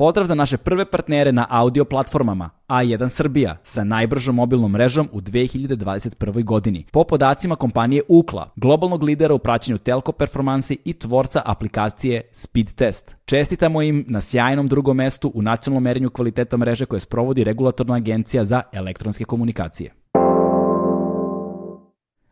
Pozdrav za naše prve partnere na audio platformama A1 Srbija sa najbržom mobilnom mrežom u 2021. godini. Po podacima kompanije Ukla, globalnog lidera u praćenju telko performansi i tvorca aplikacije Speed Test. Čestitamo im na sjajnom drugom mestu u nacionalnom merenju kvaliteta mreže koje sprovodi regulatorna agencija za elektronske komunikacije.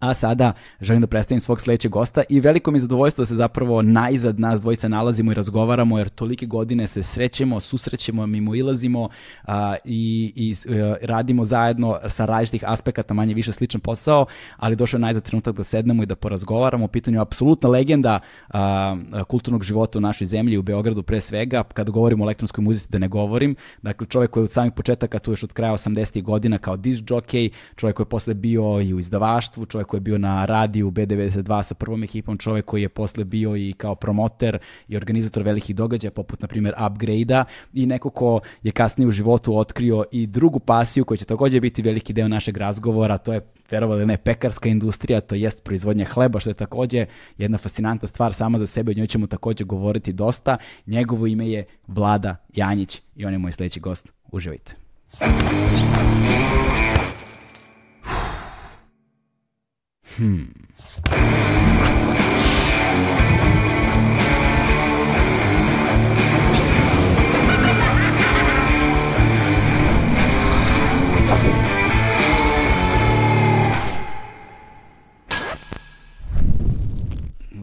A sada želim da predstavim svog sledećeg gosta i veliko mi je zadovoljstvo da se zapravo najzad nas dvojica nalazimo i razgovaramo jer tolike godine se srećemo, susrećemo, mimo ilazimo a, i, i a, radimo zajedno sa različitih aspekata manje više sličan posao, ali došao je najzad trenutak da sednemo i da porazgovaramo o pitanju apsolutna legenda a, kulturnog života u našoj zemlji u Beogradu pre svega, kada govorimo o elektronskoj muzici da ne govorim, dakle čovjek koji je od samih početaka tu još od kraja 80. godina kao disc jockey, čovjek koji je posle bio i u izdavaštvu, koji je bio na radiju B92 sa prvom ekipom, čovek koji je posle bio i kao promoter i organizator velikih događaja, poput, na primjer, Upgrade-a i neko ko je kasnije u životu otkrio i drugu pasiju koja će takođe biti veliki deo našeg razgovora, to je verovali ne, pekarska industrija, to jest proizvodnja hleba, što je takođe jedna fascinantna stvar sama za sebe, o njoj ćemo takođe govoriti dosta. Njegovo ime je Vlada Janjić i on je moj sledeći gost. Uživajte. Hmm.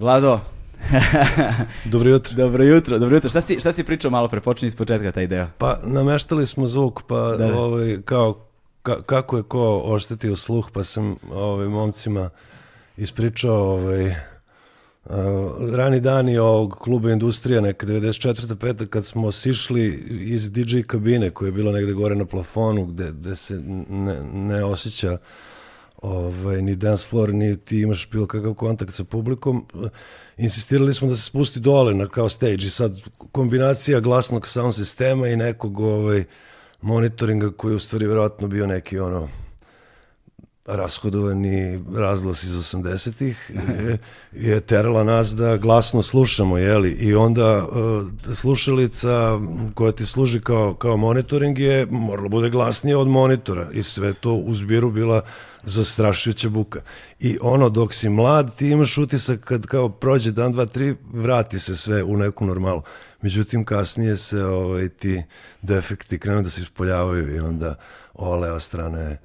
Vlado. dobro jutro. Dobro jutro, dobro jutro. Šta si, šta si pričao malo pre, počni iz početka taj deo. Pa nameštali smo zvuk, pa da, da. Ovaj, kao ka, kako je ko oštetio sluh, pa sam ovaj, momcima ispričao ovaj, uh, rani dani ovog kluba Industrija, neka 94. peta, kad smo sišli iz DJ kabine koja je bila negde gore na plafonu, gde, gde se ne, ne osjeća ovaj, ni dance floor, ni ti imaš bilo kakav kontakt sa publikom, insistirali smo da se spusti dole na kao stage i sad kombinacija glasnog sound sistema i nekog ovaj, monitoringa koji je u stvari verovatno bio neki ono rashodovani razglas iz 80-ih je, je terala nas da glasno slušamo, jeli? I onda uh, slušalica koja ti služi kao, kao monitoring je morala bude glasnije od monitora i sve to u zbiru bila zastrašujuća buka. I ono, dok si mlad, ti imaš utisak kad kao prođe dan, dva, tri, vrati se sve u neku normalu. Međutim, kasnije se ovaj, ti defekti krenu da se ispoljavaju i onda strana je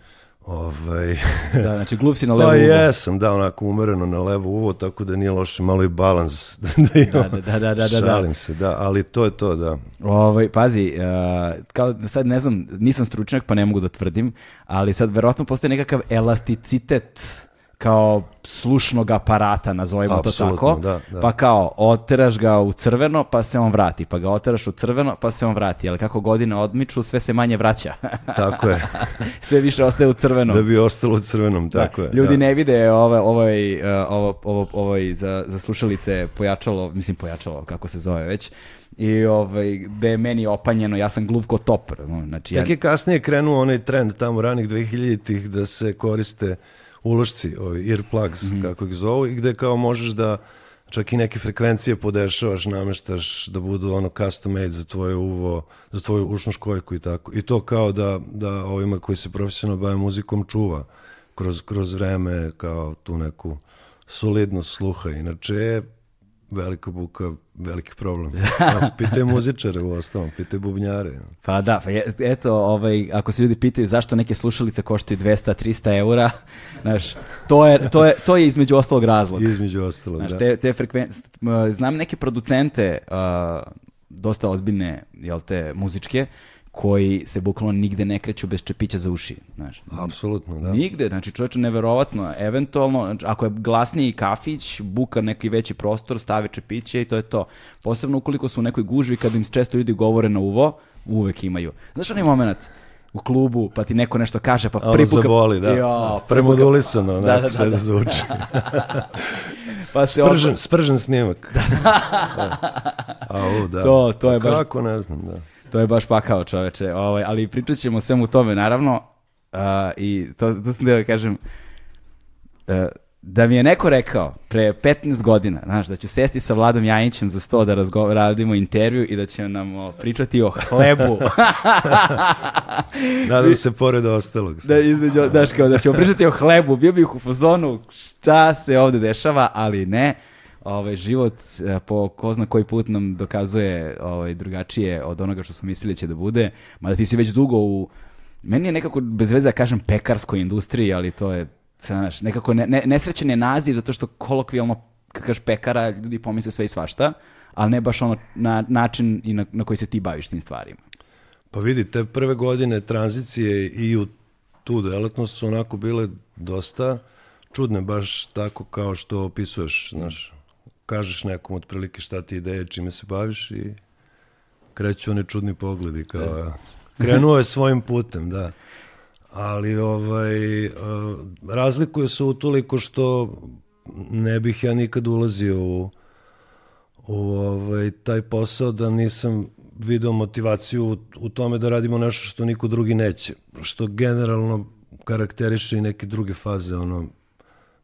Ovaj... da, znači gluv si na levo pa uvo. Pa jesam, da, onako umereno na levo uvo, tako da nije loše malo i balans. da, imam, da, da, da, da, da, Šalim se, da, ali to je to, da. Ovaj, pazi, uh, kao sad ne znam, nisam stručnjak pa ne mogu da tvrdim, ali sad verovatno postoji nekakav elasticitet kao slušnog aparata, nazovimo Absolutno, to tako, da, da. pa kao oteraš ga u crveno, pa se on vrati, pa ga oteraš u crveno, pa se on vrati, ali kako godine odmiču, sve se manje vraća. tako je. sve više ostaje u crvenom. Da bi ostalo u crvenom, da, tako je. Ljudi da. ne vide ovo, ovaj, uh, ovo, ovo, ovaj za, za slušalice pojačalo, mislim pojačalo, kako se zove već, i ovaj, gde je meni opanjeno, ja sam gluv ko topr. Znači, Tek ja... je kasnije krenuo onaj trend tamo ranih 2000-ih da se koriste ulošci, ovi earplugs, mm -hmm. kako ih zovu, i gde kao možeš da čak i neke frekvencije podešavaš, nameštaš da budu ono custom made za tvoje uvo, za tvoju ušnu školjku i tako. I to kao da, da ovima koji se profesionalno bave muzikom čuva kroz, kroz vreme kao tu neku solidnost sluha. Inače velika buka, veliki problem. Pitaj muzičare u osnovom, pitaj bubnjare. Pa da, pa je, eto, ovaj, ako se ljudi pitaju zašto neke slušalice koštaju 200-300 eura, znaš, to je, to, je, to je između ostalog razlog. Između ostalog, znaš, da. Te, te frekven... Znam neke producente, uh, dosta ozbiljne, jel te, muzičke, koji se bukvalno nigde ne kreću bez čepića za uši, znaš. Apsolutno, da. Nigde, znači čoveče neverovatno, eventualno, znači, ako je glasniji kafić, buka neki veći prostor, stave čepiće i to je to. Posebno ukoliko su u nekoj gužvi, kad im često ljudi govore na uvo, uvek imaju. Znaš onaj moment, u klubu, pa ti neko nešto kaže, pa prvi puka... zaboli, da. Jo, Premodulisano, da, da, da, sve da. zvuči. pa se spržen, spržen snimak. da. Au, da. To, to je baš... Kako, ne znam, da. To je baš pakao čoveče, ovaj, ali pričat ćemo svemu tome, naravno. Uh, I to, to sam da kažem, uh, da mi je neko rekao pre 15 godina, znaš, da ću sesti sa Vladom Jajićem za sto da radimo intervju i da će nam o, pričati o hlebu. Nadam se pored ostalog. Da, između, znaš, kao da ćemo pričati o hlebu, bio bih u fazonu šta se ovde dešava, ali ne. Ovaj, život e, po ko zna koji put nam dokazuje ovaj, drugačije od onoga što smo mislili će da bude. Mada ti si već dugo u Meni je nekako bez veze da kažem pekarskoj industriji, ali to je znaš, nekako ne, ne, nesrećen je naziv zato što kolokvijalno kad kažeš pekara, ljudi pomisle sve i svašta, ali ne baš ono na način i na, na koji se ti baviš tim stvarima. Pa vidi, te prve godine tranzicije i u tu delatnost su onako bile dosta čudne, baš tako kao što opisuješ, znaš, kažeš nekom otprilike šta ti ideje, čime se baviš i kreću one čudni pogledi, kao e. krenuo je svojim putem, da ali ovaj, uh, razlikuje se utoliko što ne bih ja nikad ulazio u, u ovaj, taj posao da nisam video motivaciju u, u tome da radimo nešto što niko drugi neće, što generalno karakteriše i neke druge faze ono,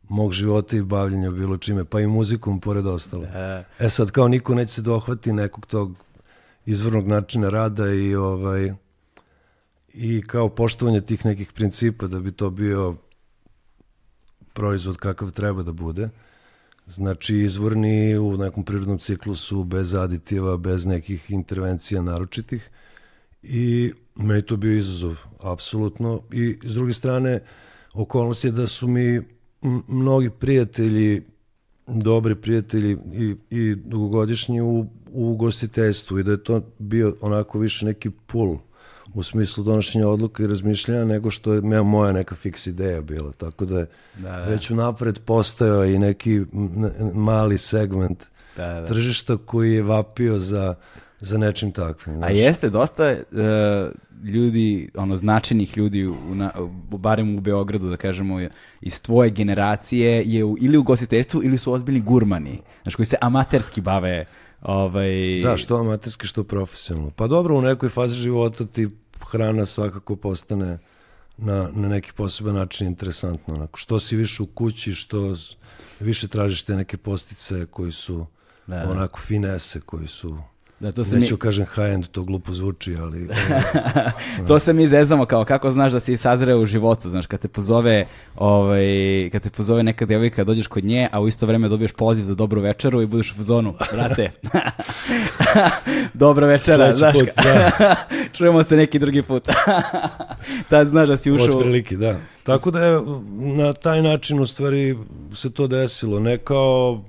mog života i bavljenja bilo čime, pa i muzikom pored ostalo. Da. E sad kao niko neće se dohvati nekog tog izvornog načina rada i ovaj i kao poštovanje tih nekih principa da bi to bio proizvod kakav treba da bude. Znači izvorni u nekom prirodnom ciklusu bez aditiva, bez nekih intervencija naročitih i me je to bio izazov, apsolutno. I s druge strane, okolnost je da su mi mnogi prijatelji, dobri prijatelji i, i dugogodišnji u, u gostiteljstvu i da je to bio onako više neki pull u smislu donošenja odluka i razmišljanja nego što je moja neka fiks ideja bila. Tako da je da, da. već unapred postojao i neki mali segment da, da. tržišta koji je vapio za, za nečim takvim. Znaš. A jeste, dosta uh, ljudi, ono, značajnih ljudi, u, na, u, barem u Beogradu, da kažemo, iz tvoje generacije je u, ili u gostiteljstvu ili su ozbiljni gurmani, znaš, koji se amaterski bave Ovaj... Da, što amaterski, što profesionalno. Pa dobro, u nekoj fazi života ti hrana svakako postane na, na neki poseban način interesantno. Onako, što si više u kući, što više tražiš te neke postice koji su da, da. onako finese, koji su Da, to se Neću mi... kažem high-end, to glupo zvuči, ali... to se mi zezamo kao kako znaš da si sazreo u životu, znaš, kad te pozove, ovaj, kad te pozove neka djevojka, dođeš kod nje, a u isto vreme dobiješ poziv za dobru večeru i budeš u zonu, brate, dobra večera, Sledeći znaš, put, da. čujemo se neki drugi put. Tad znaš da si ušao... Od prilike, da. Tako da je na taj način u stvari se to desilo, ne kao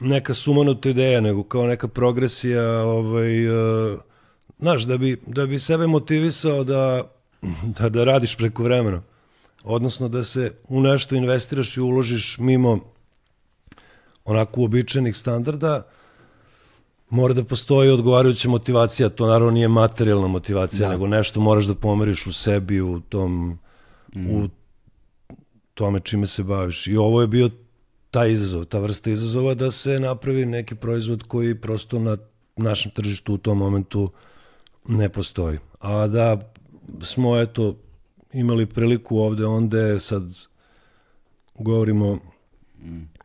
neka sumanuta ideja, nego kao neka progresija, ovaj, uh, znaš, da bi, da bi sebe motivisao da, da, da radiš preko vremena. Odnosno da se u nešto investiraš i uložiš mimo onako uobičajenih standarda, mora da postoji odgovarajuća motivacija, to naravno nije materijalna motivacija, da. nego nešto moraš da pomeriš u sebi, u tom, mm. u tome čime se baviš. I ovo je bio taj izazov, ta vrsta izazova da se napravi neki proizvod koji prosto na našem tržištu u tom momentu ne postoji. A da smo eto imali priliku ovde, onda sad govorimo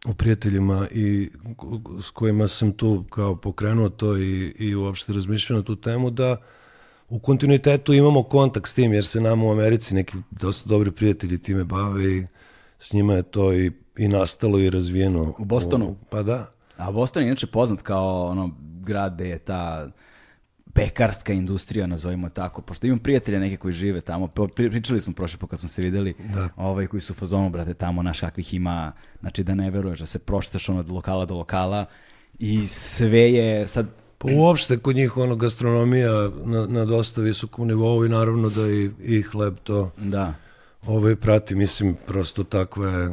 o prijateljima i s kojima sam tu kao pokrenuo to i, i uopšte razmišljao na tu temu da u kontinuitetu imamo kontakt s tim jer se nam u Americi neki dosta dobri prijatelji time bave i s njima je to i i nastalo i razvijeno. U Bostonu? U, pa da. A Boston je inače poznat kao ono grad gde je ta pekarska industrija, nazovimo tako, pošto imam prijatelja neke koji žive tamo, pričali smo prošle kad smo se videli, da. ovaj, koji su u fazonu, brate, tamo naš kakvih ima, znači da ne veruješ, da se proštaš ono od lokala do lokala i sve je sad Pa uopšte kod njih ono gastronomija na, na dosta visokom nivou i naravno da i, i hleb to da. ovaj prati, mislim prosto takva je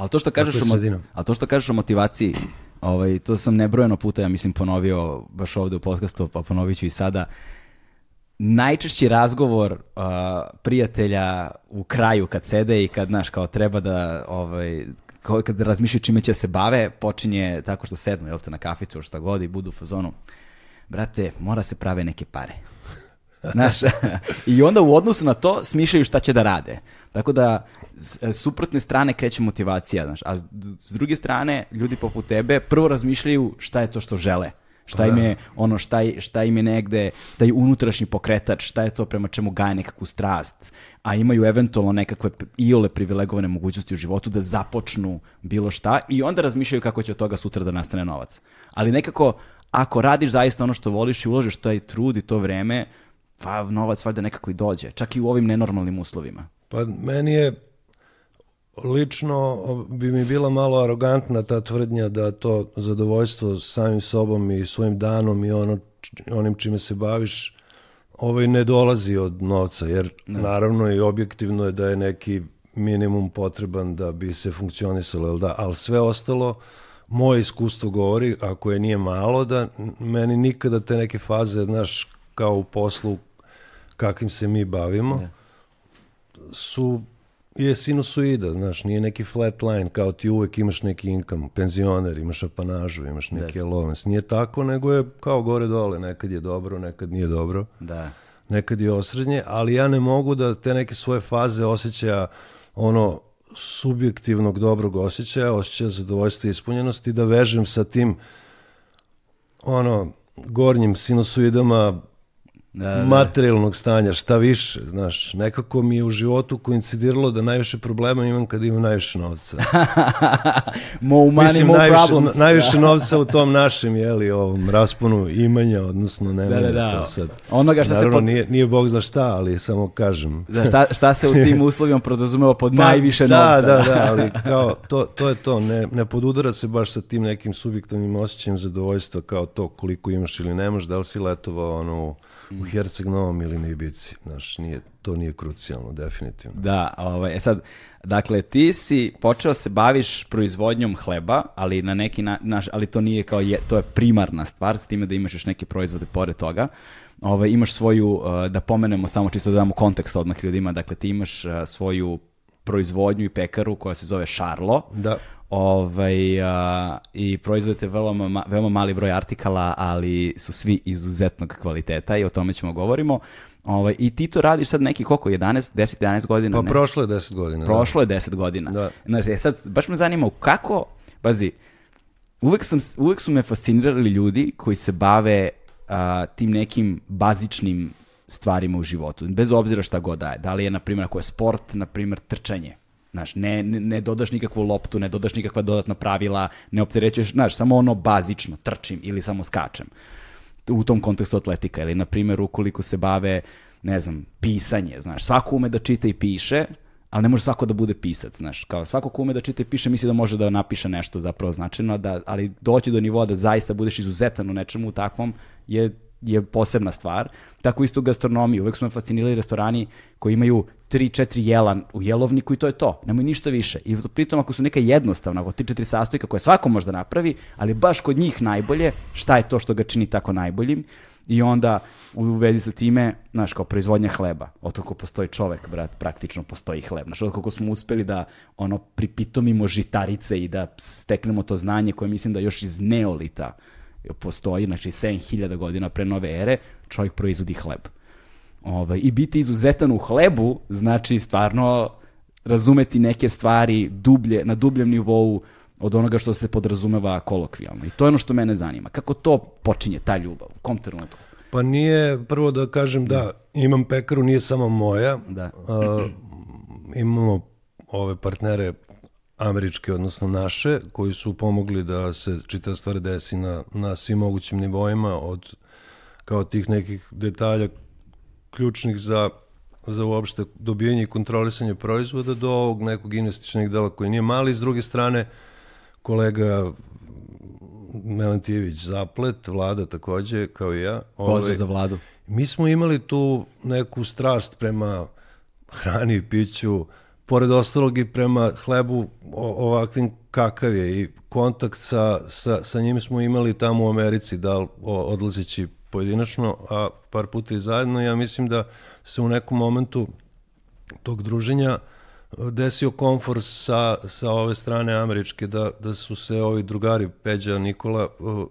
Ali to što kažeš, o, ali to što kažeš o motivaciji, ovaj, to sam nebrojeno puta, ja mislim, ponovio baš ovde u podcastu, pa ponovit ću i sada. Najčešći razgovor uh, prijatelja u kraju kad sede i kad, znaš, kao treba da, ovaj, kao kad razmišljaju čime će se bave, počinje tako što sednu, jel te, na kaficu, šta god i budu u fazonu. Brate, mora se prave neke pare. Znaš, i onda u odnosu na to smišljaju šta će da rade. Tako da, s suprotne strane kreće motivacija, znaš, a s druge strane, ljudi poput tebe prvo razmišljaju šta je to što žele. Šta im je ono šta, šta im je negde taj unutrašnji pokretač, šta je to prema čemu gaje nekakvu strast, a imaju eventualno nekakve iole privilegovane mogućnosti u životu da započnu bilo šta i onda razmišljaju kako će od toga sutra da nastane novac. Ali nekako ako radiš zaista ono što voliš i uložiš taj trud i to vreme, pa novac valjda nekako i dođe, čak i u ovim nenormalnim uslovima. Pa meni je lično bi mi bila malo arogantna ta tvrdnja da to zadovoljstvo samim sobom i svojim danom i ono, onim čime se baviš ovaj ne dolazi od novca, jer ne. naravno i objektivno je da je neki minimum potreban da bi se funkcionisalo, da, ali sve ostalo moje iskustvo govori, ako je nije malo, da meni nikada te neke faze, znaš, kao u poslu kakvim se mi bavimo, ne. su je sinusoida, znaš, nije neki flat line, kao ti uvek imaš neki income, penzioner, imaš apanažu, imaš neki da. allowance. Nije tako, nego je kao gore-dole, nekad je dobro, nekad nije dobro. Da. Nekad je osrednje, ali ja ne mogu da te neke svoje faze osjećaja ono subjektivnog dobrog osjećaja, osjećaja zadovoljstva i ispunjenosti, da vežem sa tim ono gornjim sinusoidama da, da. materijalnog stanja, šta više, znaš, nekako mi je u životu koincidiralo da najviše problema imam kad imam najviše novca. more money, Mislim, more najviše, problems. najviše da. novca u tom našem, jeli, ovom rasponu imanja, odnosno nema da, da, da. to sad. Onoga šta Naravno, se pod... nije, nije bog zna šta, ali samo kažem. Da, šta, šta se u tim uslovima podrazumeva pod pa, najviše da, novca? Da, da, ali kao, to, to je to, ne, ne podudara se baš sa tim nekim subjektivnim osjećajem zadovoljstva kao to koliko imaš ili nemaš, da li si letovao ono u Herceg Novom ili na Ibici. Znaš, nije, to nije krucijalno, definitivno. Da, ovaj, e sad, dakle, ti si počeo se baviš proizvodnjom hleba, ali na neki na, naš, ali to nije kao je, to je primarna stvar, s time da imaš još neke proizvode pored toga. Ovaj, imaš svoju, uh, da pomenemo samo čisto da damo kontekst odmah ljudima, dakle ti imaš uh, svoju proizvodnju i pekaru koja se zove Šarlo. Da ovaj, a, i proizvodite veoma, veoma mali broj artikala, ali su svi izuzetnog kvaliteta i o tome ćemo govorimo. Ovaj, I ti to radiš sad neki koliko, 11, 10, 11 godina? Pa ne? prošlo je 10 godina. Prošlo da. je 10 godina. Da. Znaš, je sad, baš me zanima kako, bazi, uvek, sam, uvek su me fascinirali ljudi koji se bave a, tim nekim bazičnim stvarima u životu, bez obzira šta god daje. Da li je, na primjer, ako je sport, na primjer, trčanje Znaš, ne, ne, ne dodaš nikakvu loptu, ne dodaš nikakva dodatna pravila, ne opterećuješ, znaš, samo ono bazično, trčim ili samo skačem. U tom kontekstu atletika. Ili, na primjer, ukoliko se bave, ne znam, pisanje, znaš, svako ume da čita i piše, ali ne može svako da bude pisac, znaš, kao svako ko ume da čita i piše misli da može da napiše nešto zapravo značajno, da, ali doći do nivoa da zaista budeš izuzetan u nečemu takvom je je posebna stvar. Tako isto u gastronomiji. Uvek su me fascinirali restorani koji imaju 3-4 jela u jelovniku i to je to. Nemoj ništa više. I pritom ako su neka jednostavna, ako 3-4 sastojka koje svako može da napravi, ali baš kod njih najbolje, šta je to što ga čini tako najboljim? I onda u vezi sa time, znaš, kao proizvodnja hleba. Od kako postoji čovek, brat, praktično postoji hleb. Znaš, od kako smo uspeli da ono pripitomimo žitarice i da steknemo to znanje koje mislim da još iz neolita postoji, znači 7000 godina pre nove ere, čovjek proizvodi hleb. Ovaj, I biti izuzetan u hlebu znači stvarno razumeti neke stvari dublje, na dubljem nivou od onoga što se podrazumeva kolokvijalno. I to je ono što mene zanima. Kako to počinje, ta ljubav? U kom trenutku? Pa nije, prvo da kažem da, imam pekaru, nije samo moja. Da. Uh, imamo ove partnere američke, odnosno naše, koji su pomogli da se čita stvar desi na, na svim mogućim nivoima, od kao tih nekih detalja ključnih za, za uopšte dobijanje i kontrolisanje proizvoda do ovog nekog investičnog dela koji nije mali. S druge strane, kolega Melentijević Zaplet, vlada takođe, kao i ja. Pozdrav ovaj, za vladu. Mi smo imali tu neku strast prema hrani i piću, pored ostalog i prema hlebu ovakvim kakav je i kontakt sa, sa, sa njim smo imali tamo u Americi, da odlazeći pojedinačno, a par puta i zajedno. Ja mislim da se u nekom momentu tog druženja e, desio komfor sa, sa ove strane američke, da, da su se ovi drugari Peđa, Nikola, e,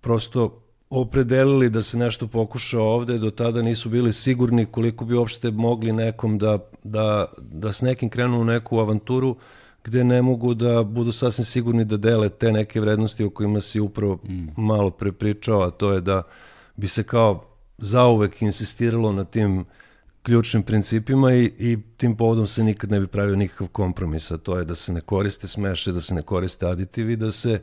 prosto opredelili da se nešto pokuša ovde, do tada nisu bili sigurni koliko bi uopšte mogli nekom da, da, da s nekim krenu u neku avanturu gde ne mogu da budu sasvim sigurni da dele te neke vrednosti o kojima si upravo mm. malo prepričao, a to je da bi se kao zauvek insistiralo na tim ključnim principima i, i tim povodom se nikad ne bi pravio nikakav kompromis, a to je da se ne koriste smeše, da se ne koriste aditivi, da se e,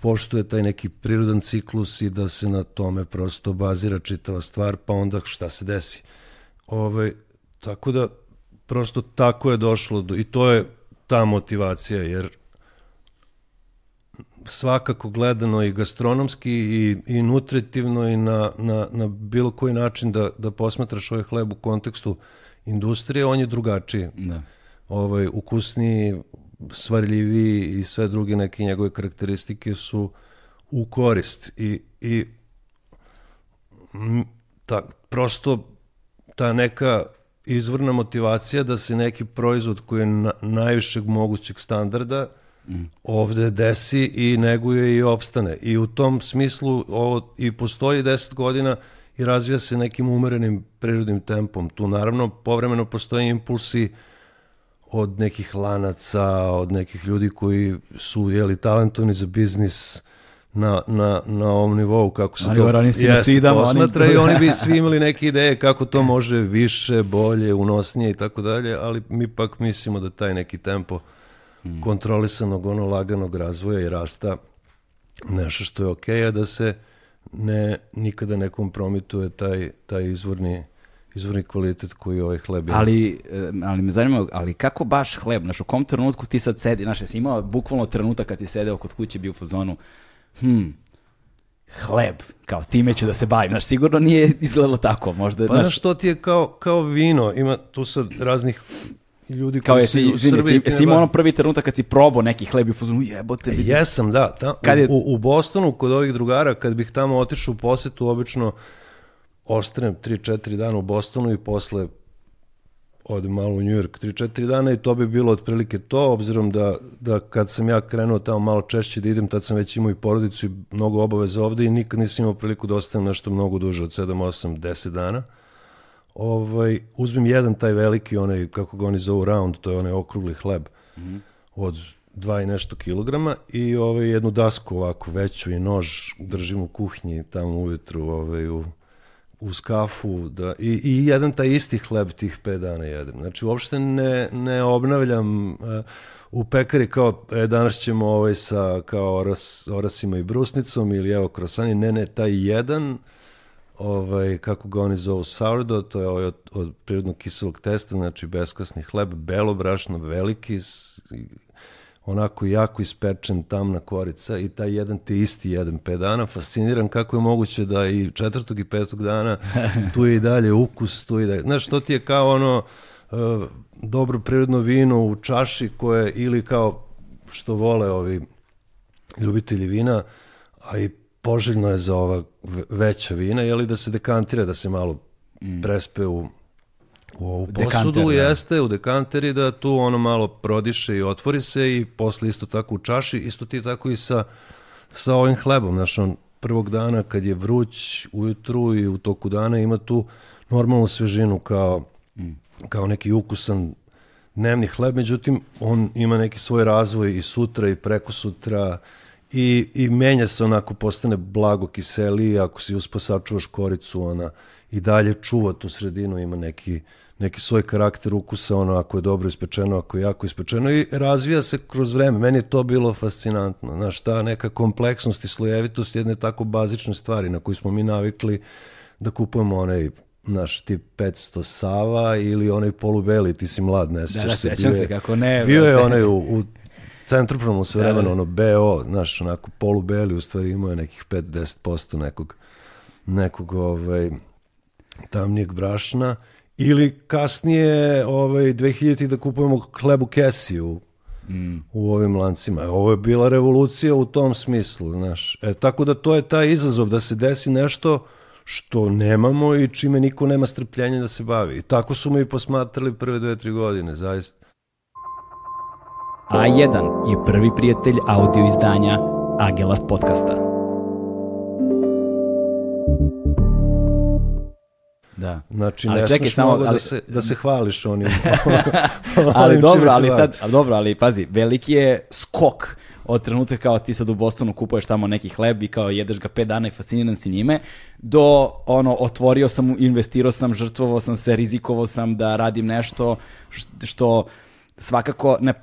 poštuje taj neki prirodan ciklus i da se na tome prosto bazira čitava stvar, pa onda šta se desi. Ove, ovaj, tako da, prosto tako je došlo do, i to je ta motivacija, jer svakako gledano i gastronomski i, i nutritivno i na, na, na bilo koji način da, da posmatraš ovaj hleb u kontekstu industrije, on je drugačiji. Da. Ovaj, ukusniji, svarljiviji i sve druge neke njegove karakteristike su u korist i, i ta, prosto ta neka izvorna motivacija da se neki proizvod koji je na, najvišeg mogućeg standarda mm. ovde desi i neguje i opstane. I u tom smislu ovo i postoji 10 godina i razvija se nekim umerenim prirodnim tempom. Tu naravno povremeno postoje impulsi od nekih lanaca, od nekih ljudi koji su jeli talentovni za biznis, na, na, na ovom nivou kako se oni to jest, posmatra oni... i oni bi svi imali neke ideje kako to može više, bolje, unosnije i tako dalje, ali mi pak mislimo da taj neki tempo hmm. kontrolisanog, ono laganog razvoja i rasta nešto što je okej, okay, a da se ne, nikada ne kompromituje taj, taj izvorni izvorni kvalitet koji ovaj hleb je. Ali, eh, ali me zanima, ali kako baš hleb? Znaš, u kom trenutku ti sad sedi, znaš, jesi imao bukvalno trenutak kad ti sedeo kod kuće bio u fazonu, hm, hleb, kao time ću da se bavim. Znaš, sigurno nije izgledalo tako. Možda, pa znaš, što ti je kao, kao vino, ima tu sad raznih ljudi kao koji jesi, su u Srbiji. Jesi imao ono prvi trenutak kad si probao neki hleb i fuzonu, jebote. E, jesam, da. Ta, kad je... u, u Bostonu, kod ovih drugara, kad bih tamo otišao u posetu, obično ostanem 3-4 dana u Bostonu i posle odem malo u New York 3-4 dana i to bi bilo otprilike to, obzirom da, da kad sam ja krenuo tamo malo češće da idem, tad sam već imao i porodicu i mnogo obaveza ovde i nikad nisam imao priliku da ostanem nešto mnogo duže od 7, 8, 10 dana. Ovaj, uzmem jedan taj veliki, onaj, kako ga oni zovu round, to je onaj okrugli hleb mm -hmm. od dva i nešto kilograma i ovaj, jednu dasku ovako veću i nož držim u kuhinji tamo ujutru ovaj, u uz kafu da, i, i jedan taj isti hleb tih pet dana jedem. Znači, uopšte ne, ne obnavljam uh, u pekari kao e, danas ćemo ovaj sa kao oras, orasima i brusnicom ili evo krosani. Ne, ne, taj jedan ovaj, kako ga oni zovu sourdough, to je ovaj od, od prirodnog kiselog testa, znači beskasni hleb, belo brašno, veliki, onako jako ispečen tamna korica i taj jedan te isti jedan pet dana, fasciniran kako je moguće da i četvrtog i petog dana tu je i dalje ukus, tu je i dalje. Znaš, to ti je kao ono uh, dobro prirodno vino u čaši koje ili kao što vole ovi ljubitelji vina, a i poželjno je za ova veća vina, je li da se dekantira, da se malo mm. prespe u u ovu posudu Dekanter, da. jeste u dekanteri da tu ono malo prodiše i otvori se i posle isto tako u čaši, isto ti tako i sa, sa ovim hlebom. Znaš, on prvog dana kad je vruć ujutru i u toku dana ima tu normalnu svežinu kao, mm. kao neki ukusan dnevni hleb, međutim on ima neki svoj razvoj i sutra i preko sutra i, i menja se onako, postane blago kiseli, ako si uspo sačuvaš koricu, ona i dalje čuva tu sredinu, ima neki, neki svoj karakter ukusa, ono ako je dobro ispečeno, ako je jako ispečeno i razvija se kroz vreme. Meni je to bilo fascinantno. Znaš, ta neka kompleksnost i slojevitost jedne tako bazične stvari na koju smo mi navikli da kupujemo onaj naš tip 500 Sava ili onaj polubeli, ti si mlad, ne sećaš da, da, se. sećam se kako ne. Bio je onaj u, u centropromu sve vremena, da, da. ono BO, znaš, onako polubeli, u stvari imao je nekih 5-10% nekog, nekog ovaj, tamnijeg brašna ili kasnije ovaj 2000 da kupujemo hleb u kesi u, mm. u ovim lancima. Ovo je bila revolucija u tom smislu, znaš. E, tako da to je taj izazov da se desi nešto što nemamo i čime niko nema strpljenja da se bavi. I tako su me i posmatrali prve dve, tri godine, zaista. A1 je prvi prijatelj audio izdanja Agelast podcasta. Da. Znači, ali ne čekaj, samo, ali, da, se, da se hvališ onim. ali dobro, ali sad, ali dobro, ali pazi, veliki je skok od trenutka kao ti sad u Bostonu kupuješ tamo neki hleb i kao jedeš ga pet dana i fasciniran si njime, do ono, otvorio sam, investirao sam, žrtvovao sam se, rizikovao sam da radim nešto što svakako ne,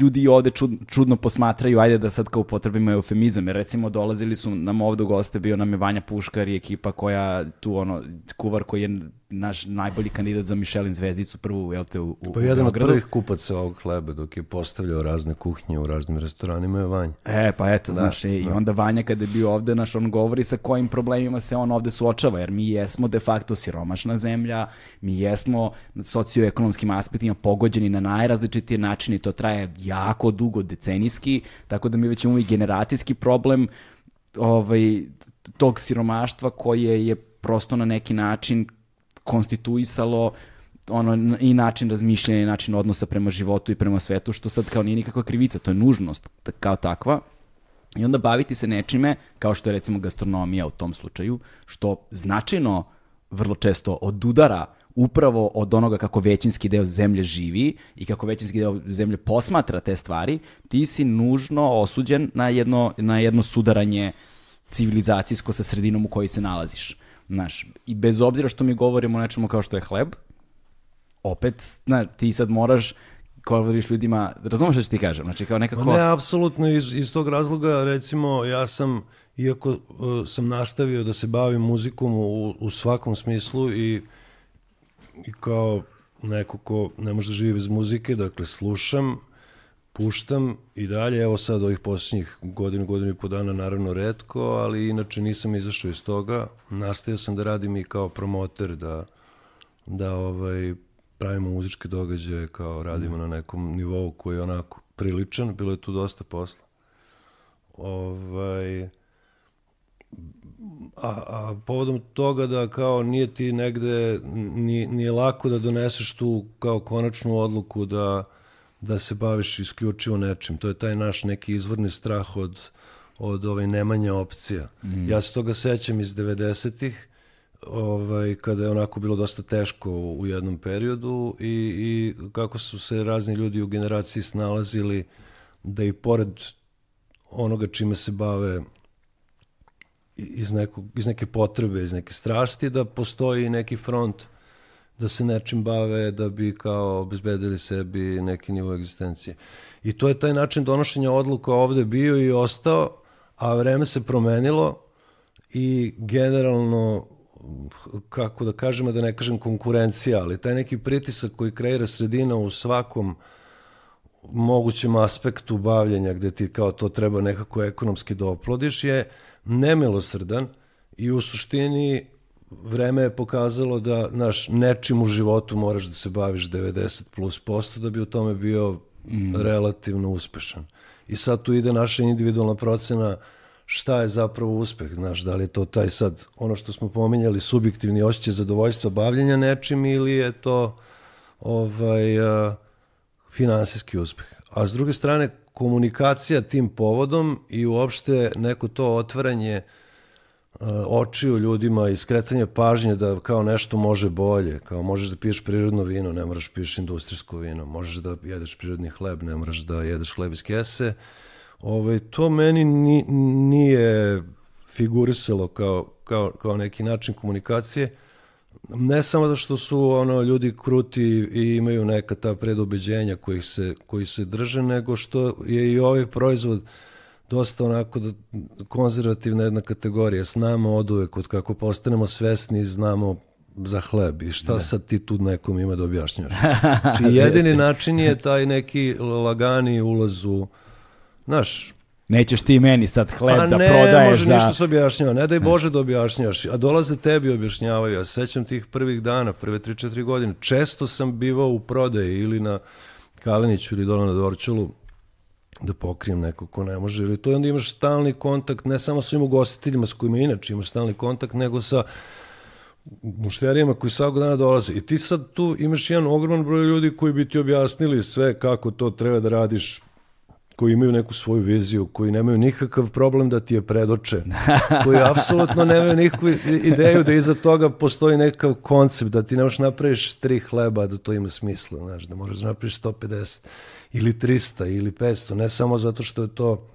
ljudi ovde čud, čudno posmatraju, ajde da sad kao upotrebimo eufemizam, jer recimo dolazili su nam ovde u goste, bio nam je Vanja Puškar i ekipa koja tu ono, kuvar koji je naš najbolji kandidat za Michelin zvezdicu prvu, jel te, u, u Pa jedan od prvih kupaca ovog hleba dok je postavljao razne kuhinje u raznim restoranima je Vanja. E, pa eto, da, znaš, da. i onda Vanja kada je bio ovde, naš, on govori sa kojim problemima se on ovde suočava, jer mi jesmo de facto siromašna zemlja, mi jesmo socioekonomskim aspektima pogođeni na najrazličitije načine to traje jako dugo, decenijski, tako da mi već imamo i generacijski problem ovaj, tog siromaštva koje je prosto na neki način konstituisalo ono i način razmišljanja i način odnosa prema životu i prema svetu, što sad kao nije nikakva krivica, to je nužnost kao takva. I onda baviti se nečime, kao što je recimo gastronomija u tom slučaju, što značajno vrlo često odudara upravo od onoga kako većinski deo zemlje živi i kako većinski deo zemlje posmatra te stvari, ti si nužno osuđen na jedno, na jedno sudaranje civilizacijsko sa sredinom u kojoj se nalaziš. Znaš, i bez obzira što mi govorimo o nečemu kao što je hleb, opet, znaš, ti sad moraš govoriš ljudima, razumeš što ti kažem, znači kao nekako... Ne, apsolutno, iz, iz tog razloga, recimo, ja sam, iako uh, sam nastavio da se bavim muzikom u, u svakom smislu i, i kao neko ko ne može da živi bez muzike, dakle, slušam, puštam i dalje, evo sad ovih posljednjih godinu, godinu i po dana naravno redko, ali inače nisam izašao iz toga. Nastavio sam da radim i kao promoter, da, da ovaj, pravimo muzičke događaje, kao radimo mm. na nekom nivou koji je onako priličan, bilo je tu dosta posla. Ovaj, a, a povodom toga da kao nije ti negde, nije, nije lako da doneseš tu kao konačnu odluku da da se baviš isključivo nečim. To je taj naš neki izvorni strah od, od ovaj nemanja opcija. Mm. Ja se toga sećam iz 90-ih, ovaj, kada je onako bilo dosta teško u jednom periodu i, i kako su se razni ljudi u generaciji snalazili da i pored onoga čime se bave iz, nekog, iz neke potrebe, iz neke strasti, da postoji neki front da se nečim bave da bi kao obezbedili sebi neki nivo egzistencije. I to je taj način donošenja odluka ovde bio i ostao, a vreme se promenilo i generalno kako da kažemo, da ne kažem konkurencija, ali taj neki pritisak koji kreira sredina u svakom mogućem aspektu bavljenja gde ti kao to treba nekako ekonomski da oplodiš je nemilosrdan i u suštini vreme je pokazalo da naš nečim u životu moraš da se baviš 90 plus posto da bi u tome bio mm. relativno uspešan. I sad tu ide naša individualna procena šta je zapravo uspeh, znaš, da li je to taj sad, ono što smo pominjali, subjektivni osjećaj zadovoljstva bavljenja nečim ili je to ovaj, a, finansijski uspeh. A s druge strane, komunikacija tim povodom i uopšte neko to otvaranje očiju ljudima i skretanje pažnje da kao nešto može bolje, kao možeš da piješ prirodno vino, ne moraš da piješ industrijsko vino, možeš da jedeš prirodni hleb, ne moraš da jedeš hleb iz kese. Ovaj, to meni ni, nije figurisalo kao, kao, kao neki način komunikacije, ne samo da što su ono ljudi kruti i imaju neka ta predobeđenja koji se, koji se drže, nego što je i ovaj proizvod uh, dosta onako da, konzervativna jedna kategorija. Znamo od uvek, od kako postanemo svesni, znamo za hleb i šta ne. Da. sad ti tu nekom ima da objašnjaš. Znači jedini način je taj neki lagani ulaz u, znaš, Nećeš ti meni sad hleb da prodaješ za... ne, može ništa se objašnjava. Ne daj Bože da objašnjavaš. A dolaze tebi objašnjavaju. Ja se sećam tih prvih dana, prve 3-4 godine. Često sam bivao u prodaji ili na Kaleniću ili dole na Dorčulu da pokrijem neko ko ne može. Ili to onda imaš stalni kontakt ne samo sa svim ugostiteljima s kojima inače imaš stalni kontakt, nego sa mušterijama koji svakog dana dolaze. I ti sad tu imaš jedan ogroman broj ljudi koji bi ti objasnili sve kako to treba da radiš koji imaju neku svoju viziju, koji nemaju nikakav problem da ti je predoče, koji apsolutno nemaju nikakvu ideju da iza toga postoji nekakav koncept, da ti ne možeš napraviš tri hleba da to ima smisla, znaš, da moraš da napraviš 150 ili 300 ili 500, ne samo zato što je to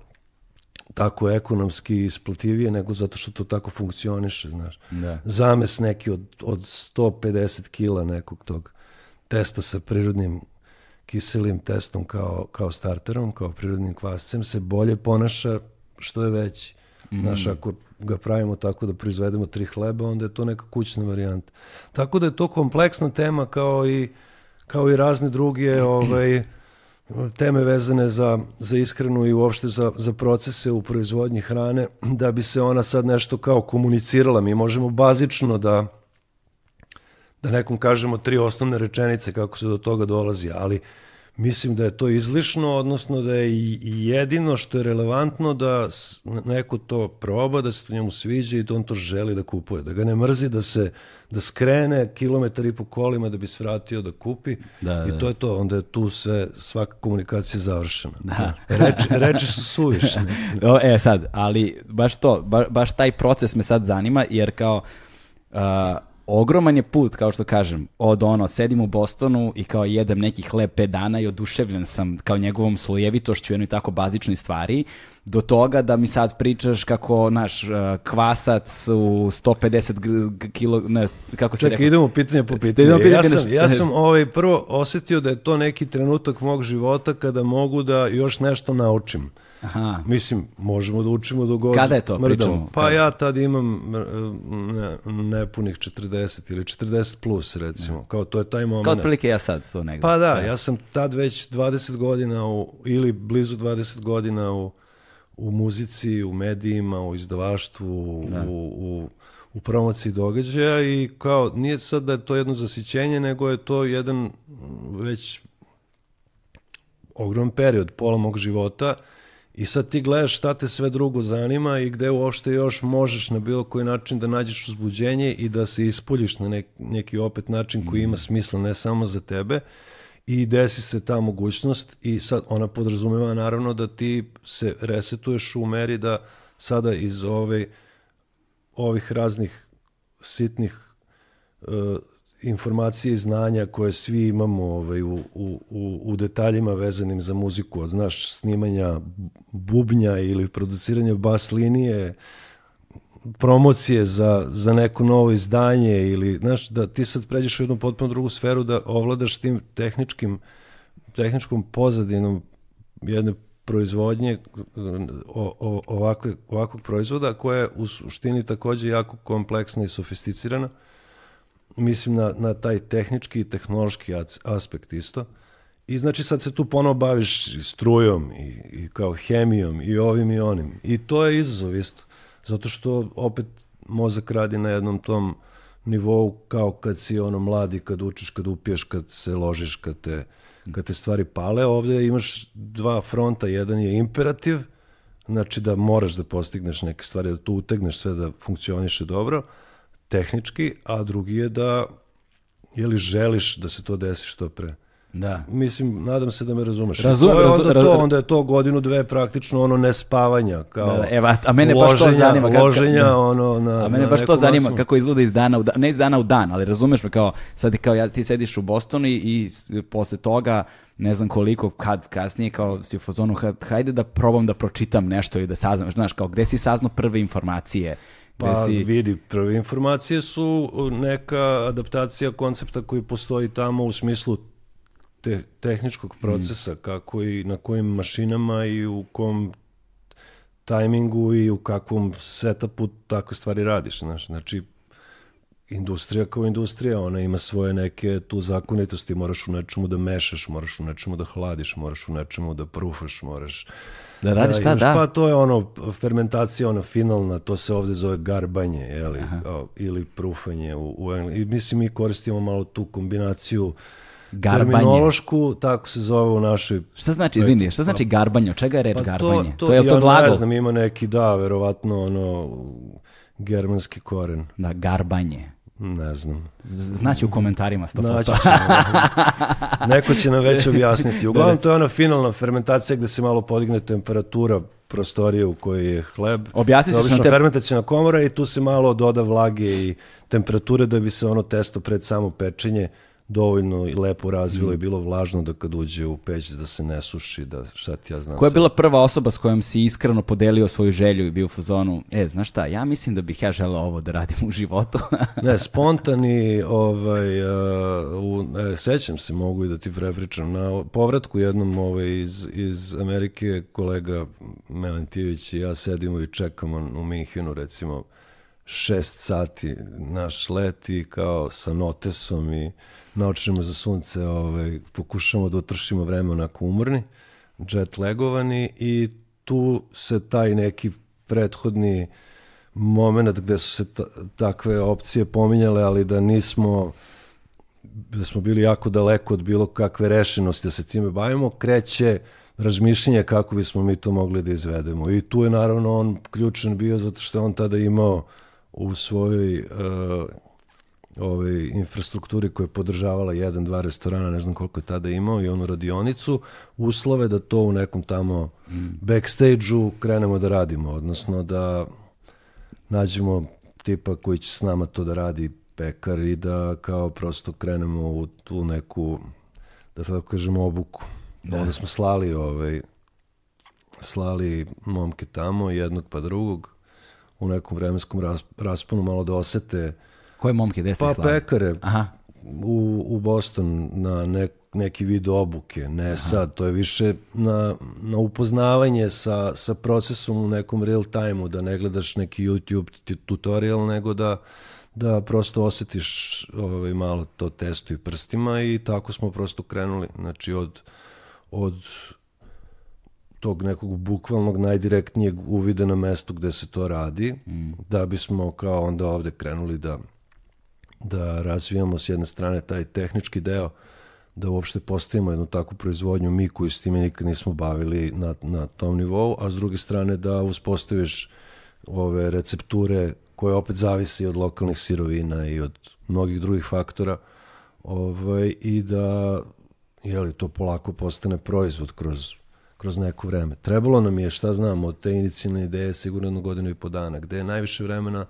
tako ekonomski isplativije, nego zato što to tako funkcioniše, znaš. Da. Zames neki od, od 150 kila nekog tog testa sa prirodnim kiselim testom kao, kao starterom, kao prirodnim kvascem, se bolje ponaša što je veći. Mm. Znaš, ako ga pravimo tako da proizvedemo tri hleba, onda je to neka kućna varijanta. Tako da je to kompleksna tema kao i, kao i razne druge ovaj, teme vezane za, za ishranu i uopšte za, za procese u proizvodnji hrane, da bi se ona sad nešto kao komunicirala. Mi možemo bazično da da nekom kažemo tri osnovne rečenice kako se do toga dolazi, ali mislim da je to izlišno, odnosno da je i jedino što je relevantno da neko to proba, da se to njemu sviđa i da on to želi da kupuje, da ga ne mrzi, da se da skrene kilometar i po kolima da bi se vratio da kupi da, da. i to je to, onda je tu sve, svaka komunikacija završena. Da. Reči, reči su suvišne. e sad, ali baš to, ba, baš taj proces me sad zanima, jer kao uh, ogroman je put, kao što kažem, od ono, sedim u Bostonu i kao jedem neki hleb 5 dana i oduševljen sam kao njegovom slojevitošću jednoj tako bazičnoj stvari, do toga da mi sad pričaš kako, naš, uh, kvasac u 150 kilo, ne, kako se Čekaj, rekao? idemo pitanje po pitanje. Da ja sam, ja sam ovaj, prvo osetio da je to neki trenutak mog života kada mogu da još nešto naučim. Aha. Mislim, možemo da učimo do god Kada je to? Pričamo? Pa Kada? ja tad imam ne, nepunih 40 ili 40 plus recimo. Ne. Kao to je taj moment. Kao otprilike ja sad to negde. Pa da, da, ja sam tad već 20 godina u, ili blizu 20 godina u, u muzici, u medijima, u izdavaštvu, ne. Da. u, u, u promociji događaja i kao nije sad da je to jedno zasićenje, nego je to jedan već ogrom period, pola mog života I sad ti gledaš šta te sve drugo zanima i gde uopšte još možeš na bilo koji način da nađeš uzbuđenje i da se ispoljiš na nek, neki opet način koji ima mm. smisla ne samo za tebe i desi se ta mogućnost i sad ona podrazumeva naravno da ti se resetuješ u meri da sada iz ove, ovih raznih sitnih uh, informacije i znanja koje svi imamo ovaj, u, u, u detaljima vezanim za muziku, od znaš, snimanja bubnja ili produciranja bas linije, promocije za, za neko novo izdanje ili, znaš, da ti sad pređeš u jednu potpuno drugu sferu da ovladaš tim tehničkim, tehničkom pozadinom jedne proizvodnje o, o, ovakve, ovakvog proizvoda koja je u suštini takođe jako kompleksna i sofisticirana mislim na, na taj tehnički i tehnološki aspekt isto. I znači sad se tu ponovo baviš strujom i, i kao hemijom i ovim i onim. I to je izazov isto. Zato što opet mozak radi na jednom tom nivou kao kad si ono mladi, kad učiš, kad upiješ, kad se ložiš, kad te, kad te stvari pale. Ovde imaš dva fronta. Jedan je imperativ, znači da moraš da postigneš neke stvari, da tu utegneš sve da funkcioniše dobro, tehnički, a drugi je da je li želiš da se to desi što pre. Da. Mislim, nadam se da me razumeš. Razumem, razu, onda, to, onda je to godinu, dve praktično ono nespavanja. Kao da, da, evo, a mene baš to zanima. Kako, loženja, da. ono, na, a mene na baš to zanima maksimum. kako izgleda iz dana u dan, ne iz dana u dan, ali razumeš me kao, sad kao ja, ti sediš u Bostonu i, i posle toga ne znam koliko, kad, kasnije, kao si u fazonu, hajde da probam da pročitam nešto i da saznam, znaš, kao gde si saznao prve informacije, Pa si... vidi, prve informacije su neka adaptacija koncepta koji postoji tamo u smislu te, tehničkog mm. procesa, mm. kako i na kojim mašinama i u kom tajmingu i u kakvom setupu takve stvari radiš. Znaš. Znači, industrija kao industrija, ona ima svoje neke tu zakonitosti, moraš u nečemu da mešaš, moraš u nečemu da hladiš, moraš u nečemu da prufaš, moraš Da radiš šta, da? Pa to je ono, fermentacija, ono finalna, to se ovde zove garbanje, jeli, Aha. ili prufanje u, u I mislim, mi koristimo malo tu kombinaciju Garbanje. Terminološku, tako se zove u našoj... Šta znači, izvini, šta znači garbanje? Od čega je reč pa garbanje? To, to, to je to glagol? Ja ne znam, ima neki, da, verovatno, ono, germanski koren. Da, garbanje. Ne znam. Znači u komentarima 100%. Naći Neko će nam već objasniti. Uglavnom to je ona finalna fermentacija gde se malo podigne temperatura prostorije u kojoj je hleb. Objasnit ćeš nam te... fermentacijna komora i tu se malo doda vlage i temperature da bi se ono testo pred samo pečenje dovoljno i lepo razvilo mm. i bilo vlažno da kad uđe u peć da se ne suši, da šta ti ja znam. Koja je bila prva osoba s kojom si iskreno podelio svoju želju i bio u fazonu, e, znaš šta, ja mislim da bih ja želeo ovo da radim u životu. ne, spontani, ovaj, uh, u, e, sećam se, mogu i da ti prepričam, na povratku jednom ovaj, iz, iz Amerike kolega Melentijević i ja sedimo i čekamo u Minhinu, recimo, šest sati naš let i kao sa notesom i naočimo za sunce, ovaj, pokušamo da utrošimo vreme onako umorni, jet legovani i tu se taj neki prethodni moment gde su se takve opcije pominjale, ali da nismo da smo bili jako daleko od bilo kakve rešenosti da se time bavimo, kreće razmišljenje kako bismo mi to mogli da izvedemo. I tu je naravno on ključan bio zato što je on tada imao u svojoj uh, ove, infrastrukturi koja je podržavala jedan, dva restorana, ne znam koliko je tada imao, i onu radionicu, uslove da to u nekom tamo mm. backstage-u krenemo da radimo, odnosno da nađemo tipa koji će s nama to da radi pekar i da kao prosto krenemo u tu neku, da tako kažemo, obuku. Da. Onda smo slali ovaj, slali momke tamo, jednog pa drugog, u nekom vremenskom rasponu malo da osete Koje momke, gde Pa pekare. Aha. U, u Boston na nek, neki vid obuke, ne Aha. sad, to je više na, na upoznavanje sa, sa procesom u nekom real time-u, da ne gledaš neki YouTube tutorial, nego da, da prosto osetiš ovaj, malo to testu i prstima i tako smo prosto krenuli, znači od, od tog nekog bukvalnog najdirektnijeg uvida na mestu gde se to radi, mm. da bismo kao onda ovde krenuli da da razvijamo s jedne strane taj tehnički deo, da uopšte postavimo jednu takvu proizvodnju mi koji s time nikad nismo bavili na, na tom nivou, a s druge strane da uspostaviš ove recepture koje opet zavisi od lokalnih sirovina i od mnogih drugih faktora ovaj, i da jeli, to polako postane proizvod kroz, kroz neko vreme. Trebalo nam je, šta znam, od te inicijalne ideje sigurno jednu godinu i po dana, gde je najviše vremena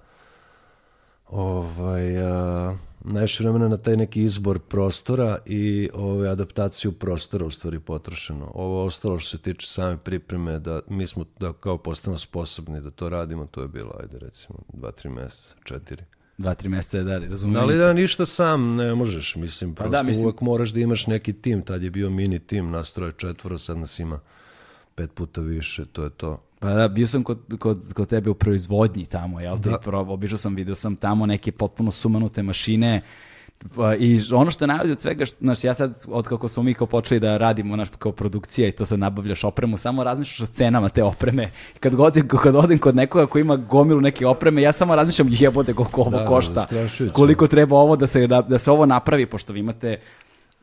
ovaj, a, najviše vremena na taj neki izbor prostora i ovaj, adaptaciju prostora u stvari potrošeno. Ovo ostalo što se tiče same pripreme, da mi smo da kao postano sposobni da to radimo, to je bilo, ajde recimo, dva, tri meseca, četiri. Dva, tri meseca, da, razumijem. Ali da ništa sam ne možeš, mislim, prosto pa da, mislim... uvek moraš da imaš neki tim, tad je bio mini tim, nastroje četvoro, sad nas ima pet puta više, to je to. Pa da, bio sam kod, kod, kod tebe u proizvodnji tamo, jel? Da. Obišao sam, vidio sam tamo neke potpuno sumanute mašine, pa, I ono što je najbolje od svega, što, znaš, ja sad, od kako smo mi kao počeli da radimo, naš, kao produkcija i to sad nabavljaš opremu, samo razmišljaš o cenama te opreme. Kad, god, kad odem kod nekoga ko ima gomilu neke opreme, ja samo razmišljam jebote koliko ovo da, košta, koliko treba ovo da se, da, da se ovo napravi, pošto vi imate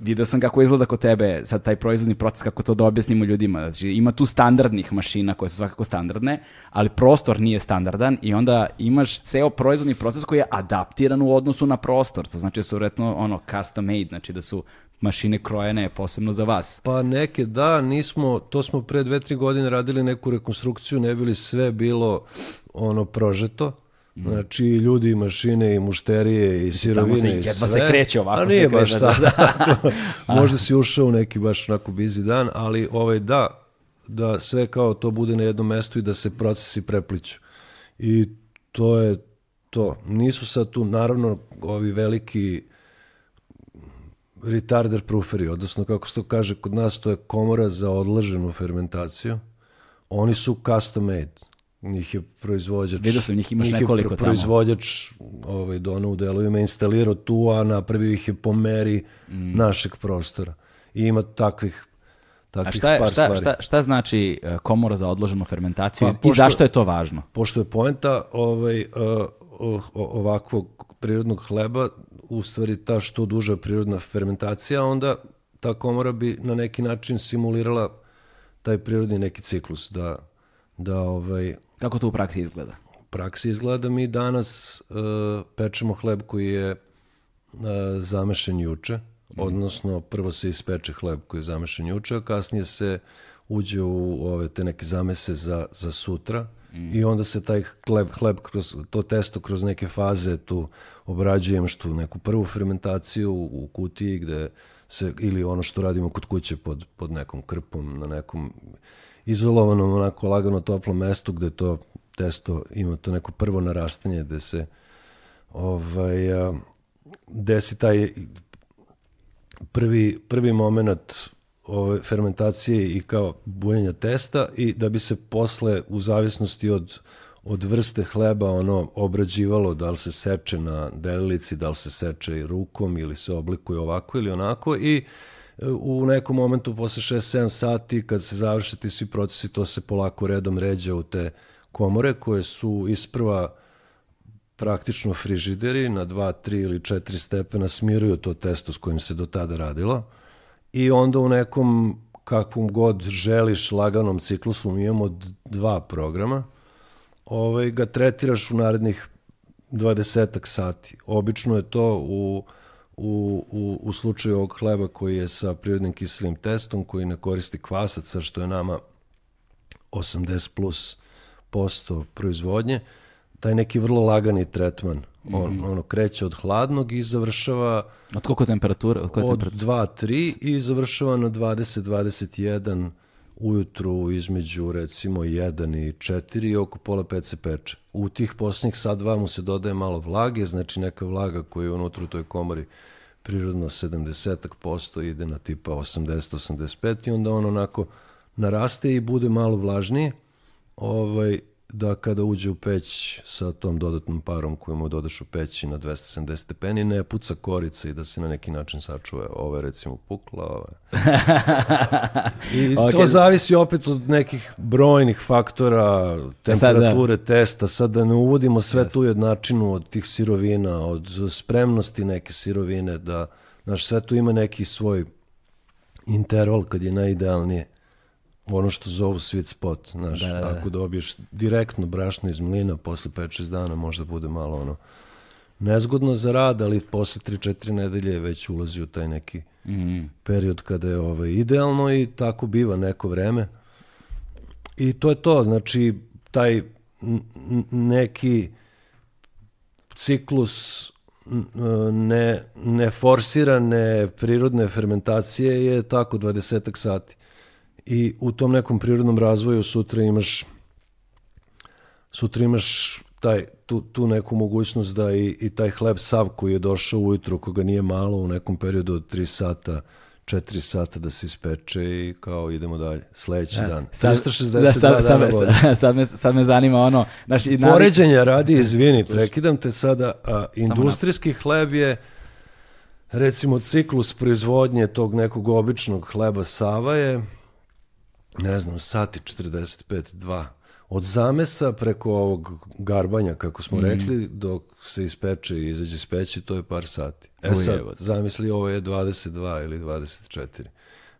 Vidio sam kako izgleda kod tebe sad taj proizvodni proces, kako to da objasnimo ljudima. Znači, ima tu standardnih mašina koje su svakako standardne, ali prostor nije standardan i onda imaš ceo proizvodni proces koji je adaptiran u odnosu na prostor. To znači da su vretno ono custom made, znači da su mašine krojene posebno za vas. Pa neke da, nismo, to smo pre dve, tri godine radili neku rekonstrukciju, ne bili sve bilo ono prožeto. Znači, ljudi, i mašine, i mušterije, i sirovine, se, i sve. se kreće ovako. A nije baš tako. Da, da. Možda si ušao u neki baš onako busy dan, ali ovaj, da, da sve kao to bude na jednom mestu i da se procesi prepliću. I to je to. Nisu sad tu, naravno, ovi veliki retarder prooferi, odnosno kako se to kaže kod nas, to je komora za odlaženu fermentaciju. Oni su custom made njih je proizvođač. Vidio sam, njih imaš njih nekoliko tamo. proizvođač ovaj, dono u delovima instalirao tu, a napravio ih je po meri mm. našeg prostora. I ima takvih takvih a šta, je, par šta, stvari. Šta, šta znači uh, komora za odloženu fermentaciju pa, pošto, i zašto je to važno? Pošto je poenta ovaj, uh, ovakvog prirodnog hleba, u stvari ta što duža prirodna fermentacija, onda ta komora bi na neki način simulirala taj prirodni neki ciklus, da da ovaj kako to u praksi izgleda? praksi izgleda da mi danas uh, pečemo hleb koji je uh, zamešan juče, mm. odnosno prvo se ispeče hleb koji je zamešan juče, a kasnije se uđe u ove te neke zamese za, za sutra mm. i onda se taj hleb, hleb kroz to testo kroz neke faze tu obrađujem što neku prvu fermentaciju u kutiji gde se, ili ono što radimo kod kuće pod, pod nekom krpom na nekom izolovanom, onako lagano toplom mestu gde to testo ima to neko prvo narastanje gde se ovaj, a, desi taj prvi, prvi moment ove fermentacije i kao bujenja testa i da bi se posle u zavisnosti od od vrste hleba ono obrađivalo da li se seče na delilici, da li se seče rukom ili se oblikuje ovako ili onako i u nekom momentu posle 6-7 sati kad se završe ti svi procesi to se polako redom ređa u te komore koje su isprva praktično frižideri na 2, 3 ili 4 stepena smiruju to testo s kojim se do tada radilo i onda u nekom kakvom god želiš laganom ciklusu mi imamo dva programa ovaj, ga tretiraš u narednih 20 sati. Obično je to u u, u, u slučaju ovog hleba koji je sa prirodnim kiselim testom, koji ne koristi kvasaca, što je nama 80 plus posto proizvodnje, taj neki vrlo lagani tretman. On, mm -hmm. ono kreće od hladnog i završava od koliko temperature? Od, od 2-3 i završava na 20-21 ujutru između recimo 1 i 4 i oko pola 5 se peče. U tih posljednjih sad dva mu se dodaje malo vlage, znači neka vlaga koja je unutra u toj komori prirodno 70% ide na tipa 80-85 i onda on onako naraste i bude malo vlažnije. Ovaj, da kada uđe u peć sa tom dodatnom parom koju mu dodaš u peći na 270 stepeni, ne puca korica i da se na neki način sačuje ove recimo pukla. Ove. I okay. to zavisi opet od nekih brojnih faktora, temperature sad, da. testa, sad da ne uvodimo sve yes. tu jednačinu od tih sirovina, od spremnosti neke sirovine, da znaš, sve tu ima neki svoj interval kad je najidealnije ono što zovu sweet spot, znaš, da, da, da. ako dobiješ direktno brašno iz mlina posle 5-6 dana možda bude malo ono nezgodno za rad, ali posle 3-4 nedelje već ulazi u taj neki mm. period kada je ovaj, idealno i tako biva neko vreme. I to je to, znači taj neki ciklus ne, neforsirane prirodne fermentacije je tako 20 sati i u tom nekom prirodnom razvoju sutra imaš sutra imaš taj, tu, tu neku mogućnost da i, i taj hleb sav koji je došao ujutru, koga nije malo, u nekom periodu od 3 sata, 4 sata da se ispeče i kao idemo dalje. Sledeći ja, e, dan. Sad, 362 da, sad, dana sad, sad, me, sad me zanima ono... Naš, i Poređenja radi, izvini, prekidam te sada, a, industrijski hleb je recimo ciklus proizvodnje tog nekog običnog hleba sava je ne znam, sati 45, 2. Od zamesa preko ovog garbanja, kako smo mm. rekli, dok se ispeče i izađe iz peći, to je par sati. E Ujevac. sad, zamisli, ovo je 22 ili 24.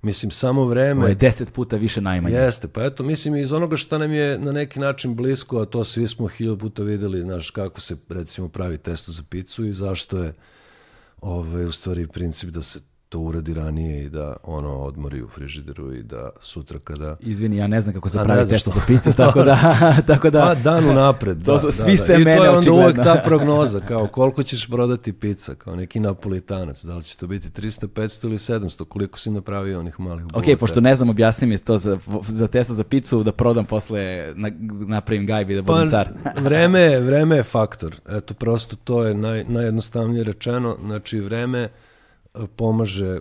Mislim, samo vreme... Ovo je deset puta više najmanje. Jeste, pa eto, mislim, iz onoga što nam je na neki način blisko, a to svi smo hiljadu puta videli, znaš, kako se, recimo, pravi testo za picu i zašto je, ovaj, u stvari, princip da se to uradi ranije i da ono odmori u frižideru i da sutra kada... Izvini, ja ne znam kako se A, pravi testo za picu, tako da... tako da pa dan unapred, da. To su da, svi da, se mene I to je onda uvek ta prognoza, kao koliko ćeš prodati pizza, kao neki napolitanac, da li će to biti 300, 500 ili 700, koliko si napravio onih malih Ok, pošto testa. ne znam, objasni mi to za, za testo za picu, da prodam posle, na, napravim gajbi, da budem pa, car. vreme, vreme je faktor, eto, prosto to je naj, najjednostavnije rečeno, znači vreme pomaže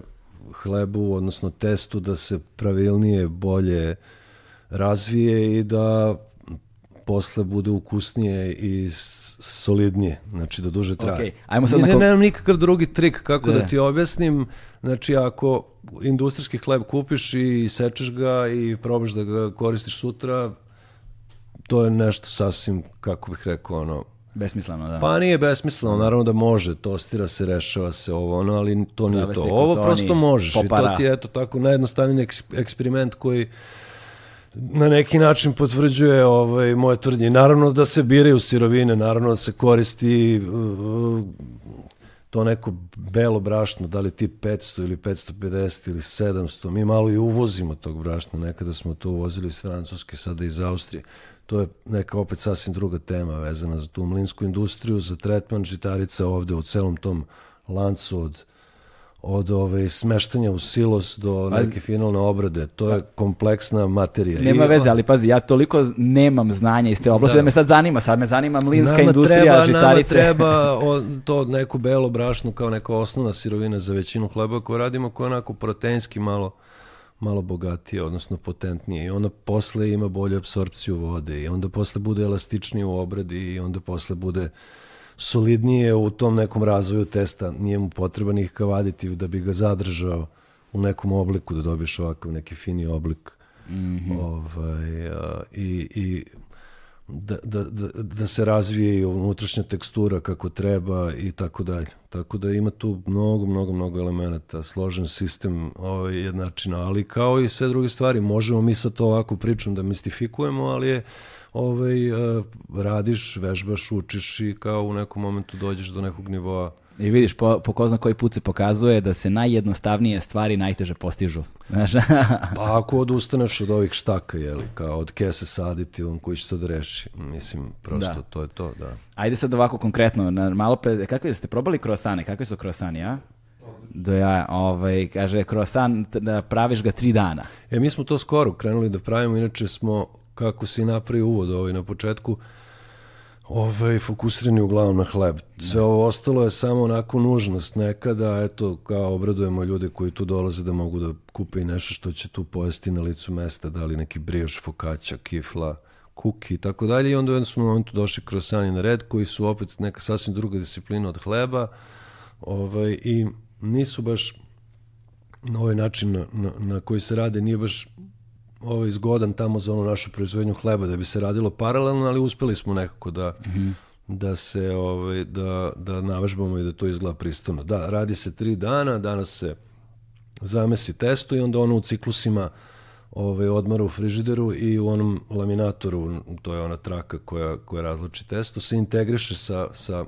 hlebu, odnosno testu da se pravilnije, bolje razvije i da posle bude ukusnije i solidnije, znači da duže traje. Okay. Ajmo sad ne, na... nemam nikakav drugi trik kako da. da ti objasnim, znači ako industrijski hleb kupiš i sečeš ga i probaš da ga koristiš sutra, to je nešto sasvim, kako bih rekao, ono, Besmisleno, da. Pa nije besmisleno, naravno da može, tostira se, rešava se ovo, ono, ali to nije Prave to. Ovo prosto možeš popara. i to ti je eto tako najjednostavniji eksperiment koji na neki način potvrđuje ovaj, moje tvrdnje. Naravno da se biraju sirovine, naravno da se koristi uh, to neko belo brašno, da li ti 500 ili 550 ili 700, mi malo i uvozimo tog brašna, nekada smo to uvozili iz Francuske, sada iz Austrije. To je neka opet sasvim druga tema vezana za tu mlinsku industriju, za tretman žitarica ovde u celom tom lancu od od ove smeštanja u silos do pazi, neke finalne obrade. To je kompleksna materija. Nema I, veze, ali pazi, ja toliko nemam znanja iz te oblasti da, da me sad zanima. Sad me zanima mlinska nama industrija treba, žitarice. Nama treba to neku belo brašnu kao neka osnovna sirovina za većinu hleba koju radimo, koja je onako proteinski malo malo bogatije, odnosno potentnije i onda posle ima bolju apsorpciju vode i onda posle bude elastičnije u obradi i onda posle bude solidnije u tom nekom razvoju testa, nije mu potreban nikakav aditiv da bi ga zadržao u nekom obliku, da dobiješ ovakav neki fini oblik. Mm -hmm. ovaj, a, i, i da, da, da, da se razvije i unutrašnja tekstura kako treba i tako dalje. Tako da ima tu mnogo, mnogo, mnogo elemenata, složen sistem ovaj, jednačina, ali kao i sve druge stvari, možemo mi sa to ovako pričom da mistifikujemo, ali je ovaj, uh, radiš, vežbaš, učiš i kao u nekom momentu dođeš do nekog nivoa I vidiš, po, po ko zna koji put se pokazuje da se najjednostavnije stvari najteže postižu. Znaš? pa ako odustaneš od ovih štaka, jeli, kao od kese saditi, on koji će to da reši. Mislim, prosto da. to je to, da. Ajde sad ovako konkretno, na, malo pre, kakve ste probali krosane? Kakve su krosani, a? Do ja, ovaj, kaže, krosan, da praviš ga tri dana. E, mi smo to skoro krenuli da pravimo, inače smo kako si napravio uvod ovaj na početku, ovaj, fokusirani uglavnom na hleb. Sve ovo ostalo je samo onako nužnost nekada, eto, kao obradujemo ljude koji tu dolaze da mogu da kupe i nešto što će tu pojesti na licu mesta, da li neki brioš, fokaća, kifla, kuki i tako dalje. I onda u jednom momentu došli krosani na red, koji su opet neka sasvim druga disciplina od hleba ovaj, i nisu baš na ovaj način na, na, na koji se rade, nije baš ovaj, zgodan tamo za onu našu proizvodnju hleba da bi se radilo paralelno, ali uspeli smo nekako da, mm -hmm. da se ovaj, da, da navežbamo i da to izgleda pristojno. Da, radi se tri dana, danas se zamesi testo i onda ono u ciklusima ovaj, odmara u frižideru i u onom laminatoru, to je ona traka koja, koja razluči testo, se integriše sa, sa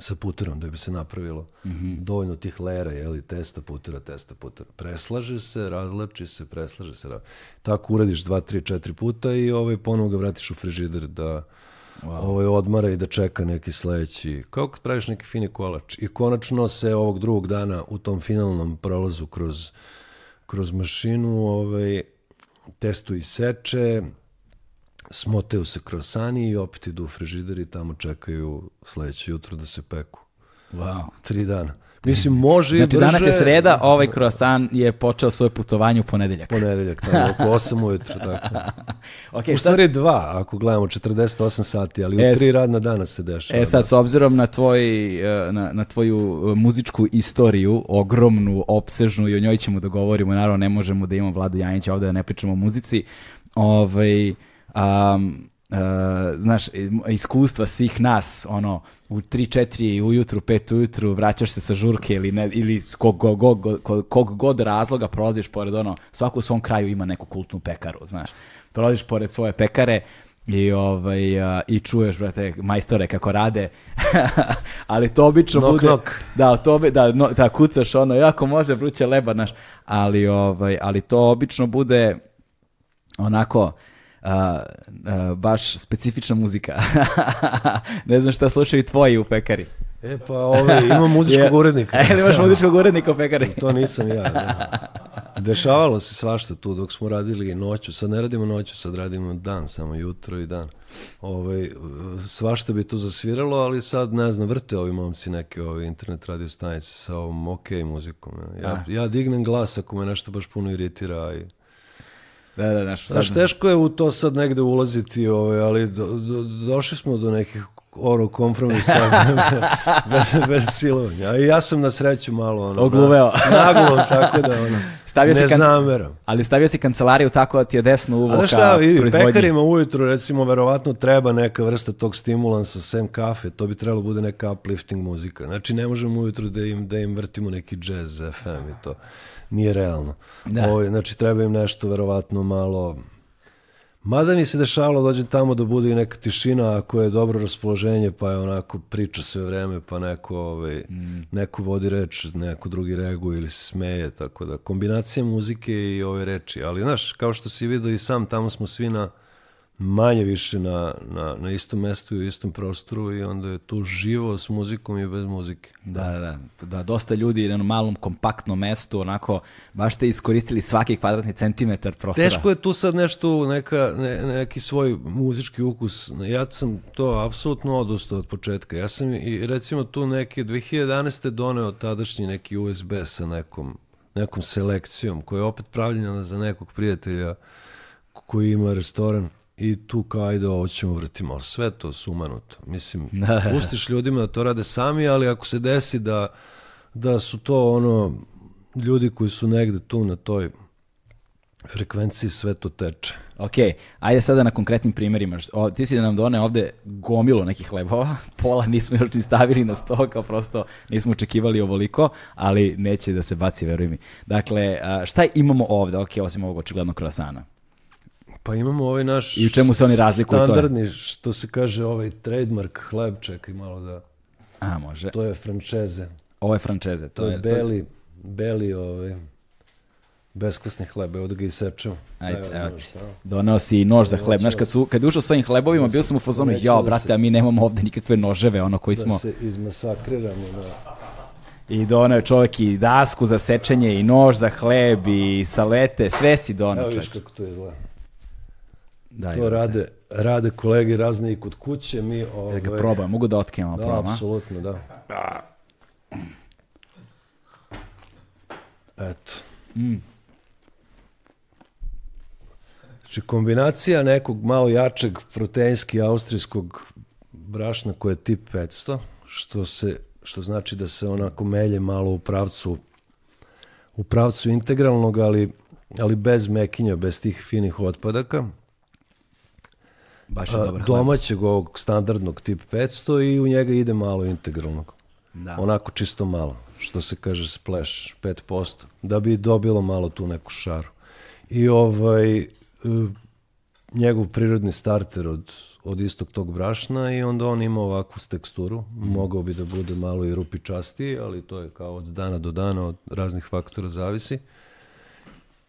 sa puterom da bi se napravilo mm -hmm. dovoljno tih lera, jeli, testa, putera, testa, putera. Preslaže se, razlači se, preslaže se. Tako uradiš dva, tri, četiri puta i ovaj, ponovo ga vratiš u frižider da wow. ovaj, odmara i da čeka neki sledeći, kao kad praviš neki fini kolač. I konačno se ovog drugog dana u tom finalnom prolazu kroz, kroz mašinu ovaj, testo iseče, smotaju se krosani i opet idu u frižider i tamo čekaju sledeće jutro da se peku. Wow. Tri dana. Mislim, može znači, i brže. danas je sreda, ovaj kroasan je počeo svoje putovanje u ponedeljak. Ponedeljak, tako, oko 8 ujutru, tako. okay, u stvari šta... dva, ako gledamo 48 sati, ali e, u tri radna dana se dešava. E sad, da. s obzirom na, tvoj, e, na, na tvoju e, muzičku istoriju, ogromnu, opsežnu, i o njoj ćemo da govorimo, naravno ne možemo da imamo Vladu Janića ovde da ne pričamo o muzici, ovaj, um, Uh, znaš, iskustva svih nas, ono, u 3-4 ujutru, 5 ujutru, vraćaš se sa žurke ili, ne, ili kog, kog, kog, kog god razloga prolaziš pored, ono, svako u svom kraju ima neku kultnu pekaru, znaš. Prolaziš pored svoje pekare i, ovaj, uh, i čuješ, brate, majstore kako rade, ali to obično knock, bude... Knock. Da, to, da, no, da, kucaš ono, jako može vruće leba, naš, ali, ovaj, ali to obično bude onako a, a, baš specifična muzika. ne znam šta slušaju tvoji u pekari. E pa ove, imam muzičkog urednika. E, imaš muzičkog urednika u pekari? to nisam ja, da. Dešavalo se svašta tu dok smo radili noću, sad ne radimo noću, sad radimo dan, samo jutro i dan. Ove, svašta bi tu zasviralo, ali sad, ne znam, vrte ovi momci neke ove internet radio stanice sa ovom ok muzikom. Ja, ja dignem glas ako me nešto baš puno iritira i Da, da, naš. Znaš, teško je u to sad negde ulaziti, ovaj, ali do, do, došli smo do nekih oro kompromisa bez, bez silovanja. I ja sam na sreću malo ono, ogluveo. Naglo, tako da ono, stavio ne zameram. Ali stavio si kancelariju tako da ti je desno uvo ka šta, vidi, pekarima ujutru recimo verovatno treba neka vrsta tog stimulansa sem kafe, to bi trebalo bude neka uplifting muzika. Znači ne možemo ujutru da im, da im vrtimo neki jazz FM i to nije realno. Da. Ovo, ovaj, znači treba im nešto verovatno malo Mada mi se dešavalo dođem tamo da bude i neka tišina, ako je dobro raspoloženje, pa je onako priča sve vreme, pa neko, ovaj, mm. neko vodi reč, neko drugi reaguje ili se smeje, tako da kombinacija muzike i ove reči. Ali znaš, kao što si vidio i sam, tamo smo svi na manje više na, na, na istom mestu i u istom prostoru i onda je tu živo s muzikom i bez muzike. Da, da, da, dosta ljudi na malom kompaktnom mestu, onako, baš ste iskoristili svaki kvadratni centimetar prostora. Teško je tu sad nešto, neka, ne, neki svoj muzički ukus. Ja sam to apsolutno odustao od početka. Ja sam i recimo tu neke 2011. doneo tadašnji neki USB sa nekom, nekom selekcijom koja je opet pravljena za nekog prijatelja koji ima restoran i tu kao ajde ovo ćemo vrtimo, sve to sumanuto. Mislim, da. pustiš ljudima da to rade sami, ali ako se desi da, da su to ono ljudi koji su negde tu na toj frekvenciji sve to teče. Ok, ajde sada na konkretnim primjerima. O, ti si da nam done ovde gomilo nekih hlebova, pola nismo još ni stavili na sto, kao prosto nismo očekivali ovoliko, ali neće da se baci, veruj mi. Dakle, šta imamo ovde, ok, osim ovog očiglednog krasana? Pa imamo ovaj naš I u čemu se oni razlikuju standardni, to što se kaže ovaj trademark hleb, čekaj malo da... A, može. To je frančeze. Ovo je frančeze. To, to je, beli, to... beli ovaj, beskvasni hleb, evo da ga isečemo. Ajde, evo ti. Doneo si i nož za hleb. Znaš, kad, su, kad ušao s ovim hlebovima, bio sam u fazonu, jao, brate, da a mi nemamo ovde nikakve noževe, ono koji smo... Da se izmasakriramo, da. I doneo je čovjek i dasku za sečenje, i nož za hleb, i salete, sve si doneo. Evo viš kako to izgleda. Da, to rade, rade kolege razni i kod kuće. Mi, ovaj... Da ga probam, mogu da otkrijemo da, probam, apsolutno, da. Eto. Mm. Znači, kombinacija nekog malo jačeg proteinski austrijskog brašna koje je tip 500, što, se, što znači da se onako melje malo u pravcu u pravcu integralnog, ali, ali bez mekinja, bez tih finih otpadaka Baš je dobar domaćeg ovog standardnog tip 500 i u njega ide malo integralnog. Da. Onako čisto malo, što se kaže splash, 5%, da bi dobilo malo tu neku šaru. I ovaj, e, njegov prirodni starter od, od istog tog brašna i onda on ima ovakvu teksturu. Mm. Mogao bi da bude malo i rupičastiji, ali to je kao od dana do dana, od raznih faktora zavisi.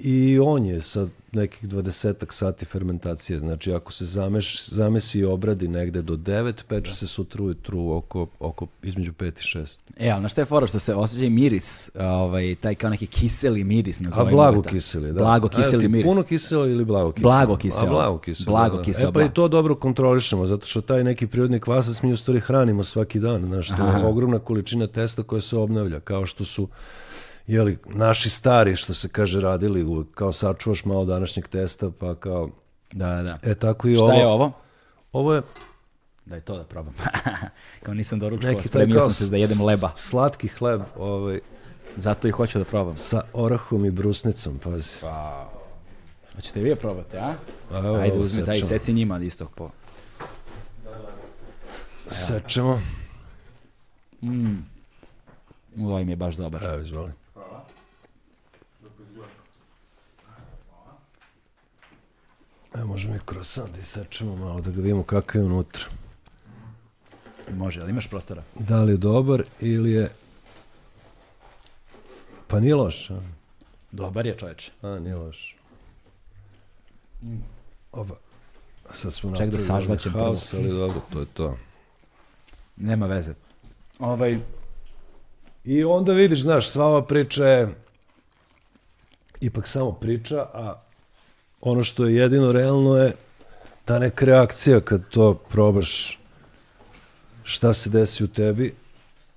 I on je sa nekih 20 sati fermentacije. Znači, ako se zameš, zamesi i obradi negde do 9, peče se sutra ujutru oko, oko između 5 i 6. E, ali na što je fora što se osjeća miris, ovaj, taj kao neki kiseli miris, nazovimo A blago kiseli, da. Blago kiseli miris. Puno kiselo ili blago kiselo? Blago kiselo. A blago kiselo, blago da, kiselo. E pa i to dobro kontrolišemo, zato što taj neki prirodni kvasac mi u stvari hranimo svaki dan. Znaš, to je ogromna količina testa koja se obnavlja, kao što su jeli, naši stari, što se kaže, radili, kao sačuvaš malo današnjeg testa, pa kao... Da, da. E, tako i Šta ovo. Šta je ovo? Ovo je... Da je to da probam. kao nisam doručkao, spremio sam se da jedem leba. Slatki hleb, ovaj... Zato i hoću da probam. Sa orahom i brusnicom, pazi. Pa... Hoćete vi je probati, a? Evo, Ajde, uzmi, daj seci njima isto po... Sečemo. Mm. Ovo im je baš dobar. Evo, izvoli. E, možemo i krosan da isečemo malo, da ga vidimo kakav je unutra. Može, ali imaš prostora? Da li je dobar ili je... Pa nije loš. A? Dobar je čoveč. A, nije loš. Oba. Sad smo Ček da sažvaćem prvo. Haos, ali dobro, to je to. Nema veze. Ovaj... I onda vidiš, znaš, sva ova priča je ipak samo priča, a ono što je jedino realno je ta neka reakcija kad to probaš šta se desi u tebi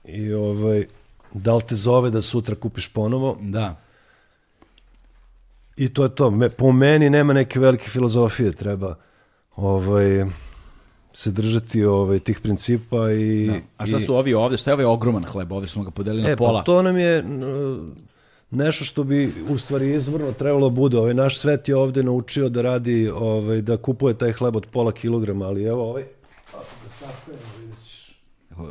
i ovaj, da li te zove da sutra kupiš ponovo. Da. I to je to. Me, po meni nema neke velike filozofije, treba ovaj, se držati ovaj, tih principa i... Da. A šta su ovi ovde? Šta je ovaj ogroman hleb? Ovde smo ga podelili e, na pola. Pa to nam je nešto što bi u stvari izvorno trebalo da bude. Ovaj naš svet je ovde naučio da radi, ovaj, da kupuje taj hleb od pola kilograma, ali evo ovaj, da sastavimo, vidiš.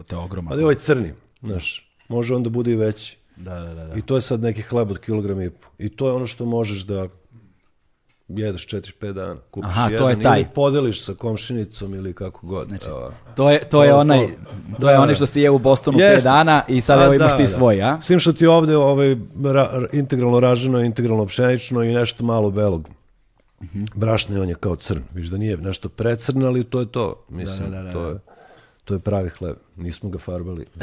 To je ogromno. Ali ovaj crni, znaš, može on da bude i veći. Da, da, da, da. I to je sad neki hleb od kilograma i po. I to je ono što možeš da jedeš 4-5 dana, kupiš Aha, jedan to je taj. ili podeliš sa komšinicom ili kako god. Znači, Evo. To je, to je onaj, to- je da, onaj da. što si je u Bostonu Jeste. 5 dana i sad A, evo imaš da, ti da. svoj, a? S tim što ti ovde ovaj, ra, integralno raženo, integralno pšenično i nešto malo belog. Mhm. Brašno i on je kao crn. Viš da nije nešto precrn, ali to je to. Mislim, Da, da, da, to, je, to je pravi hleb. Nismo ga farbali.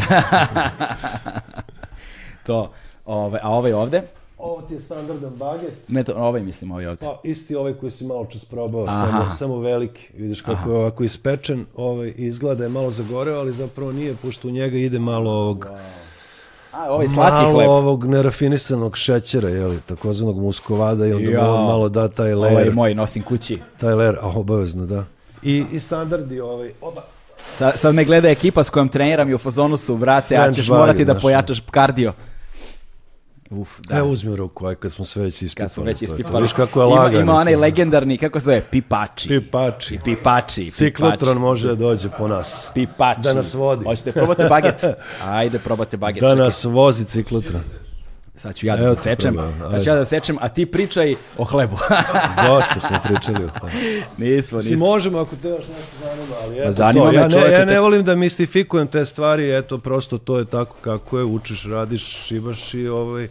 To, ove, a ovaj ovde? Ovo ti je standardan baget. Ne, to, ovaj mislim, ovaj ovde. Pa isti ovaj koji si malo čas probao, Aha. samo, samo veliki. Vidiš kako je ovako ispečen, ovaj, izgleda je malo zagoreo, ali zapravo nije, pošto u njega ide malo ovog, A, ovaj slatki malo hleb. ovog nerafinisanog šećera, jeli, takozvanog muskovada i onda malo, malo da taj ler, Ovaj moj nosim kući. taj ler, a obavezno, da. I, i standardi ovaj, oba. Sa, sad me gleda ekipa s kojom treniram i u fazonu su, brate, a French ćeš bar morati da pojačaš kardio. Uf, da. Evo uzmi ruku, aj kad smo sve već ispipali. Kad smo već ispipali. Viš kako je ima, lagano. ima onaj legendarni, kako se zove, pipači. Pipači. Pipači. Ciklotron može da dođe po nas. Pipači. Da nas vodi. Hoćete probate baget? Ajde, probate baget. Da čekaj. nas vozi ciklotron. Sad ću ja da zasečem. probaj, Sad ću ja da sečem, a ti pričaj o hlebu. Dosta smo pričali o tome. nismo, nismo. možemo ako te još nešto zanima, ali eto zanima to. me, ja, ne, čoveče, ja ne volim da mistifikujem te stvari, eto, prosto to je tako kako je, učiš, radiš, šibaš i ovaj,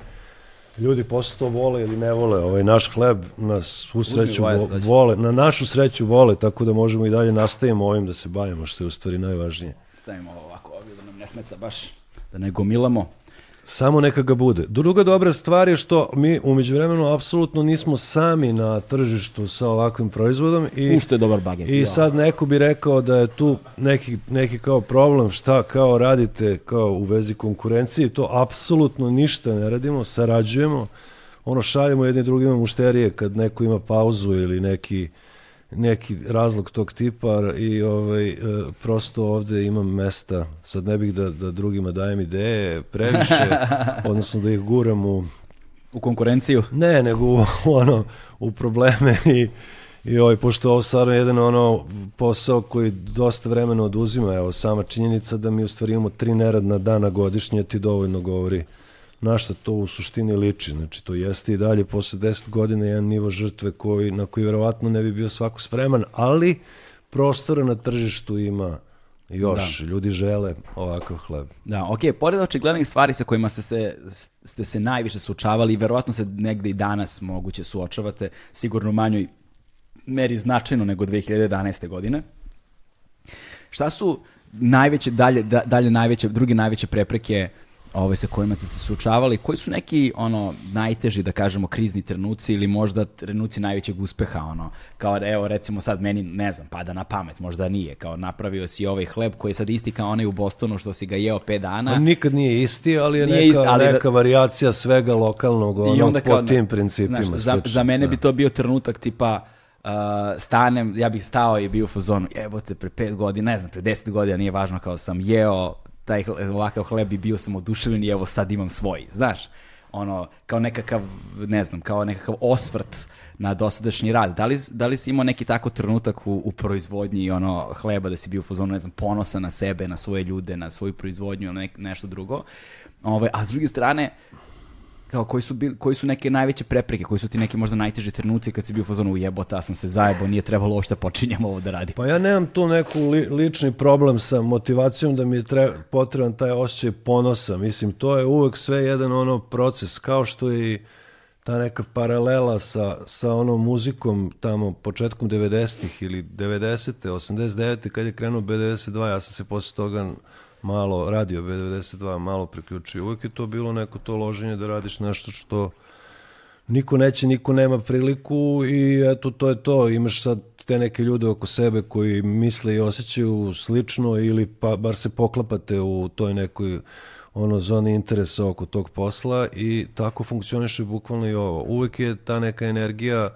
ljudi posle to vole ili ne vole, ovaj naš hleb na svu sreću vo- vole, na našu sreću vole, tako da možemo i dalje nastavimo ovim da se bavimo, što je u stvari najvažnije. Stavimo ovako ovdje da nam ne smeta baš, da ne gomilamo. Samo neka ga bude. Druga dobra stvar je što mi umeđu vremenu apsolutno nismo sami na tržištu sa ovakvim proizvodom i U što je dobar baget. I ja. sad neko bi rekao da je tu neki, neki kao problem, šta kao radite kao u vezi konkurencije, to apsolutno ništa ne radimo, sarađujemo, ono šaljemo jedni drugima mušterije kad neko ima pauzu ili neki neki razlog tog tipa i ovaj, e, prosto ovde imam mesta, sad ne bih da, da drugima dajem ideje previše, odnosno da ih guram u U konkurenciju. ne, nego u, ono, u probleme i, i ovaj, pošto ovo stvarno je jedan ono posao koji dosta vremena oduzima, evo, sama činjenica da mi u stvari imamo tri neradna dana godišnje ti dovoljno govori na šta to u suštini liči. Znači, to jeste i dalje posle 10 godina jedan nivo žrtve koji, na koji verovatno ne bi bio svako spreman, ali prostora na tržištu ima još. Ljudi žele ovakav hleb. Da, ok, pored očiglednih stvari sa kojima ste se, ste se najviše suočavali i verovatno se negde i danas moguće suočavate, sigurno u manjoj meri značajno nego 2011. godine. Šta su najveće, dalje, da- dalje najveće, druge najveće prepreke ove sa kojima ste se suočavali, koji su neki ono najteži da kažemo krizni trenuci ili možda trenuci najvećeg uspeha ono kao da evo recimo sad meni ne znam pada na pamet možda nije kao napravio si ovaj hleb koji je sad isti kao onaj u Bostonu što si ga jeo 5 dana On nikad nije isti, ali je Nije neka, isti, ali da- neka varijacija svega lokalnog ono, po tim principima. znaš, za, za mene da. bi to bio trenutak tipa uh, stanem, ja bih stao i bio u fazonu, jebote, pre pet godina, ne znam, pre deset godina, nije važno, kao sam jeo taj ovakav hleb i bio sam oduševljen i evo sad imam svoj, znaš, ono, kao nekakav, ne znam, kao nekakav osvrt na dosadašnji rad. Da li, da li si imao neki tako trenutak u, u proizvodnji ono, hleba da si bio u fazonu, ne znam, ponosan na sebe, na svoje ljude, na svoju proizvodnju, na nek, nešto drugo? Ove, a s druge strane, kao koji su, bil, koji su neke najveće prepreke, koji su ti neki možda najteži trenuci kad si bio u fazonu jebote, ja sam se zajebo, nije trebalo uopšte počinjamo ovo da radim. Pa ja nemam tu neku li, lični problem sa motivacijom da mi je tre, potreban taj osjećaj ponosa. Mislim, to je uvek sve jedan ono proces, kao što je i ta neka paralela sa, sa onom muzikom tamo početkom 90-ih ili 90. 89. kad je krenuo B92, ja sam se posle toga malo radio B92, malo priključio. Uvek je to bilo neko to loženje da radiš nešto što niko neće, niko nema priliku i eto to je to. Imaš sad te neke ljude oko sebe koji misle i osjećaju slično ili pa bar se poklapate u toj nekoj ono zoni interesa oko tog posla i tako funkcioniše bukvalno i ovo. Uvek je ta neka energija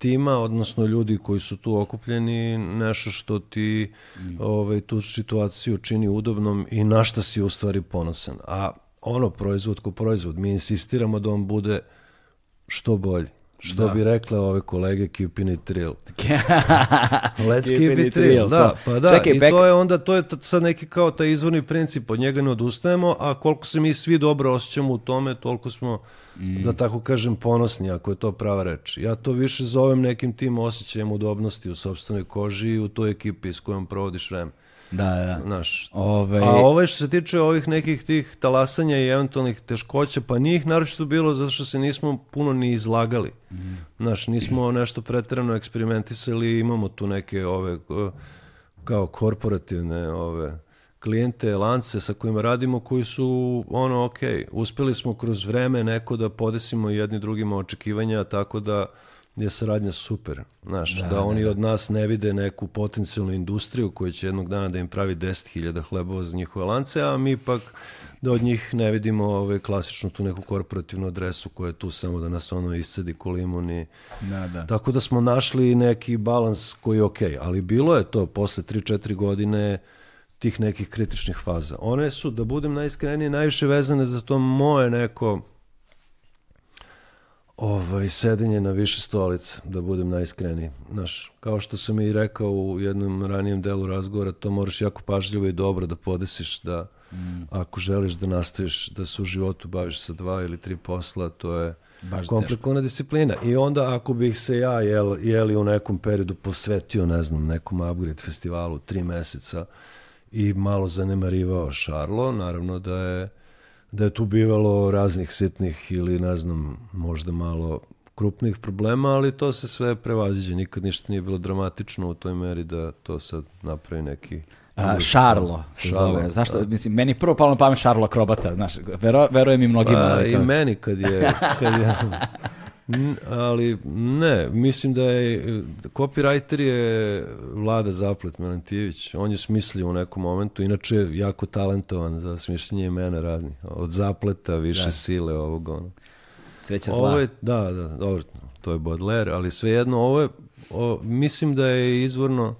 tima, odnosno ljudi koji su tu okupljeni, nešto što ti ovaj, tu situaciju čini udobnom i na šta si u stvari ponosan. A ono, proizvod ko proizvod, mi insistiramo da on bude što bolji. Što bi rekle ove kolege keeping it real. Let's keep, it real, da. Pa da, Čekaj, i back... to je onda, to je sad neki kao taj izvorni princip, od njega ne odustajemo, a koliko se mi svi dobro osjećamo u tome, toliko smo, mm. da tako kažem, ponosni, ako je to prava reč. Ja to više zovem nekim tim osjećajem udobnosti u sobstvenoj koži i u toj ekipi s kojom provodiš vreme. Da, da. Znaš, Ove... A ovo što se tiče ovih nekih tih talasanja i eventualnih teškoća, pa nije ih naročito bilo zato što se nismo puno ni izlagali. Mm. Znaš, nismo nešto pretrano eksperimentisali, imamo tu neke ove kao korporativne ove klijente, lance sa kojima radimo koji su ono ok, uspeli smo kroz vreme neko da podesimo jedni drugima očekivanja tako da je saradnja super. Znaš, da, da, da oni da. od nas ne vide neku potencijalnu industriju koja će jednog dana da im pravi 10.000 hlebova za njihove lance, a mi pak da od njih ne vidimo ove, klasičnu tu neku korporativnu adresu koja je tu samo da nas ono iscedi ko limun i... Da, da. Tako da smo našli neki balans koji je okej, okay. ali bilo je to posle 3-4 godine tih nekih kritičnih faza. One su, da budem najiskreniji, najviše vezane za to moje neko ovaj, sedenje na više stolica, da budem najiskreniji. Znaš, kao što sam i rekao u jednom ranijem delu razgovora, to moraš jako pažljivo i dobro da podesiš, da mm. ako želiš da nastaviš da se u životu baviš sa dva ili tri posla, to je Baš komplikovana disciplina. I onda ako bih se ja jel, jeli u nekom periodu posvetio, ne znam, nekom upgrade festivalu tri meseca i malo zanemarivao Šarlo, naravno da je da je tu bivalo raznih sitnih ili ne znam, možda malo krupnih problema, ali to se sve prevaziđe. Nikad ništa nije bilo dramatično u toj meri da to sad napravi neki... A, Šarlo se Šarlo, zove. Zašto? Da. Mislim, meni prvo palo na pamet Šarlo Akrobata, znaš, vero, verujem i mnogima. Pa, i meni kad je... Kad je ali ne, mislim da je copywriter je Vlada Zaplet Melantijević, on je smislio u nekom momentu, inače je jako talentovan za smišljenje imena radnih, od Zapleta, više da. sile ovog ono. Cveće zla. Ovo je, da, da, dobro, to je Baudelaire, ali svejedno ovo je, o, mislim da je izvorno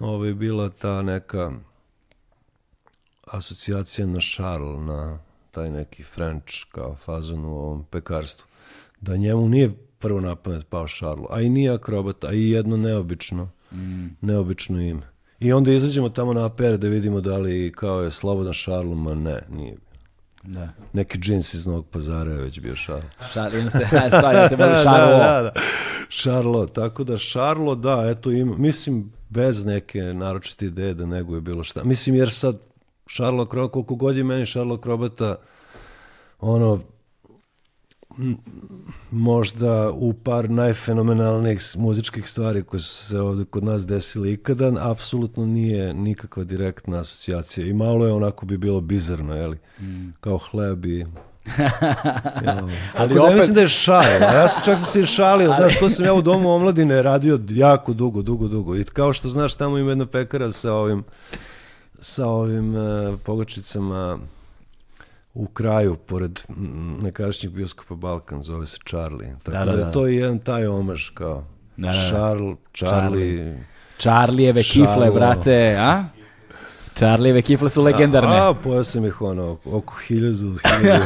ovo je bila ta neka asocijacija na Charles, na taj neki French kao fazon u ovom pekarstvu da njemu nije prvo na pamet pao Šarlo, a i nije akrobat, a i jedno neobično, mm. neobično ime. I onda izađemo tamo na APR da vidimo da li kao je slobodan Šarlo, ma ne, nije Da. Neki džins iz Novog pazara je već bio Šarlo. Šarlo, imate, stvari, imate boli Šarlo. da, da, da. Šarlo, tako da Šarlo, da, eto ima, mislim, bez neke naročite ideje da nego je bilo šta. Mislim, jer sad Šarlo Krobata, koliko god je meni Šarlo Krobata, ono, možda u par najfenomenalnijih muzičkih stvari koje su se ovde kod nas desile ikada, apsolutno nije nikakva direktna asocijacija. I malo je onako bi bilo bizarno, jeli? Mm. Kao hleb i ja, ali da opet... mislim da je šal. Ja sam čak sam se šalio, znaš, to sam ja u domu omladine radio jako dugo, dugo, dugo. I kao što znaš, tamo ima jedna pekara sa ovim sa ovim uh, pogačicama u kraju, pored nekadašnjeg bioskopa Balkan, zove se Charlie. Tako da, da, da, da. to je jedan taj omaž kao da, da, da. Charles, Charlie... Charlijeve kifle, brate, a? Charlijeve kifle su legendarne. A, a pojao sam ih ono, oko hiljadu, hiljadu.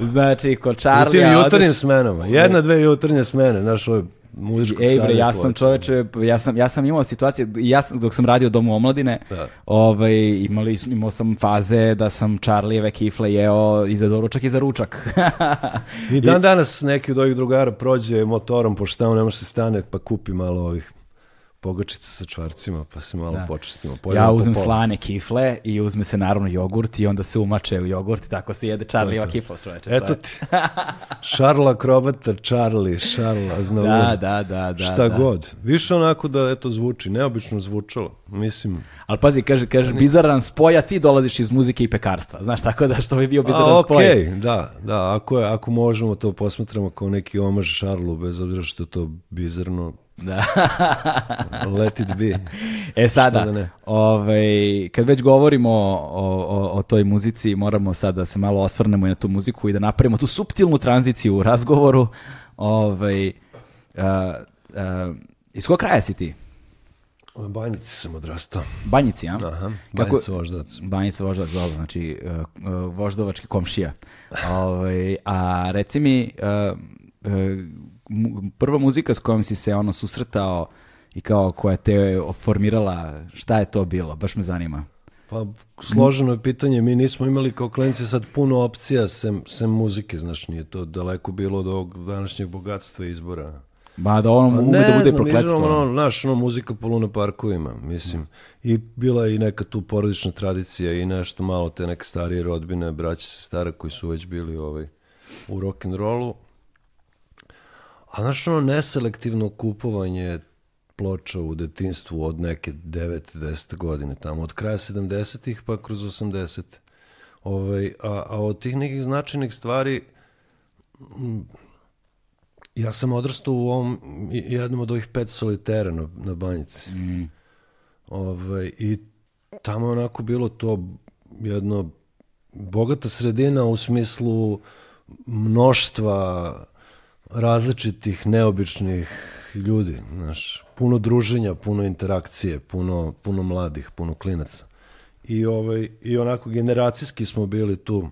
znači, kod Charlija... U tim jutarnjim odeš... smenama, jedna, dve jutarnje smene, znaš, ovo muzičkog Ej bre, ja sam čoveče, ja sam, ja sam imao situacije, ja sam, dok sam radio Domu omladine, da. ovaj, imali, imao sam faze da sam Charlijeve kifle jeo i za doručak i za ručak. I dan danas neki od ovih drugara prođe motorom, pošto tamo ne može se stane, pa kupi malo ovih pogačica sa čvarcima, pa se malo da. počestimo. ja uzmem slane kifle i uzme se naravno jogurt i onda se umače u jogurt i tako se jede Charlijeva kifla, čoveče. Eto ti. Šarla Krobata, Charlie, Šarla, znam. Da, da, da, da. Šta da. god. Više onako da eto zvuči, neobično zvučalo. Mislim. Ali pazi, kaže, kaže bizaran spoj, a ti dolaziš iz muzike i pekarstva. Znaš, tako da što bi bio bizaran a, spoj. Okej, da, da, ako, je, ako možemo to posmatramo kao neki omaž Šarlu, bez obzira što je to bizarno, da. Let it be. E sada, da ovaj, kad već govorimo o, o, o, toj muzici, moramo sad da se malo osvrnemo na tu muziku i da napravimo tu suptilnu tranziciju u razgovoru. Ovaj, uh, uh, iz kog kraja si ti? U Banjici sam odrastao. Banjici, ja? Aha, Banjica Voždovac. Banjica Voždovac, dobro, znači uh, voždovački komšija. ovaj, a reci mi, uh, prva muzika s kojom si se ono susretao i kao koja te formirala, šta je to bilo? Baš me zanima. Pa složeno je pitanje, mi nismo imali kao klinci sad puno opcija sem, sem muzike, znaš, nije to daleko bilo od ovog današnjeg bogatstva izbora. Ba da ono pa ume da bude prokletstvo. Ne ono, naš, ono, muzika po Luna parkovima, mislim. I bila je i neka tu porodična tradicija i nešto malo te neke starije rodbine, braće se stara koji su već bili ovaj, u rock'n'rollu. A znaš, ono, neselektivno kupovanje ploča u detinstvu od neke 9. 10. godine, tamo od kraja 70-ih pa kroz 80. Ovaj, a, a od tih nekih značajnih stvari ja sam odrastao u ovom jednom od ovih pet solitera na, na banjici. Mm. Ovaj, I tamo je onako bilo to jedno bogata sredina u smislu mnoštva različitih, neobičnih ljudi, znaš, puno druženja, puno interakcije, puno, puno mladih, puno klinaca. I, ovaj, I onako generacijski smo bili tu.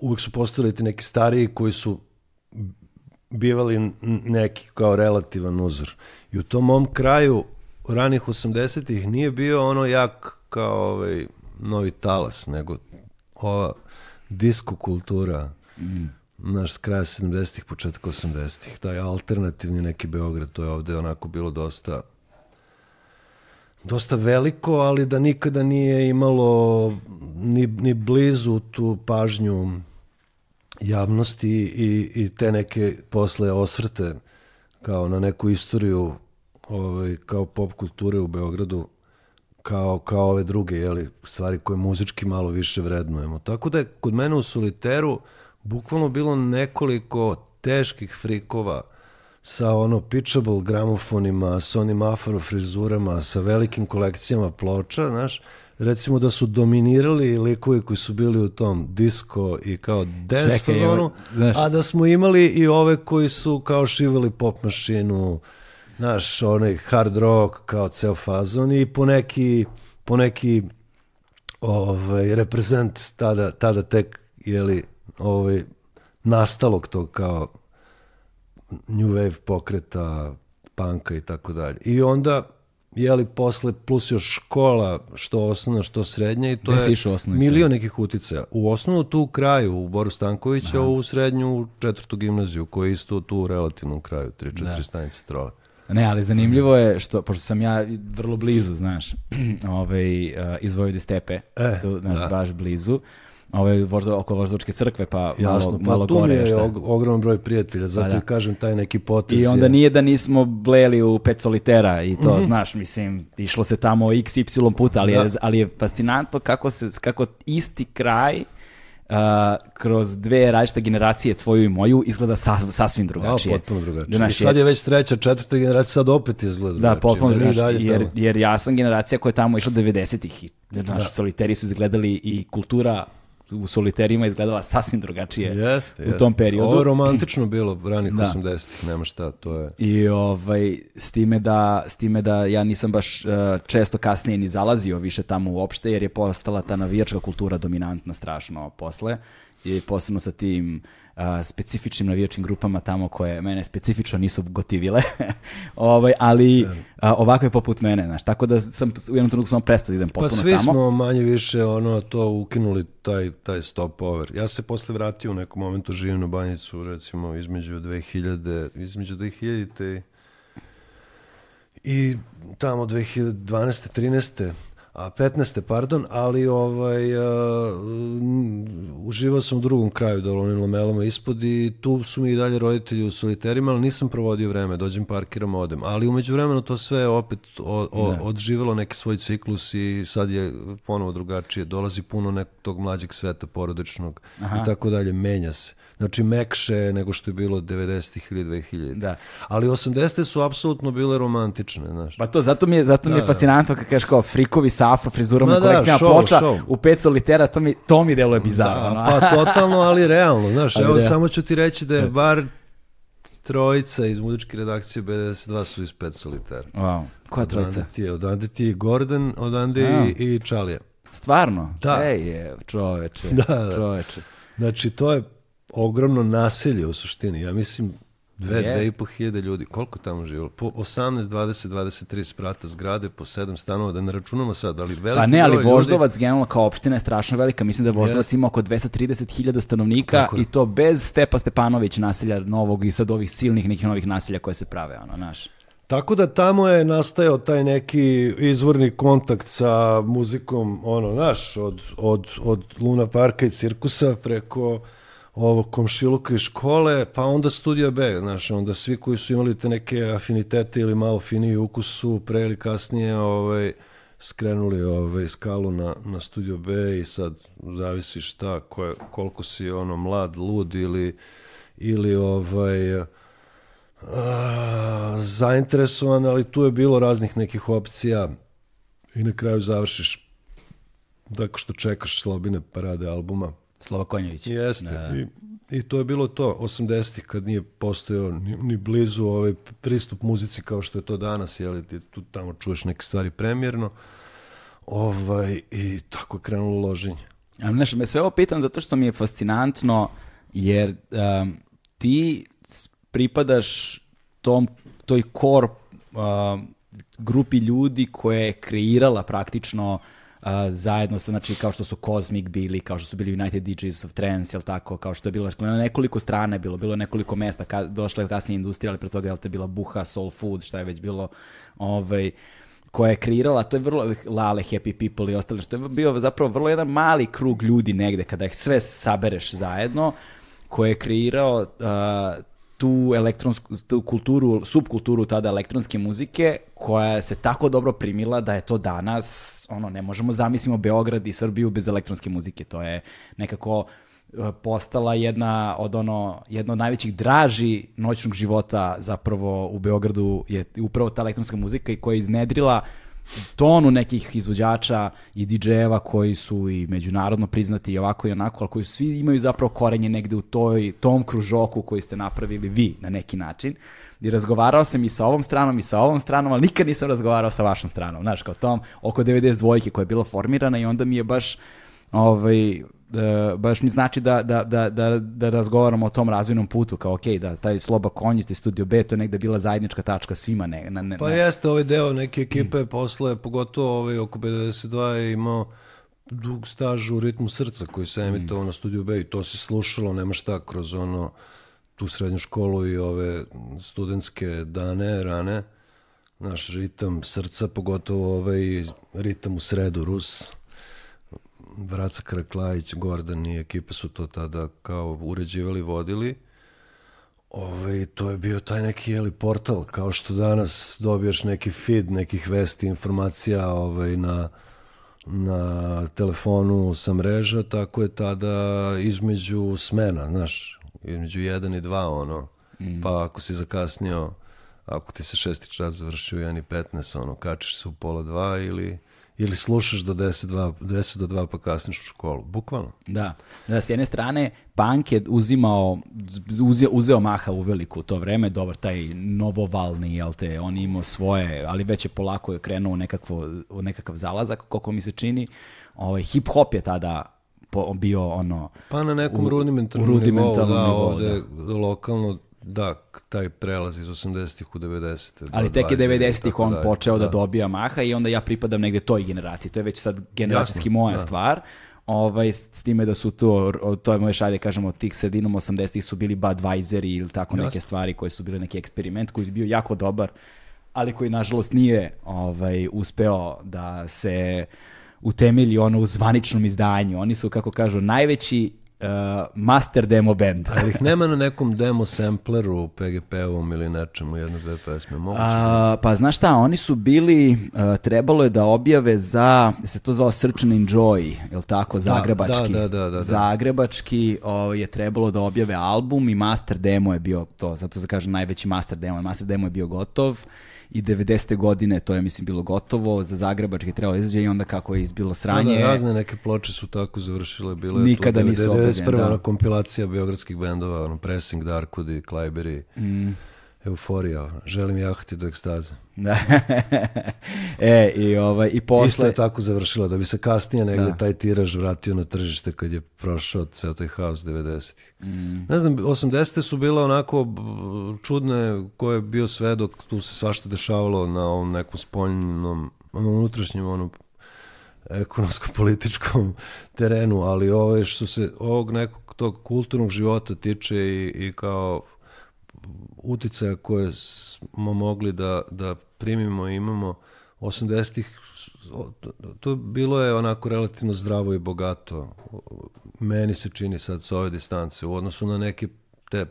Uvek su postojali ti neki stariji koji su bivali neki kao relativan uzor. I u tom mom kraju ranih 80-ih nije bio ono jak kao ovaj novi talas, nego ova disko kultura. Mm naš s kraja 70-ih, početak 80-ih. Taj alternativni neki Beograd, to je ovde onako bilo dosta dosta veliko, ali da nikada nije imalo ni, ni blizu tu pažnju javnosti i, i te neke posle osvrte kao na neku istoriju ovaj, kao pop kulture u Beogradu kao, kao ove druge jeli, stvari koje muzički malo više vrednujemo. Tako da je kod mene u Soliteru bukvalno bilo nekoliko teških frikova sa ono pitchable gramofonima, sa onim afro frizurama, sa velikim kolekcijama ploča, znaš, recimo da su dominirali likovi koji su bili u tom disco i kao dance Čekaj, fazonu, a da smo imali i ove koji su kao šivali pop mašinu, znaš, onaj hard rock kao ceo fazon i po neki, po neki ovaj, reprezent tada, tada tek, jeli, ovaj, nastalog tog kao new wave pokreta, panka i tako dalje. I onda jeli posle plus još škola, što osnovna, što srednja i to Gde je milion nekih uticaja. U osnovu tu u kraju, u Boru Stankovića, Aha. u srednju, u četvrtu gimnaziju, koja je isto tu u relativnom kraju, 3-4 da. stanice trole. Ne, ali zanimljivo je što, pošto sam ja vrlo blizu, znaš, ovaj, uh, iz Vojvode stepe, e, tu, znaš, da. baš blizu, ovaj, vožda, oko Voždovačke crkve, pa Jasno, malo, pa malo tu gore. mi je og, ogroman broj prijatelja, zato pa, da. kažem taj neki potez. I onda je... nije da nismo bleli u pet solitera i to, mm -hmm. znaš, mislim, išlo se tamo x, y puta, ali, da. je, ali je fascinantno kako, se, kako isti kraj Uh, kroz dve različite generacije, tvoju i moju, izgleda sa, sasvim drugačije. A, potpuno drugačije. Znaš, I sad je već treća, četvrta generacija, sad opet izgleda Da, potpuno drugačije. Jer, jer ja sam generacija koja je tamo išla 90-ih. Naši da. soliteri su izgledali i kultura u soliterima izgledala sasvim drugačije jeste, u tom periodu. Ovo je romantično bilo ranih da. 80-ih, nema šta, to je. I ovaj, s, time da, s time da ja nisam baš uh, često kasnije ni zalazio više tamo uopšte, jer je postala ta navijačka kultura dominantna strašno posle i posebno sa tim specifičnim navijačkim grupama tamo koje mene specifično nisu gotivile, ovaj, ali a, ovako je poput mene, znaš, tako da sam u jednom trenutku sam prestao da idem pa potpuno tamo. Pa svi smo manje više ono to ukinuli taj, taj stop over. Ja se posle vratio u nekom momentu živim na banjicu recimo između 2000 između 2000 i tamo 2012. 13 a 15. pardon, ali ovaj, uh, uživao sam u drugom kraju dole onim lamelama ispod i tu su mi i dalje roditelji u soliterima, ali nisam provodio vreme, dođem parkiram, odem. Ali umeđu vremenu to sve opet o, o, da. odživelo neki svoj ciklus i sad je ponovo drugačije. Dolazi puno nekog tog mlađeg sveta porodičnog Aha. i tako dalje, menja se. Znači mekše nego što je bilo 90-ih ili 2000. Da. Ali 80 su apsolutno bile romantične, znaš. Pa to zato mi je zato da, mi je da. fascinantno kad kažeš kao frikovi sa afro frizurom i kolekcijama da, ploča show. u pet solitera, to mi to mi deluje bizarno. Da, pa totalno, ali realno, znaš. Ali evo da. samo ću ti reći da je bar trojica iz muzičke redakcije B92 su iz pet solitera. Wow. Koja trojica? Odande ti je, odande ti je Gordon, odande i, i Čalija. Stvarno? Da. Ej, je, čoveče, da, da. čoveče. Znači, to je ogromno naselje u suštini. Ja mislim Dve, dve i po hiljade ljudi. Koliko tamo živjelo? Po 18, 20, 23 sprata zgrade, po sedam stanova, da ne računamo sad, ali veliki Pa ne, ali Voždovac ljudi... generalno kao opština je strašno velika. Mislim da Voždovac yes. ima oko 230.000 stanovnika Tako. i to bez Stepa Stepanović naselja novog i sad ovih silnih nekih novih naselja koje se prave, ono, naš. Tako da tamo je nastajao taj neki izvorni kontakt sa muzikom, ono, naš, od, od, od Luna Parka i cirkusa preko ovo komšiluka iz škole, pa onda studija B, znaš, onda svi koji su imali te neke afinitete ili malo finiji ukus su pre ili kasnije ovaj, skrenuli ovaj, skalu na, na studio B i sad zavisi šta, koje, koliko si ono mlad, lud ili, ili ovaj, a, zainteresovan, ali tu je bilo raznih nekih opcija i na kraju završiš tako što čekaš slobine parade albuma Slova Konjević. Jeste. Da. I, I to je bilo to, 80-ih, kad nije postojao ni, ni blizu ovaj pristup muzici kao što je to danas, jel, ti tu tamo čuješ neke stvari premjerno. Ovaj, I tako je krenulo loženje. A, znaš, me sve ovo pitam zato što mi je fascinantno, jer um, ti pripadaš tom, toj kor uh, grupi ljudi koja je kreirala praktično uh, zajedno sa, znači, kao što su Cosmic bili, kao što su bili United DJs of Trance, jel tako, kao što je bilo, na nekoliko strane bilo, bilo nekoliko mesta, ka, došla je kasnije industrija, ali pre toga, te, bila Buha, Soul Food, šta je već bilo, ovaj, koja je kreirala, to je vrlo Lale, Happy People i ostale, što je bio zapravo vrlo jedan mali krug ljudi negde, kada ih sve sabereš zajedno, koje je kreirao uh, tu elektronsku tu kulturu, subkulturu tada elektronske muzike koja se tako dobro primila da je to danas, ono, ne možemo zamislimo Beograd i Srbiju bez elektronske muzike. To je nekako e, postala jedna od ono jedna od najvećih draži noćnog života zapravo u Beogradu je upravo ta elektronska muzika i koja je iznedrila tonu nekih izvođača i DJ-eva koji su i međunarodno priznati i ovako i onako, ali koji svi imaju zapravo korenje negde u toj, tom kružoku koji ste napravili vi na neki način. I razgovarao sam i sa ovom stranom i sa ovom stranom, ali nikad nisam razgovarao sa vašom stranom, znaš, kao tom, oko 92 koja je bila formirana i onda mi je baš ovaj, uh, baš mi znači da, da, da, da, da razgovaramo o tom razvojnom putu, kao ok, da taj Sloba Konjić, taj Studio B, to je negde bila zajednička tačka svima. Ne, ne, ne, pa jeste, ovaj deo neke ekipe mm. posle, pogotovo ovaj oko 52 je imao dug staž u ritmu srca koji se emitovao mm. na Studio B i to se slušalo, nema šta, kroz ono tu srednju školu i ove studentske dane, rane, naš ritam srca, pogotovo ovaj ritam u sredu, Rus, Vraca Kraklajić, Gordon i ekipa su to tada kao uređivali, vodili. Ove, ovaj, to je bio taj neki jeli, portal, kao što danas dobijaš neki feed nekih vesti, informacija ovaj, na, na telefonu sa mreža, tako je tada između smena, znaš, između 1 i 2, ono, mm. pa ako si zakasnio, ako ti se šesti čas završio 1 i 15, ono, kačiš se u pola 2 ili ili slušaš do 10, 2, 10 do 2 pa kasniš u školu. Bukvalno. Da. Da, s jedne strane, punk je uzimao, uzeo, uzeo maha u veliku to vreme, dobar taj novovalni, jel te, on imao svoje, ali već je polako je krenuo nekakvo, nekakav zalazak, koliko mi se čini. Ovaj, hip hop je tada bio ono... Pa na nekom u, rudimentalnom, rudimentalnom nivou, da, nivou, ovde da. lokalno Da, taj prelaz iz 80-ih u 90 Ali tek je 90-ih on počeo da. da dobija maha i onda ja pripadam negde toj generaciji. To je već sad generacijski Jasno, moja da. stvar. Ovaj, s time da su to, to je moje šalje, kažemo, tih sredinom 80-ih su bili Budweiseri ili tako Jasno. neke stvari koje su bile neki eksperiment koji je bio jako dobar, ali koji nažalost nije ovaj, uspeo da se utemelji ono u zvaničnom izdanju. Oni su, kako kažu, najveći uh, master demo band. Ali ih nema na nekom demo sampleru, PGP-ovom ili nečemu, jedno, dve pesme, moguće? A, pa znaš šta, oni su bili, uh, trebalo je da objave za, se to zvao Search and Enjoy, je li tako, da, zagrebački. Da, da, da, da, da. Zagrebački o, je trebalo da objave album i master demo je bio to, zato se kaže najveći master demo, master demo je bio gotov i 90. godine to je mislim bilo gotovo, za Zagrebački trebalo izađe i onda kako je izbilo sranje. Da, da, razne neke ploče su tako završile, bile nikada tu, nisu objavljene. 91. Da. kompilacija beogradskih bendova, ono Pressing, Darkwood i Klajberi. Mm. Euforija, želim jahati do ekstaze. e, i, ovaj, i posle... Isto je tako završila, da bi se kasnije negde da. taj tiraž vratio na tržište kad je prošao ceo taj haos 90-ih. Mm. Ne znam, 80. su bile onako čudne, ko je bio svedok, tu se svašta dešavalo na ovom nekom spoljnom, onom unutrašnjem, onom ekonomsko-političkom terenu, ali ove što se ovog nekog tog kulturnog života tiče i, i kao uticaja koje smo mogli da, da primimo i imamo 80-ih to bilo je onako relativno zdravo i bogato meni se čini sad s ove distance u odnosu na neke te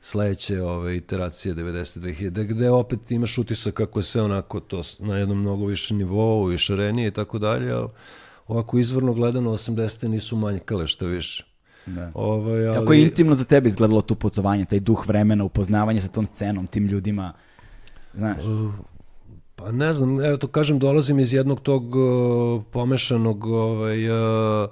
sledeće ove iteracije 92.000 gde opet imaš utisak kako je sve onako to na jednom mnogo više nivou i šarenije i tako dalje ali ovako izvorno gledano 80. nisu manjkale što više Da. Ovaj, ali... Kako je intimno za tebe izgledalo tu putovanje, taj duh vremena, upoznavanje sa tom scenom, tim ljudima, znaš? Uh, pa ne znam, evo to kažem, dolazim iz jednog tog uh, pomešanog, ovaj, uh,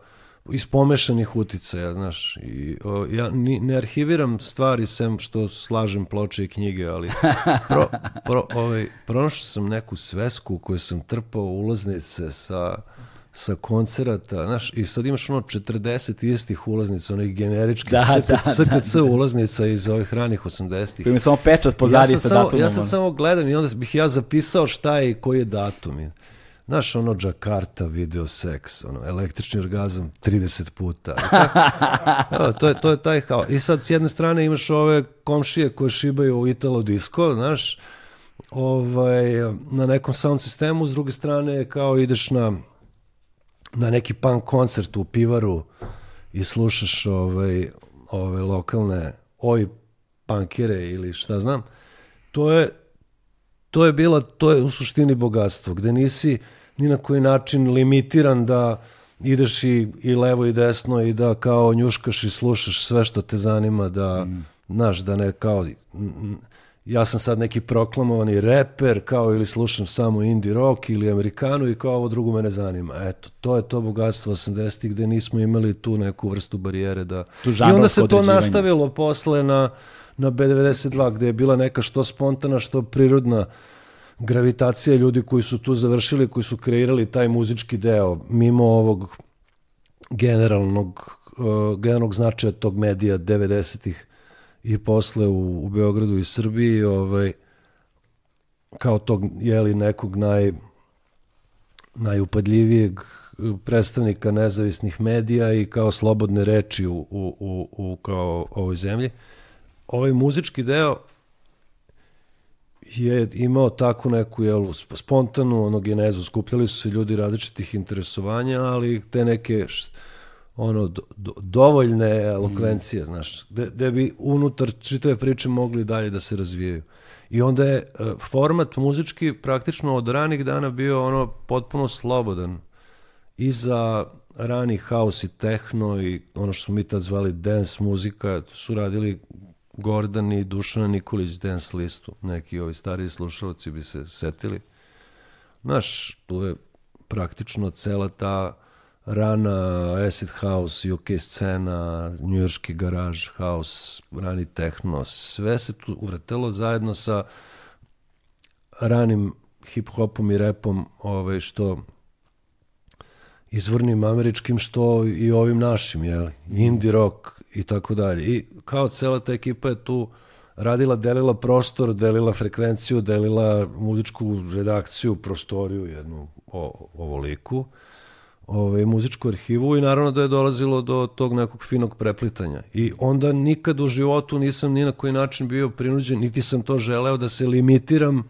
iz pomešanih uticaja, znaš, i uh, ja ni, ne arhiviram stvari sem što slažem ploče i knjige, ali pro, pro, ovaj, pronašao sam neku svesku koju sam trpao ulaznice sa sa koncerata, znaš, i sad imaš ono 40 istih ulaznica, onih generičkih da, SKC, da, da, da. ulaznica iz ovih ranih 80-ih. Ima samo pečat pozadi ja sa samo, datumom. Ja sad samo gledam i onda bih ja zapisao šta je i koji je datum. Znaš, ono Jakarta video seks, ono, električni orgazam 30 puta. Evo, to, je, to je taj kao. I sad s jedne strane imaš ove komšije koje šibaju u Italo disco, znaš, ovaj, na nekom sound sistemu, s druge strane kao ideš na na neki punk koncert u pivaru i slušaš ovaj, ove lokalne oj pankire ili šta znam, to je to je bila, to je u suštini bogatstvo, gde nisi ni na koji način limitiran da ideš i, i levo i desno i da kao njuškaš i slušaš sve što te zanima, da, mm. znaš, da ne kao, ja sam sad neki proklamovani reper, kao ili slušam samo indie rock ili amerikanu i kao ovo drugo me ne zanima. Eto, to je to bogatstvo 80-ih gde nismo imali tu neku vrstu barijere da... Tu I onda se to nastavilo posle na, na B92 gde je bila neka što spontana, što prirodna gravitacija ljudi koji su tu završili, koji su kreirali taj muzički deo, mimo ovog generalnog, uh, generalnog značaja tog medija 90-ih i posle u, u Beogradu i Srbiji ovaj, kao tog jeli, nekog naj, najupadljivijeg predstavnika nezavisnih medija i kao slobodne reči u, u, u, u kao ovoj zemlji. Ovaj muzički deo je imao takvu neku jelu, spontanu ono genezu, skupljali su se ljudi različitih interesovanja, ali te neke ono do, do, dovoljne elokvencije, mm. znaš, gde, gde bi unutar čitave priče mogli dalje da se razvijaju. I onda je uh, format muzički praktično od ranih dana bio ono potpuno slobodan i za rani house i techno i ono što mi tad zvali dance muzika, su radili Gordon i Dušana Nikolić dance listu, neki ovi stariji slušalci bi se setili. Znaš, tu je praktično cela ta rana acid house, UK scena, njujorski garaž house, rani techno, sve se tu uvratelo zajedno sa ranim hip-hopom i repom, ovaj, što izvornim američkim, što i ovim našim, jel? indie rock i tako dalje. I kao cela ta ekipa je tu radila, delila prostor, delila frekvenciju, delila muzičku redakciju, prostoriju jednu o, ovoliku. liku ovaj, muzičku arhivu i naravno da je dolazilo do tog nekog finog preplitanja. I onda nikad u životu nisam ni na koji način bio prinuđen, niti sam to želeo da se limitiram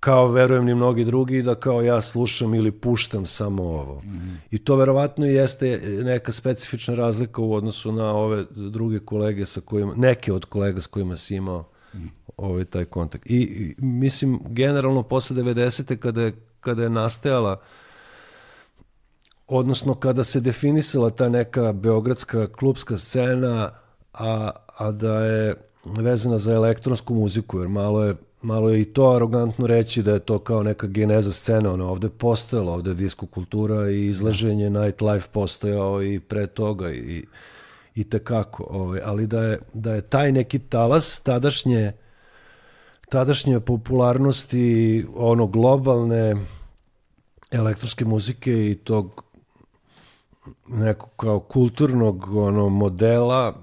kao verujem ni mnogi drugi da kao ja slušam ili puštam samo ovo. Mm -hmm. I to verovatno jeste neka specifična razlika u odnosu na ove druge kolege sa kojima, neke od kolega s kojima si imao mm -hmm. ovaj taj kontakt. I, I mislim generalno posle 90. kada je, kada je nastajala uh, odnosno kada se definisala ta neka beogradska klubska scena, a, a da je vezana za elektronsku muziku, jer malo je, malo je i to arogantno reći da je to kao neka geneza scene, ono, ovde je postojalo, ovde je disko kultura i izlaženje nightlife postojao i pre toga i, i tekako, ovaj, ali da je, da je taj neki talas tadašnje tadašnje popularnosti ono globalne elektronske muzike i tog nekog kao kulturnog ono modela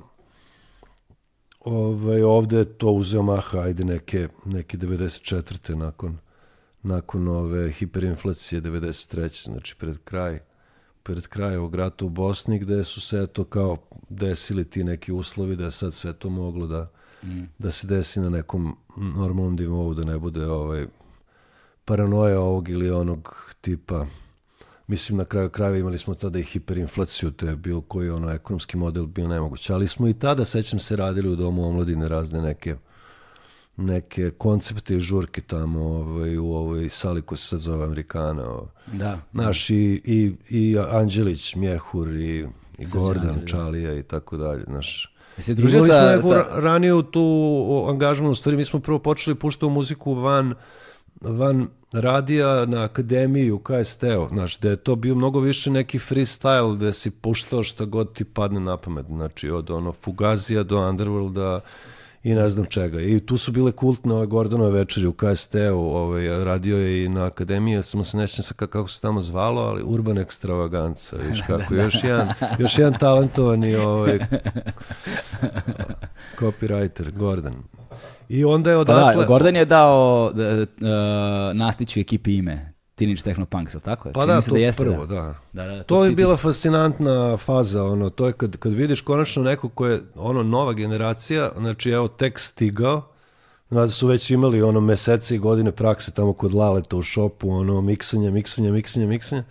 ovaj, ovde je to uzeo maha, ajde neke, neke 94. nakon, nakon ove hiperinflacije 93. znači pred kraj pred kraj ovog rata u Bosni gde su se to kao desili ti neki uslovi da je sad sve to moglo da, mm. da se desi na nekom normalnom nivou da ne bude ovaj paranoja ovog ili onog tipa mislim na kraju krajeva imali smo tada i hiperinflaciju, te je bilo koji ono ekonomski model bio nemoguć. Ali smo i tada, sećam se, radili u domu omladine razne neke neke koncepte i žurke tamo ovaj, u ovoj sali koja se sad zove Amerikana. Ovaj. Da. Naš i, i, i Anđelić, Mjehur i, i Gordon, Anđelić. Čalija i tako dalje. Naš, se družio sa, sa... raniju tu angažmanu, u stvari mi smo prvo počeli puštati muziku van, van radija na akademiji u KST-u, znaš, da je to bio mnogo više neki freestyle gde si puštao šta god ti padne na pamet, znači od ono Fugazija do Underworlda i ne znam čega. I tu su bile kultne ove Gordonove večeri u KST-u, ovaj, radio je i na akademiji, samo se nećem sa kako se tamo zvalo, ali Urban Extravaganca, viš kako, još jedan, još jedan talentovani ovaj, copywriter, Gordon. I onda je odatle... Pa da, Gordon je dao uh, Nastiću ekipi ime. Teenage Techno Punks, ili tako? Pa da, to da jeste, prvo, da. da. da, da, da to, to je bila fascinantna faza, ono, to je kad, kad vidiš konačno neko ko je, ono, nova generacija, znači, evo, tek stigao, da su već imali, ono, mesece i godine prakse tamo kod Laleta u šopu, ono, miksanje, miksanje, miksanje, miksanje,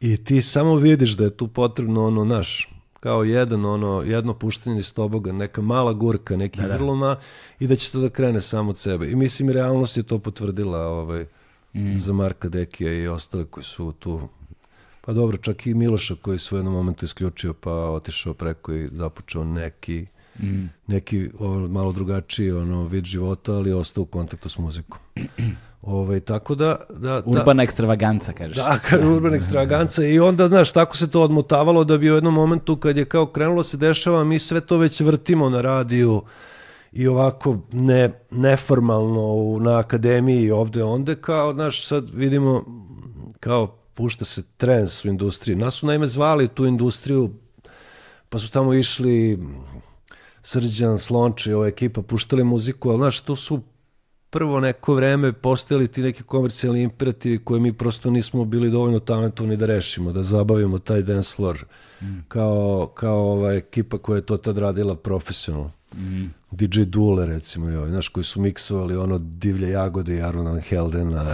i ti samo vidiš da je tu potrebno, ono, naš, kao jedan ono jedno puštanje iz toboga, neka mala gurka, neki da, da. vrloma i da će to da krene samo od sebe. I mislim realnost je to potvrdila ovaj mm. za Marka Dekija i ostale koji su tu pa dobro, čak i Miloša koji su u jednom momentu isključio pa otišao preko i započeo neki mm. neki ovo, malo drugačiji ono vid života, ali ostao u kontaktu s muzikom. Ovaj tako da da, da urbana ekstravaganca kažeš. Da, kaže urbana ekstravaganca i onda znaš tako se to odmotavalo da bi u jednom momentu kad je kao krenulo se dešava mi sve to već vrtimo na radiju i ovako ne neformalno u, na akademiji ovde onda kao znaš sad vidimo kao pušta se trends u industriji. Nas su naime zvali tu industriju pa su tamo išli Srđan, Slonče, ova ekipa puštali muziku, ali znaš, to su prvo neko vreme postojali ti neki komercijalni imperativi koje mi prosto nismo bili dovoljno talentovni da rešimo, da zabavimo taj dance floor mm. kao, kao ova ekipa koja je to tad radila profesionalno. Mm. DJ Dule recimo, joj, znaš, koji su miksovali ono divlje jagode i Aron Heldena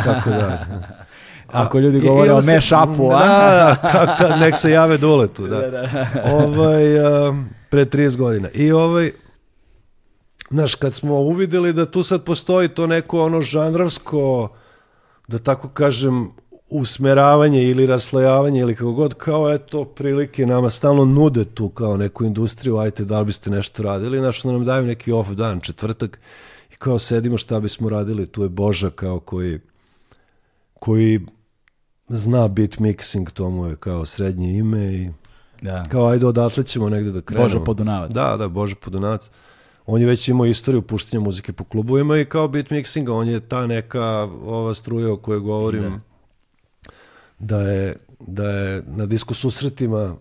i tako da. Ako ljudi govore o mashupu, a? Da, da, da, nek se jave Duletu, da. da, da. ovaj, um, pre 30 godina. I ovaj, Znaš, kad smo uvideli da tu sad postoji to neko ono žanrovsko, da tako kažem, usmeravanje ili raslojavanje ili kako god, kao eto prilike nama stalno nude tu kao neku industriju, ajte da li biste nešto radili, znaš, nam daju neki off dan, četvrtak i kao sedimo šta bismo radili, tu je Boža kao koji koji zna beat mixing, to mu je kao srednje ime i da. kao ajde odatle ćemo negde da krenemo. Boža Podunavac. Da, da, Boža Podunavac on je već imao istoriju puštanja muzike po klubovima i kao beat mixinga, on je ta neka ova struja o kojoj govorim da, da je, da je na disku susretima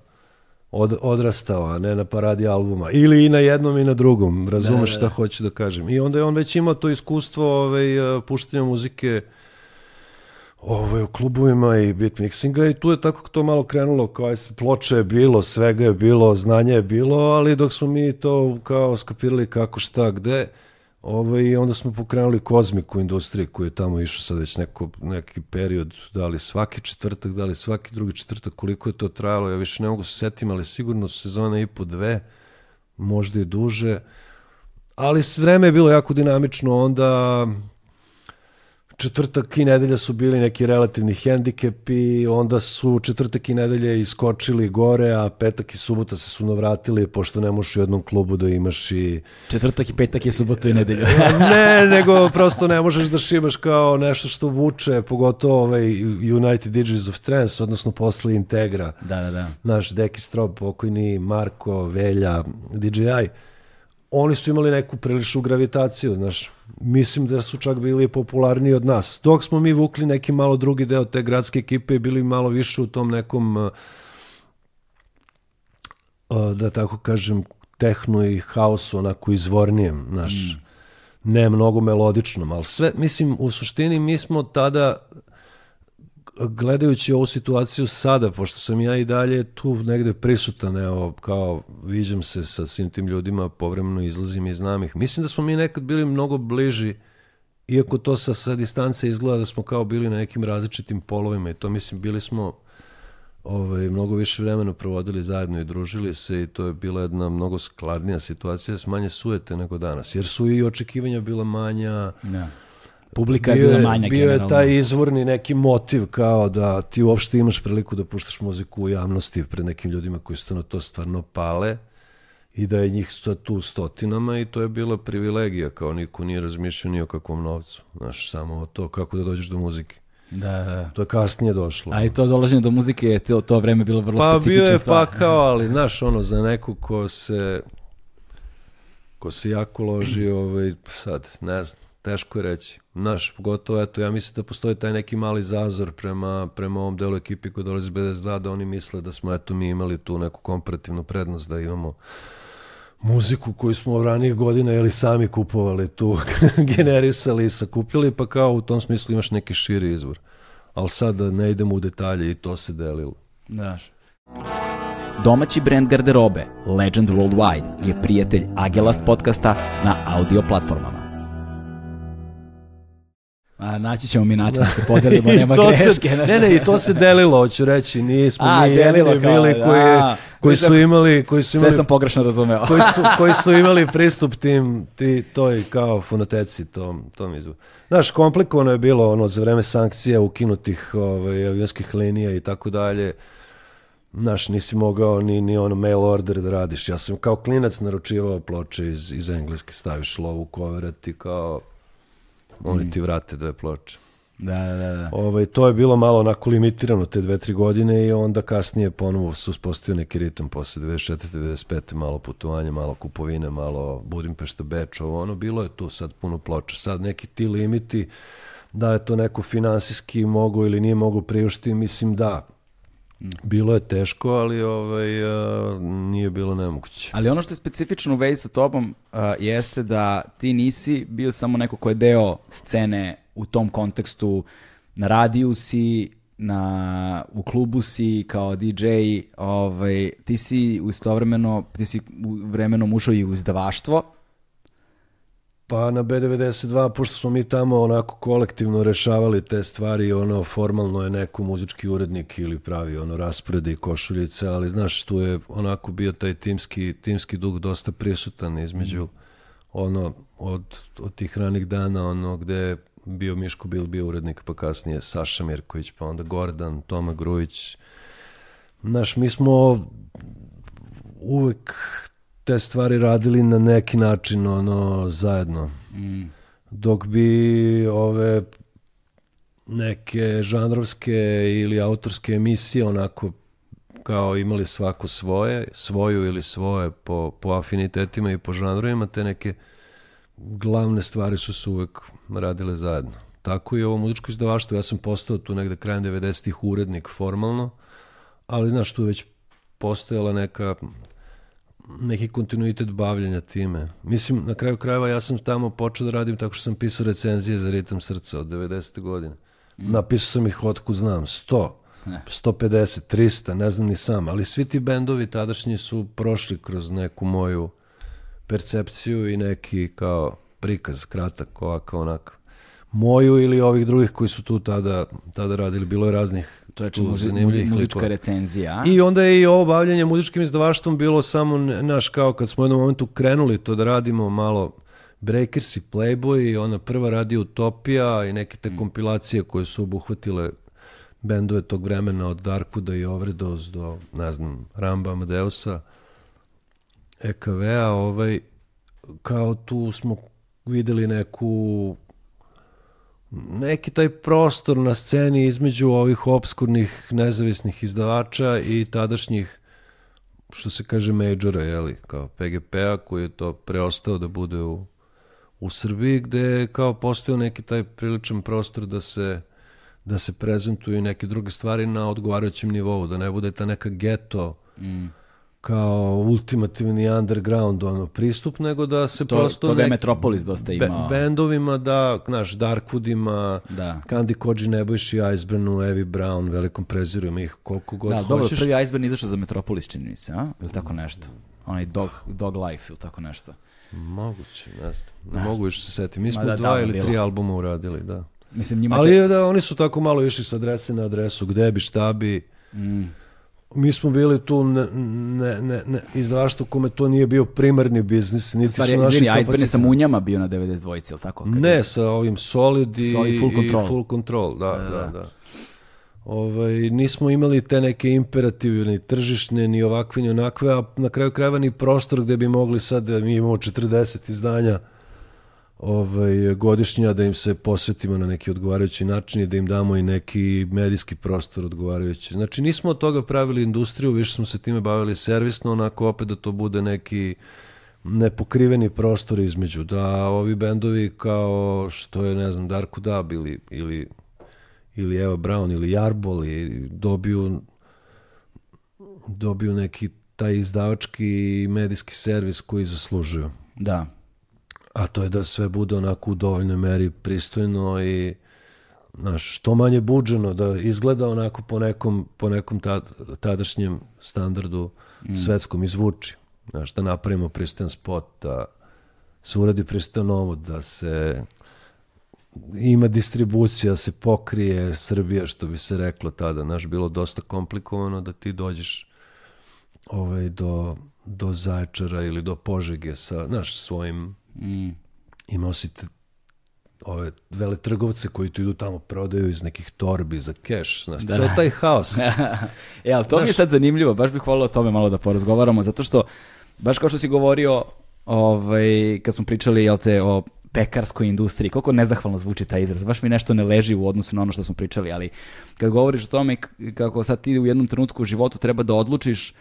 od, odrastao, a ne na paradi albuma. Ili i na jednom i na drugom, razumeš da, da, šta da. hoću da kažem. I onda je on već imao to iskustvo ovaj, puštanja muzike uh, ovaj, u klubovima i beat mixinga i tu je tako to malo krenulo, kao ploče je bilo, svega je bilo, znanje je bilo, ali dok smo mi to kao skapirali kako šta gde, ovaj, onda smo pokrenuli kozmiku industrije koji je tamo išao sad već neko, neki period, da li svaki četvrtak, da li svaki drugi četvrtak, koliko je to trajalo, ja više ne mogu se setim, ali sigurno su sezone i po dve, možda i duže, ali vreme je bilo jako dinamično, onda četvrtak i nedelja su bili neki relativni hendikepi, onda su četvrtak i nedelje iskočili gore, a petak i subota se su navratili, pošto ne možeš u jednom klubu da imaš i... Četvrtak i petak je subotu i nedelju. ne, nego prosto ne možeš da šimaš kao nešto što vuče, pogotovo ovaj United DJs of Trance, odnosno posle Integra. Da, da, da. Naš Deki Strob, pokojni Marko, Velja, DJI oni su imali neku priličnu gravitaciju, znaš, mislim da su čak bili popularniji od nas. Dok smo mi vukli neki malo drugi deo te gradske ekipe i bili malo više u tom nekom, uh, uh, da tako kažem, tehnu i haosu, onako izvornijem, znaš, mm. ne mnogo melodičnom, ali sve, mislim, u suštini mi smo tada gledajući ovu situaciju sada, pošto sam ja i dalje tu negde prisutan, evo, kao viđam se sa svim tim ljudima, povremeno izlazim i znam ih. Mislim da smo mi nekad bili mnogo bliži, iako to sa, sa distance izgleda da smo kao bili na nekim različitim polovima i to mislim, bili smo ovaj, mnogo više vremena provodili zajedno i družili se i to je bila jedna mnogo skladnija situacija s manje sujete nego danas, jer su i očekivanja bila manja, ne. Da. Publika bio je bila manja Bio generalno. je taj izvorni neki motiv kao da ti uopšte imaš priliku da puštaš muziku u javnosti pred nekim ljudima koji su na to stvarno pale i da je njih tu stotinama i to je bila privilegija, kao niko nije razmišljao ni o kakvom novcu. Znaš, samo o to kako da dođeš do muzike. Da, da. To je kasnije došlo. A i to dolaženje do muzike je to, to vreme bilo vrlo pa, specifično. Pa bio je stvar. pa kao, ali znaš, ono, za neku ko se ko se jako loži, ovaj, sad, ne znam, teško je reći. Naš, pogotovo, eto, ja mislim da postoji taj neki mali zazor prema, prema ovom delu ekipi koji dolazi iz BDS2, da oni misle da smo, eto, mi imali tu neku komparativnu prednost, da imamo muziku koju smo ranih godina ili sami kupovali tu, generisali i sakupljali, pa kao u tom smislu imaš neki širi izvor. Ali sad da ne idemo u detalje i to se delilo. Daš. Domaći brend garderobe Legend Worldwide je prijatelj Agelast podcasta na audio platformama. A, naći ćemo mi način da se podelimo, nema greške. Se, ne, ne, i to se delilo, hoću reći, nismo a, mi jedini bili da, koji, a, koji su imali... Koji su imali, sve sam pogrešno razumeo. koji, su, koji su imali pristup tim, ti, toj kao fonoteci, tom, tom izvu. Znaš, komplikovano je bilo ono za vreme sankcija ukinutih ovaj, avionskih linija i tako dalje. Znaš, nisi mogao ni, ni ono mail order da radiš. Ja sam kao klinac naručivao ploče iz, iz engleske, staviš lovu, koverati kao oni mm. ti vrate dve ploče. Da, da, da. Ovaj, to je bilo malo onako limitirano te dve, tri godine i onda kasnije ponovo se uspostavio neki ritam posle 24. 95. malo putovanje, malo kupovine, malo Budimpešta, Beč, ovo ono, bilo je tu sad puno ploča. Sad neki ti limiti, da je to neko finansijski mogo ili nije mogo priuštiti, mislim da, Bilo je teško, ali ovaj, uh, nije bilo nemoguće. Ali ono što je specifično u vezi sa tobom uh, jeste da ti nisi bio samo neko ko je deo scene u tom kontekstu. Na radiju si, na, u klubu si kao DJ, ovaj, ti si istovremeno, ti si vremenom ušao i u izdavaštvo, Pa na B92, pošto smo mi tamo onako kolektivno rešavali te stvari, ono formalno je neko muzički urednik ili pravi ono rasporede i košuljice, ali znaš, tu je onako bio taj timski, timski duh dosta prisutan između ono od, od tih ranih dana, ono gde je bio Miško Bil bio urednik, pa kasnije Saša Mirković, pa onda Gordan, Toma Grujić. Znaš, mi smo uvek te stvari radili na neki način ono zajedno. Mm. Dok bi ove neke žanrovske ili autorske emisije onako kao imali svako svoje, svoju ili svoje po, po afinitetima i po žanrovima, te neke glavne stvari su se uvek radile zajedno. Tako i ovo muzičko izdavaštvo, ja sam postao tu negde krajem 90-ih urednik formalno, ali znaš, tu već postojala neka neki kontinuitet bavljenja time. Mislim, na kraju krajeva ja sam tamo počeo da radim tako što sam pisao recenzije za ritam srca od 90. godine. Mm. Napisao sam ih otkud znam, 100, 150, 300, ne znam ni sam, ali svi ti bendovi tadašnji su prošli kroz neku moju percepciju i neki kao prikaz, kratak, ovako, onako. Moju ili ovih drugih koji su tu tada, tada radili, bilo je raznih To je muzi, muzi, muzička recenzija. I onda je i ovo bavljanje muzičkim izdavaštvom bilo samo, naš, kao kad smo u jednom momentu krenuli to da radimo malo Breakers i Playboy i ona prva radio Utopija i neke te mm. kompilacije koje su obuhvatile bendove tog vremena od Darkwooda i Overdose do, ne znam, Ramba Amadeusa, EKV-a, ovaj, kao tu smo videli neku neki taj prostor na sceni između ovih obskurnih nezavisnih izdavača i tadašnjih što se kaže majora, jeli, kao PGP-a koji je to preostao da bude u, u Srbiji, gde je kao postao neki taj priličan prostor da se da se prezentuju neke druge stvari na odgovarajućem nivou, da ne bude ta neka geto mm kao ultimativni underground ono pristup, nego da se to, prosto... Toga je Metropolis dosta imao. Be, bendovima, da, znaš, Darkwoodima, da. Candy Koji, Nebojši, Iceburnu, Evi Brown, velikom prezirujem ih koliko god da, hoćeš. dobro, prvi Iceburn izašao za Metropolis, čini mi se, a? Ili tako nešto? Onaj Dog, dog Life ili tako nešto. Moguće, ne znam. Ne mogu još se setiti. Mi smo da, dva ili bilo. tri albuma uradili, da. Mislim, njima Ali te... da, oni su tako malo išli sa adrese na adresu, gde bi, šta bi. Mm mi smo bili tu ne, ne, ne, ne, izdavaštvo kome to nije bio primarni biznis, niti Stvari, su naši izvini, kapaciteti. sa Munjama bio na 92, ili tako? Kad ne, sa ovim Solid i, Solid full, control. i full Control. Da, da, da. da. Ovaj, nismo imali te neke imperative, ni tržišne, ni ovakve, ni onakve, a na kraju krajeva ni prostor gde bi mogli sad, da mi imamo 40 izdanja, ovaj, godišnja da im se posvetimo na neki odgovarajući način i da im damo i neki medijski prostor odgovarajući. Znači nismo od toga pravili industriju, više smo se time bavili servisno, onako opet da to bude neki nepokriveni prostor između, da ovi bendovi kao što je, ne znam, Darko Dab ili, ili, ili Eva Brown ili Jarbol i dobiju dobiju neki taj izdavački medijski servis koji zaslužuju. Da a to je da sve bude onako u dovoljnoj meri pristojno i znaš, što manje buđeno, da izgleda onako po nekom, po nekom tad, tadašnjem standardu mm. svetskom izvuči. Znaš, da napravimo pristojan spot, da se uradi pristojan ovo, da se ima distribucija, da se pokrije Srbija, što bi se reklo tada. Znaš, bilo dosta komplikovano da ti dođeš ovaj, do, do Zaječara ili do Požege sa, znaš, svojim Mm. Imao si te, ove vele trgovce koji tu idu tamo prodaju iz nekih torbi za keš, znaš, da. taj haos. e, ali to znaš, mi je sad zanimljivo, baš bih volio o tome malo da porazgovaramo, zato što, baš kao što si govorio, ovaj, kad smo pričali, jel te, o pekarskoj industriji, koliko nezahvalno zvuči taj izraz, baš mi nešto ne leži u odnosu na ono što smo pričali, ali kad govoriš o tome kako sad ti u jednom trenutku u životu treba da odlučiš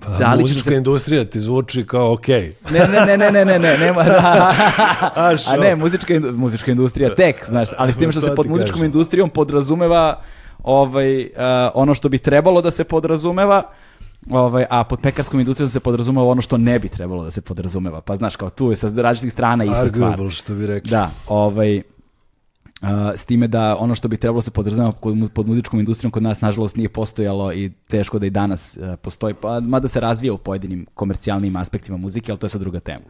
Pa, da li muzička se... industrija ti zvuči kao ok. Ne, ne, ne, ne, ne, ne, nema, da. A, A ne, muzička, muzička industrija tek, znaš, ali s tim što se pod muzičkom kažem. industrijom podrazumeva ovaj, uh, ono što bi trebalo da se podrazumeva, Ovaj, a pod pekarskom industrijom se podrazumeva ono što ne bi trebalo da se podrazumeva. Pa znaš, kao tu je sa različitih strana ista stvar. Što bi rekli. Da, ovaj, Uh, s time da ono što bi trebalo da se podrazumeva pod muzičkom industrijom kod nas nažalost nije postojalo i teško da i danas uh, postoji, pa, mada se razvija u pojedinim komercijalnim aspektima muzike, ali to je sad druga tema.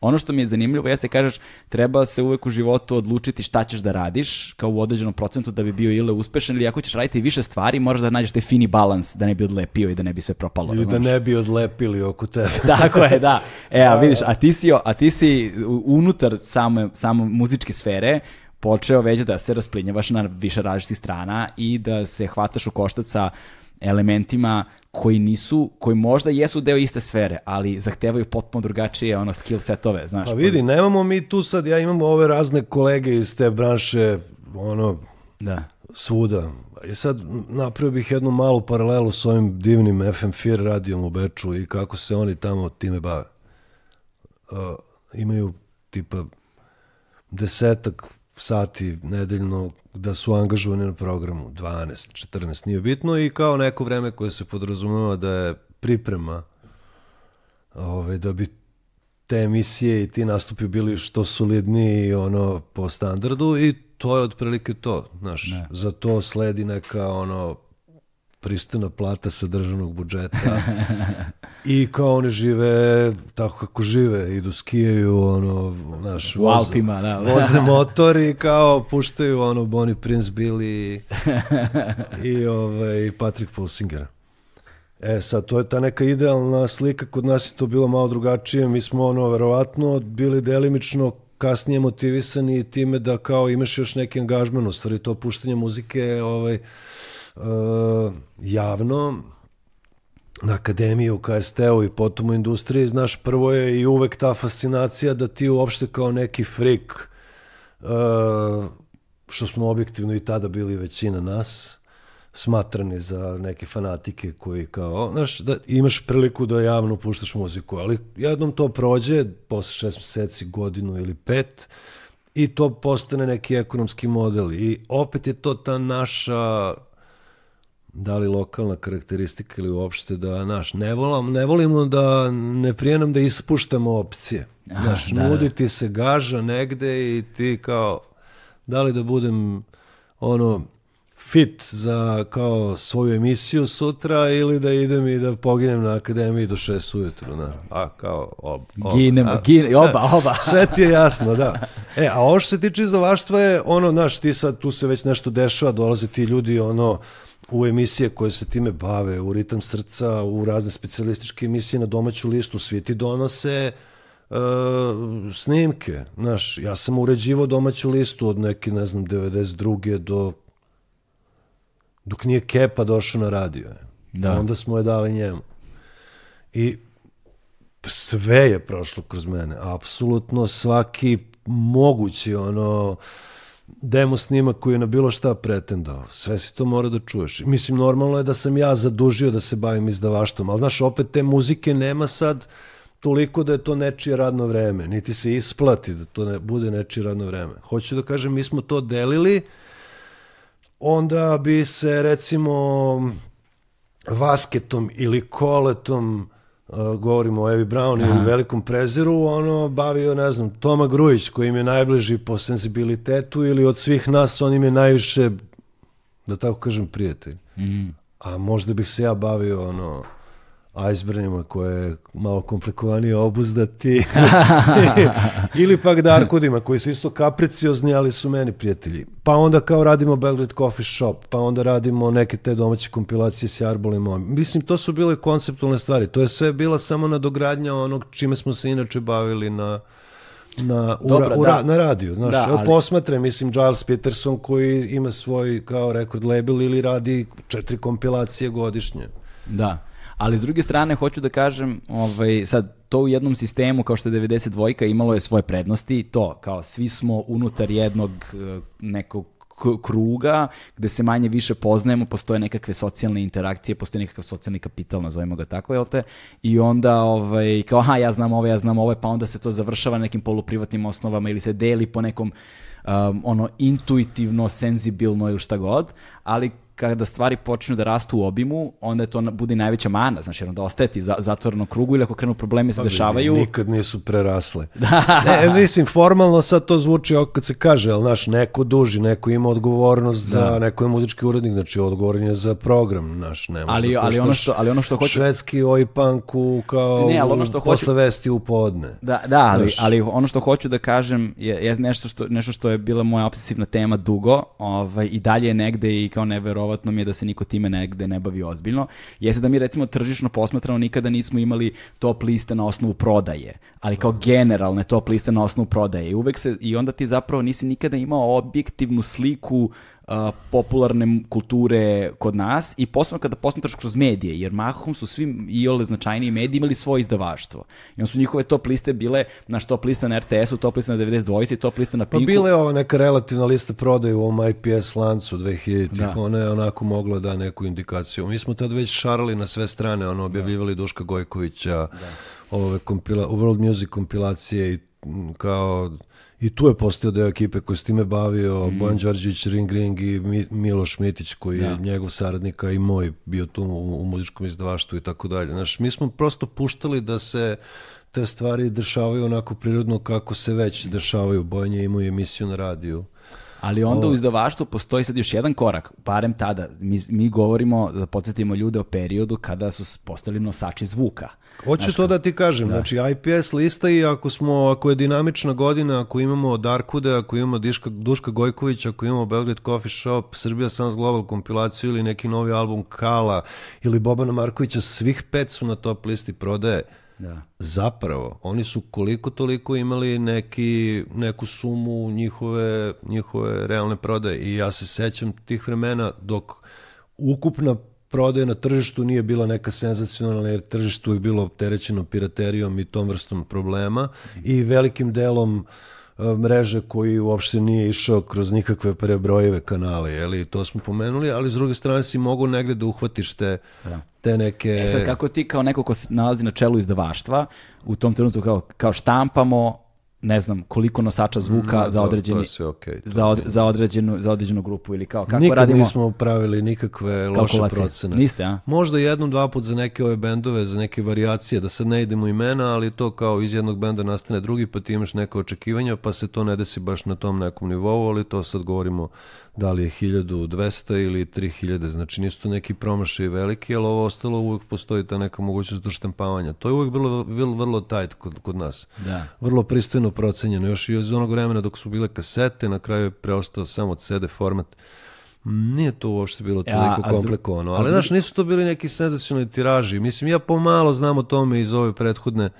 Ono što mi je zanimljivo jeste kažeš treba se uvek u životu odlučiti šta ćeš da radiš kao u određenom procentu da bi bio ili uspešan ili ako ćeš raditi više stvari moraš da nađeš taj fini balans da ne bi odlepio i da ne bi sve propalo. Ili da ne bi odlepili oko tebe. Tako je, da. E, a vidiš, a ti si, a ti si unutar same, samo muzičke sfere počeo već da se rasplinjavaš na više različitih strana i da se hvataš u koštac sa elementima koji nisu, koji možda jesu deo iste sfere, ali zahtevaju potpuno drugačije ono skill setove, znaš. Pa vidi, nemamo mi tu sad, ja imam ove razne kolege iz te branše, ono, da. svuda. I sad napravio bih jednu malu paralelu s ovim divnim FM4 radijom u Beču i kako se oni tamo time bave. Uh, imaju tipa desetak sati nedeljno da su angažovani na programu, 12, 14, nije bitno i kao neko vreme koje se podrazumeva da je priprema ove, ovaj, da bi te emisije i ti nastupi bili što solidniji ono po standardu i to je otprilike to, znaš, ne. za to sledi neka ono pristojna plata sa državnog budžeta i kao oni žive tako kako žive, idu skijaju ono, znaš, u Alpima, da. voze motor i kao puštaju ono Bonnie Prince Billy i ovaj, Patrick Pulsinger. E sad, to je ta neka idealna slika, kod nas je to bilo malo drugačije, mi smo ono, verovatno, bili delimično kasnije motivisani time da kao imaš još neki angažman, u stvari to puštanje muzike, ovaj, javno na akademiji u KST-u i potom u industriji, znaš, prvo je i uvek ta fascinacija da ti uopšte kao neki frik, uh, što smo objektivno i tada bili većina nas, smatrani za neke fanatike koji kao, znaš, da imaš priliku da javno puštaš muziku, ali jednom to prođe, posle šest meseci, godinu ili pet, i to postane neki ekonomski model. I opet je to ta naša da li lokalna karakteristika ili uopšte da, naš, ne, volim, ne volimo da, ne prije nam da ispuštamo opcije. Znaš, da, nudi ti se gaža negde i ti kao, da li da budem ono, fit za kao svoju emisiju sutra ili da idem i da poginem na akademiji do 6 ujutru. Na, a kao ob, ob, Ginemo, a, gine, oba, oba. Sve ti je jasno, da. E, a ovo što se tiče izdavaštva je ono, znaš, ti sad tu se već nešto dešava, dolaze ti ljudi ono u emisije koje se time bave, u ritam srca, u razne specijalističke emisije na domaću listu, svi ti donose uh, snimke. Znaš, ja sam uređivao domaću listu od neke, ne znam, 92. do dok nije Kepa došao na radio. Da. Onda smo je dali njemu. I sve je prošlo kroz mene. Apsolutno svaki mogući ono demo snimak koji je na bilo šta pretendao. Sve si to mora da čuješ. Mislim, normalno je da sam ja zadužio da se bavim izdavaštom, ali znaš, opet te muzike nema sad toliko da je to nečije radno vreme, niti se isplati da to ne bude nečije radno vreme. Hoću da kažem, mi smo to delili, onda bi se recimo vasketom ili koletom govorimo o Evi Brown Aha. ili velikom preziru, ono bavio, ne znam, Toma Grujić koji im je najbliži po senzibilitetu ili od svih nas on im je najviše, da tako kažem, prijatelj. Mm. A možda bih se ja bavio ono Icebergima koje je malo komplikovanije obuzdati ili pak Darkudima koji su isto kapriciozni ali su meni prijatelji pa onda kao radimo Belgrade Coffee Shop pa onda radimo neke te domaće kompilacije s Jarbolima mislim to su bile konceptualne stvari to je sve bila samo nadogradnja onog čime smo se inače bavili na na, Dobra, ura, da. na radiju. Znaš, da, ali... posmatre, mislim, Giles Peterson koji ima svoj kao rekord label ili radi četiri kompilacije godišnje. Da ali s druge strane hoću da kažem, ovaj, sad to u jednom sistemu kao što je 92 imalo je svoje prednosti, to kao svi smo unutar jednog eh, nekog kruga gde se manje više poznajemo, postoje nekakve socijalne interakcije, postoji nekakav socijalni kapital, nazovimo ga tako, jel te? I onda, ovaj, kao, aha, ja znam ovo, ja znam ovo, pa onda se to završava nekim poluprivatnim osnovama ili se deli po nekom um, ono intuitivno, senzibilno ili šta god, ali kada stvari počnu da rastu u obimu, onda je to bude najveća mana, znači onda ostaje ti za, zatvoreno krugu ili ako krenu problemi se pa, dešavaju. Nikad nisu prerasle. ne, mislim, formalno sad to zvuči kad se kaže, ali naš, neko duži, neko ima odgovornost da. za, neko je muzički urednik, znači odgovoran je za program, naš, ne ali, da ali, ono što, ali ono što hoće... Švedski oj panku kao ne, ali ono što posle hoću... vesti u podne. Da, da ali, znaš. ali ono što hoću da kažem je, je nešto, što, nešto što je bila moja obsesivna tema dugo ovaj, i dalje je negde i kao nevero neverovatno mi je da se niko time negde ne bavi ozbiljno, jeste da mi recimo tržišno posmatrano nikada nismo imali top liste na osnovu prodaje, ali kao generalne top liste na osnovu prodaje. I uvek se, i onda ti zapravo nisi nikada imao objektivnu sliku popularne kulture kod nas i posebno kada posmatraš kroz medije, jer mahom su svi i ole značajniji mediji imali svoje izdavaštvo. I on su njihove top liste bile, naš top lista na RTS-u, top lista na 92 top lista na Pinku. Pa bile je ovo neka relativna lista prodaje u ovom IPS lancu 2000 da. ona je onako mogla da neku indikaciju. Mi smo tad već šarali na sve strane, ono, objavljivali da. Duška Gojkovića, da. ove kompila, World Music kompilacije i kao I tu je postao deo ekipe koji s time bavio, mm. Bojan Đorđević, Ring Ring i Miloš Mitić koji da. je njegov saradnika i moj bio tu u, u muzičkom izdavaštvu i tako dalje. Znaš, mi smo prosto puštali da se te stvari dešavaju onako prirodno kako se već dešavaju. Bojan je imao emisiju na radiju. Ali onda o... u izdavaštvu postoji sad još jedan korak, barem tada. Mi, mi govorimo, da podsjetimo ljude o periodu kada su postali nosači zvuka. Hoću Znaš, to da ti kažem, da. znači IPS lista i ako smo, ako je dinamična godina, ako imamo Darkude, ako imamo Diška, Duška Gojković, ako imamo Belgrade Coffee Shop, Srbija Sans Global kompilaciju ili neki novi album Kala ili Bobana Markovića, svih pet su na top listi prodaje. Da. Zapravo, oni su koliko toliko imali neki, neku sumu njihove, njihove realne prodaje i ja se sećam tih vremena dok ukupna prodaja na tržištu nije bila neka senzacionalna jer tržištu je bilo opterećeno piraterijom i tom vrstom problema i velikim delom mreže koji uopšte nije išao kroz nikakve prebrojive kanale, jeli, to smo pomenuli, ali s druge strane si mogu negde da uhvatiš te, da. te neke... E sad, kako ti kao neko ko se nalazi na čelu izdavaštva, u tom trenutku kao, kao štampamo ne znam koliko nosača zvuka no, za određeni okay, za, od, za određenu za određenu grupu ili kao kako Nikad radimo nismo pravili nikakve loše procene. Niste, a? Možda jednom dva put za neke ove bendove, za neke varijacije, da sad ne idemo imena, ali to kao iz jednog benda nastane drugi, pa ti imaš neke očekivanja, pa se to ne desi baš na tom nekom nivou, ali to sad govorimo da li je 1200 ili 3000, znači nisu to neki promašaj veliki, ali ovo ostalo uvek postoji ta neka mogućnost do štampavanja. To je uvek bilo, bilo vrlo tight kod, kod nas. Da. Vrlo pristojno procenjeno. Još i iz onog vremena dok su bile kasete, na kraju je preostao samo CD format. Nije to uopšte bilo toliko ja, komplikovano. Ali, znaš, nisu to bili neki senzacionalni tiraži. Mislim, ja pomalo znam o tome iz ove prethodne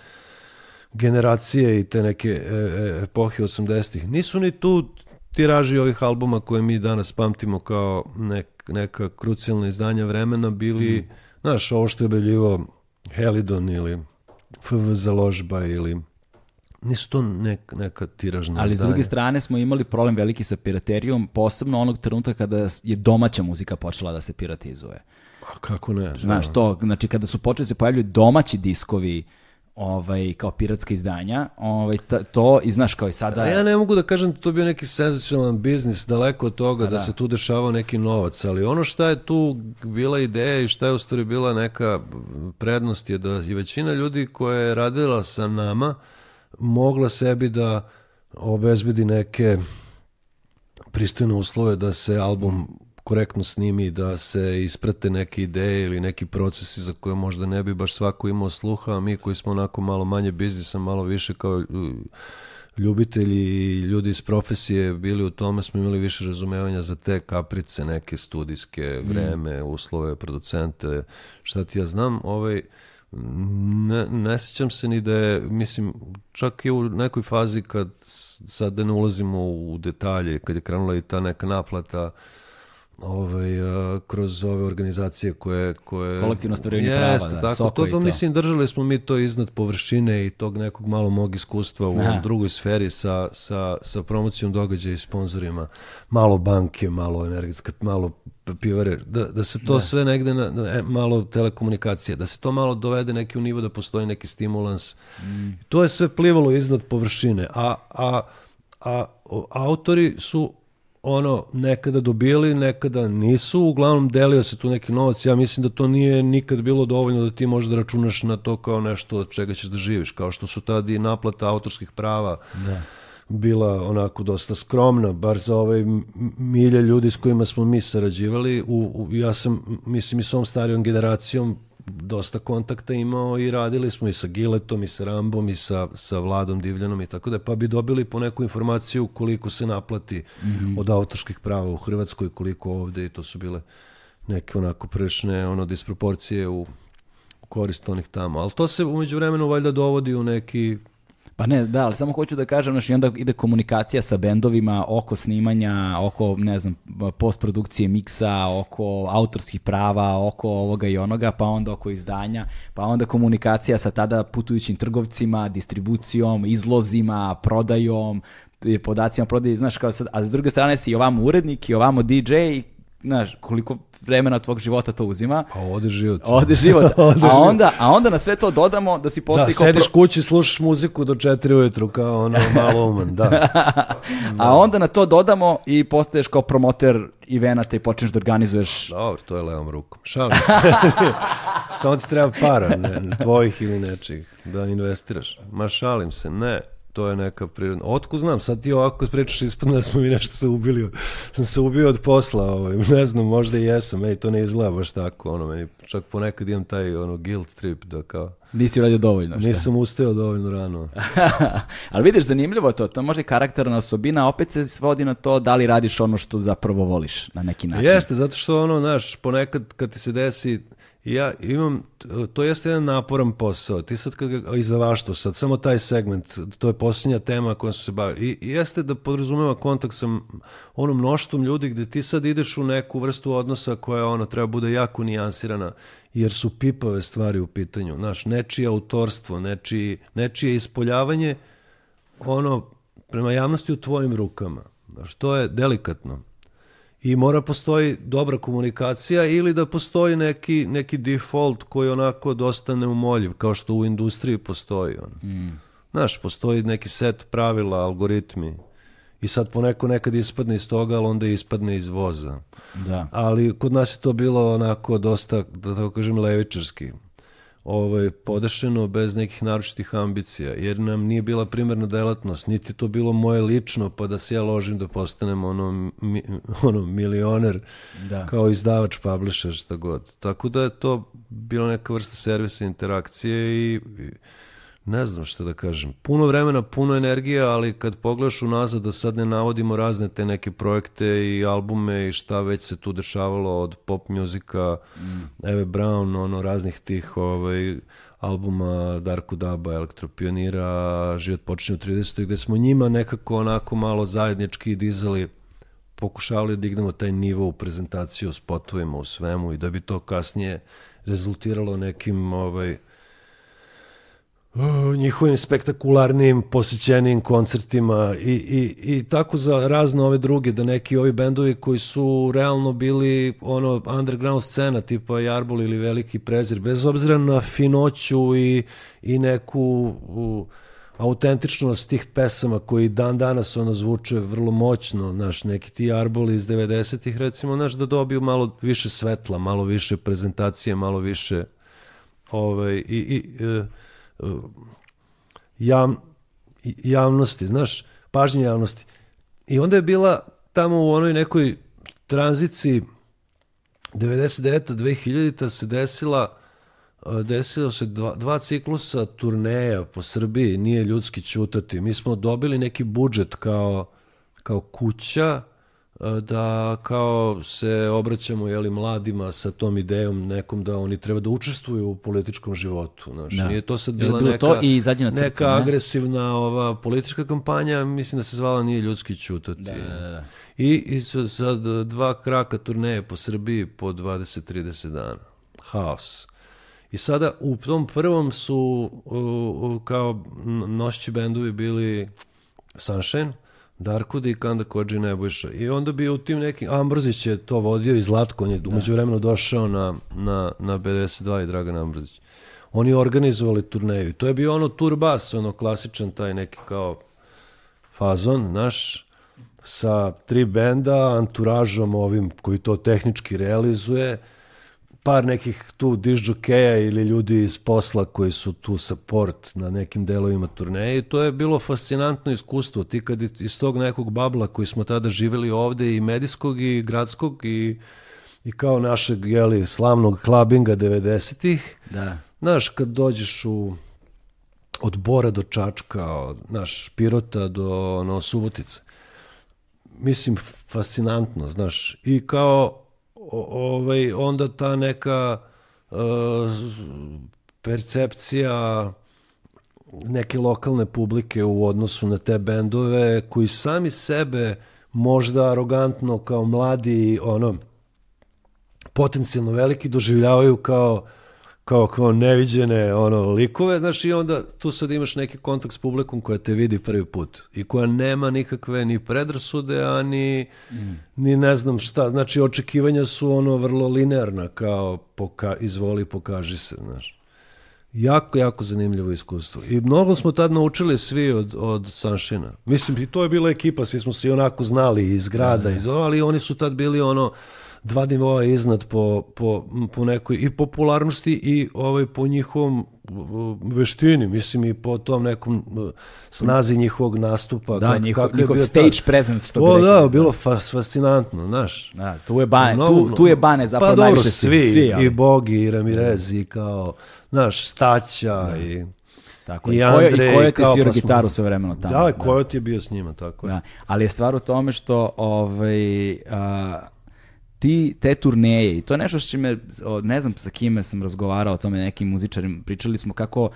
generacije i te neke e, e epohe 80-ih. Nisu ni tu tiraži ovih albuma koje mi danas pamtimo kao nek, neka krucijalna izdanja vremena bili, mm. znaš, ovo što je objavljivo Helidon ili FV založba ili nisu to nek, neka tiražna Ali izdanja. s druge strane smo imali problem veliki sa piraterijom, posebno onog trenutka kada je domaća muzika počela da se piratizuje. A kako ne? Znaš, to, znači kada su počeli da se pojavljaju domaći diskovi, ovaj, kao piratska izdanja, ovaj, to i znaš kao i sada... Ja ne mogu da kažem da to bio neki senzacionalan biznis, daleko od toga da, da, se tu dešavao neki novac, ali ono šta je tu bila ideja i šta je u stvari bila neka prednost je da i većina ljudi koja je radila sa nama mogla sebi da obezbedi neke pristojne uslove da se album korektno snimi, da se isprate neke ideje ili neki procesi za koje možda ne bi baš svako imao sluha, a mi koji smo onako malo manje biznisa, malo više kao ljubitelji i ljudi iz profesije bili u tome, smo imali više razumevanja za te kaprice, neke studijske mm. vreme, mm. uslove, producente, šta ti ja znam, ovaj, ne, ne sjećam se ni da je, mislim, čak i u nekoj fazi kad sad da ne ulazimo u detalje, kad je krenula i ta neka naplata, ovaj, uh, kroz ove organizacije koje... koje Kolektivno ostvarivanje prava, da, tako, Soko to, to, mislim, držali smo mi to iznad površine i tog nekog malo mog iskustva u Aha. drugoj sferi sa, sa, sa promocijom događaja i sponsorima. Malo banke, malo energetska, malo pivare, da, da se to da. sve negde, na, na, malo telekomunikacije, da se to malo dovede neki u nivo da postoji neki stimulans. Mm. To je sve plivalo iznad površine, a, a, a autori su ono nekada dobili, nekada nisu, uglavnom delio se tu neki novac, ja mislim da to nije nikad bilo dovoljno da ti možeš da računaš na to kao nešto od čega ćeš da živiš, kao što su tada i naplata autorskih prava da. bila onako dosta skromna, bar za ovaj milje ljudi s kojima smo mi sarađivali, u, u, ja sam, mislim, i s ovom starijom generacijom dosta kontakta imao i radili smo i sa Giletom i sa Rambom i sa, sa Vladom Divljanom i tako da, pa bi dobili po neku informaciju koliko se naplati mm -hmm. od autorskih prava u Hrvatskoj, koliko ovde i to su bile neke onako prešne ono disproporcije u, u korist onih tamo. Ali to se umeđu vremenu valjda dovodi u neki Pa ne, da, ali samo hoću da kažem, znači onda ide komunikacija sa bendovima oko snimanja, oko, ne znam, postprodukcije miksa, oko autorskih prava, oko ovoga i onoga, pa onda oko izdanja, pa onda komunikacija sa tada putujućim trgovcima, distribucijom, izlozima, prodajom, podacima prodaje, znaš, kao sad, a s druge strane si i ovamo urednik i ovamo DJ i znaš, koliko vremena tvog života to uzima. Pa ode život. Ode život. a, onda, a onda na sve to dodamo da si postoji... Da, sediš pro... kući, slušaš muziku do četiri ujutru kao ono malo uman, da. da. A onda na to dodamo i postaješ kao promoter evenata i počneš da organizuješ... Dobro, to je levom rukom. Šalim se. Samo ti treba para, ne, tvojih ili nečih, da investiraš. Ma šalim se, ne to je neka prirodna. Otko znam, sad ti ovako pričaš ispadno da smo mi nešto se ubili. Sam se ubio od posla, ovaj, ne znam, možda i jesam, ej, to ne izgleda baš tako, ono, meni čak ponekad imam taj, ono, guilt trip, da kao... Nisi uradio dovoljno, šta? Nisam ustao dovoljno rano. Ali vidiš, zanimljivo to, to može karakterna osobina, opet se svodi na to da li radiš ono što zapravo voliš na neki način. Jeste, zato što ono, znaš, ponekad kad ti se desi ja imam, to jeste jedan naporan posao. Ti sad kad ga izdavaštvo, sad samo taj segment, to je posljednja tema kojom su se bavili. I, jeste da podrazumeva kontakt sa onom mnoštvom ljudi gde ti sad ideš u neku vrstu odnosa koja ono treba bude jako nijansirana jer su pipave stvari u pitanju. Znaš, nečije autorstvo, nečije, nečije ispoljavanje ono prema javnosti u tvojim rukama. Znaš, to je delikatno. I mora postoji dobra komunikacija ili da postoji neki, neki default koji onako dosta neumoljiv, kao što u industriji postoji. On. Mm. Znaš, postoji neki set pravila, algoritmi. I sad poneko nekad ispadne iz toga, ali onda ispadne iz voza. Da. Ali kod nas je to bilo onako dosta, da tako kažem, levičarski ovaj, podešeno bez nekih naročitih ambicija, jer nam nije bila primarna delatnost, niti to bilo moje lično, pa da se ja ložim da postanem ono, mi, ono milioner da. kao izdavač, publisher, šta god. Tako da je to bilo neka vrsta servisa interakcije i, i ne znam šta da kažem. Puno vremena, puno energije, ali kad pogledaš unazad da sad ne navodimo razne te neke projekte i albume i šta već se tu dešavalo od pop muzika, mm. Eve Brown, ono raznih tih ovaj, albuma Darku Daba, Elektropionira, Život počinje u 30. gde smo njima nekako onako malo zajednički dizali pokušavali da dignemo taj nivo u prezentaciju, spotovima, u svemu i da bi to kasnije rezultiralo nekim ovaj, njihovim spektakularnim posjećenim koncertima i, i, i tako za razne ove druge, da neki ovi bendovi koji su realno bili ono underground scena tipa Jarbol ili Veliki prezir, bez obzira na finoću i, i neku u, autentičnost tih pesama koji dan danas ono zvuče vrlo moćno, naš neki ti Arboli iz 90-ih recimo, naš da dobiju malo više svetla, malo više prezentacije, malo više ovaj, i, i e, jav, javnosti, znaš, pažnje javnosti. I onda je bila tamo u onoj nekoj tranziciji 99. 2000. se desila desilo se dva, dva ciklusa turneja po Srbiji, nije ljudski čutati. Mi smo dobili neki budžet kao, kao kuća, da kao se obraćamo jeli, mladima sa tom idejom nekom da oni treba da učestvuju u političkom životu. Znaš. Da. Nije to sad bila neka, to i na crcu, neka ne? agresivna ova politička kampanja, mislim da se zvala Nije ljudski čutati. Da, da, da. I, I sad dva kraka turneje po Srbiji po 20-30 dana. Haos. I sada u tom prvom su uh, kao nošći bendovi bili Sunshine, Darko i Kanda Kođi Nebojša. I onda bi u tim nekim, Ambrozić je to vodio i Zlatko, on je da. umeđu vremenu došao na, na, na 52 i Dragan Ambrozić. Oni organizovali turneju. To je bio ono turbas, ono klasičan taj neki kao fazon, naš, sa tri benda, anturažom ovim koji to tehnički realizuje, par nekih tu dižđokeja ili ljudi iz posla koji su tu support na nekim delovima turneje i to je bilo fascinantno iskustvo. Ti kad iz tog nekog babla koji smo tada živeli ovde i medijskog i gradskog i, i kao našeg jeli, slavnog klabinga 90-ih, da. znaš, kad dođeš u od Bora do Čačka, od naš Pirota do no, Subotice. Mislim, fascinantno, znaš. I kao ovaj, onda ta neka uh, percepcija neke lokalne publike u odnosu na te bendove koji sami sebe možda arogantno kao mladi ono potencijalno veliki doživljavaju kao kao, kao neviđene ono, likove, znaš, i onda tu sad imaš neki kontakt s publikom koja te vidi prvi put i koja nema nikakve ni predrasude, a ni, mm. ni ne znam šta, znači očekivanja su ono vrlo linearna, kao poka, izvoli, pokaži se, znaš. Jako, jako zanimljivo iskustvo. I mnogo smo tad naučili svi od, od Sanšina. Mislim, i to je bila ekipa, svi smo se onako znali iz grada, da, da. iz, ali oni su tad bili ono, dva nivoa iznad po, po, po nekoj i popularnosti i ovaj po njihovom veštini, mislim i po tom nekom snazi njihovog nastupa. Da, njihov, njihov stage ta... presence, što bi rekli. Da, bilo fas, fascinantno, znaš. Da, tu je Bane, no, tu, tu je Bane zapravo pa, dobro, svi, svi ali. i Bogi, i Ramirez, i kao, znaš, Staća, da. i... Tako, i, i Andrej, i Kojot je svirao gitaru sve vremeno tamo. Da, Kojot da. je bio s njima, tako da. je. Ali je stvar u tome što ovaj, a, ti, te turneje, i to je nešto što me, ne znam sa kime sam razgovarao o tome, nekim muzičarima, pričali smo kako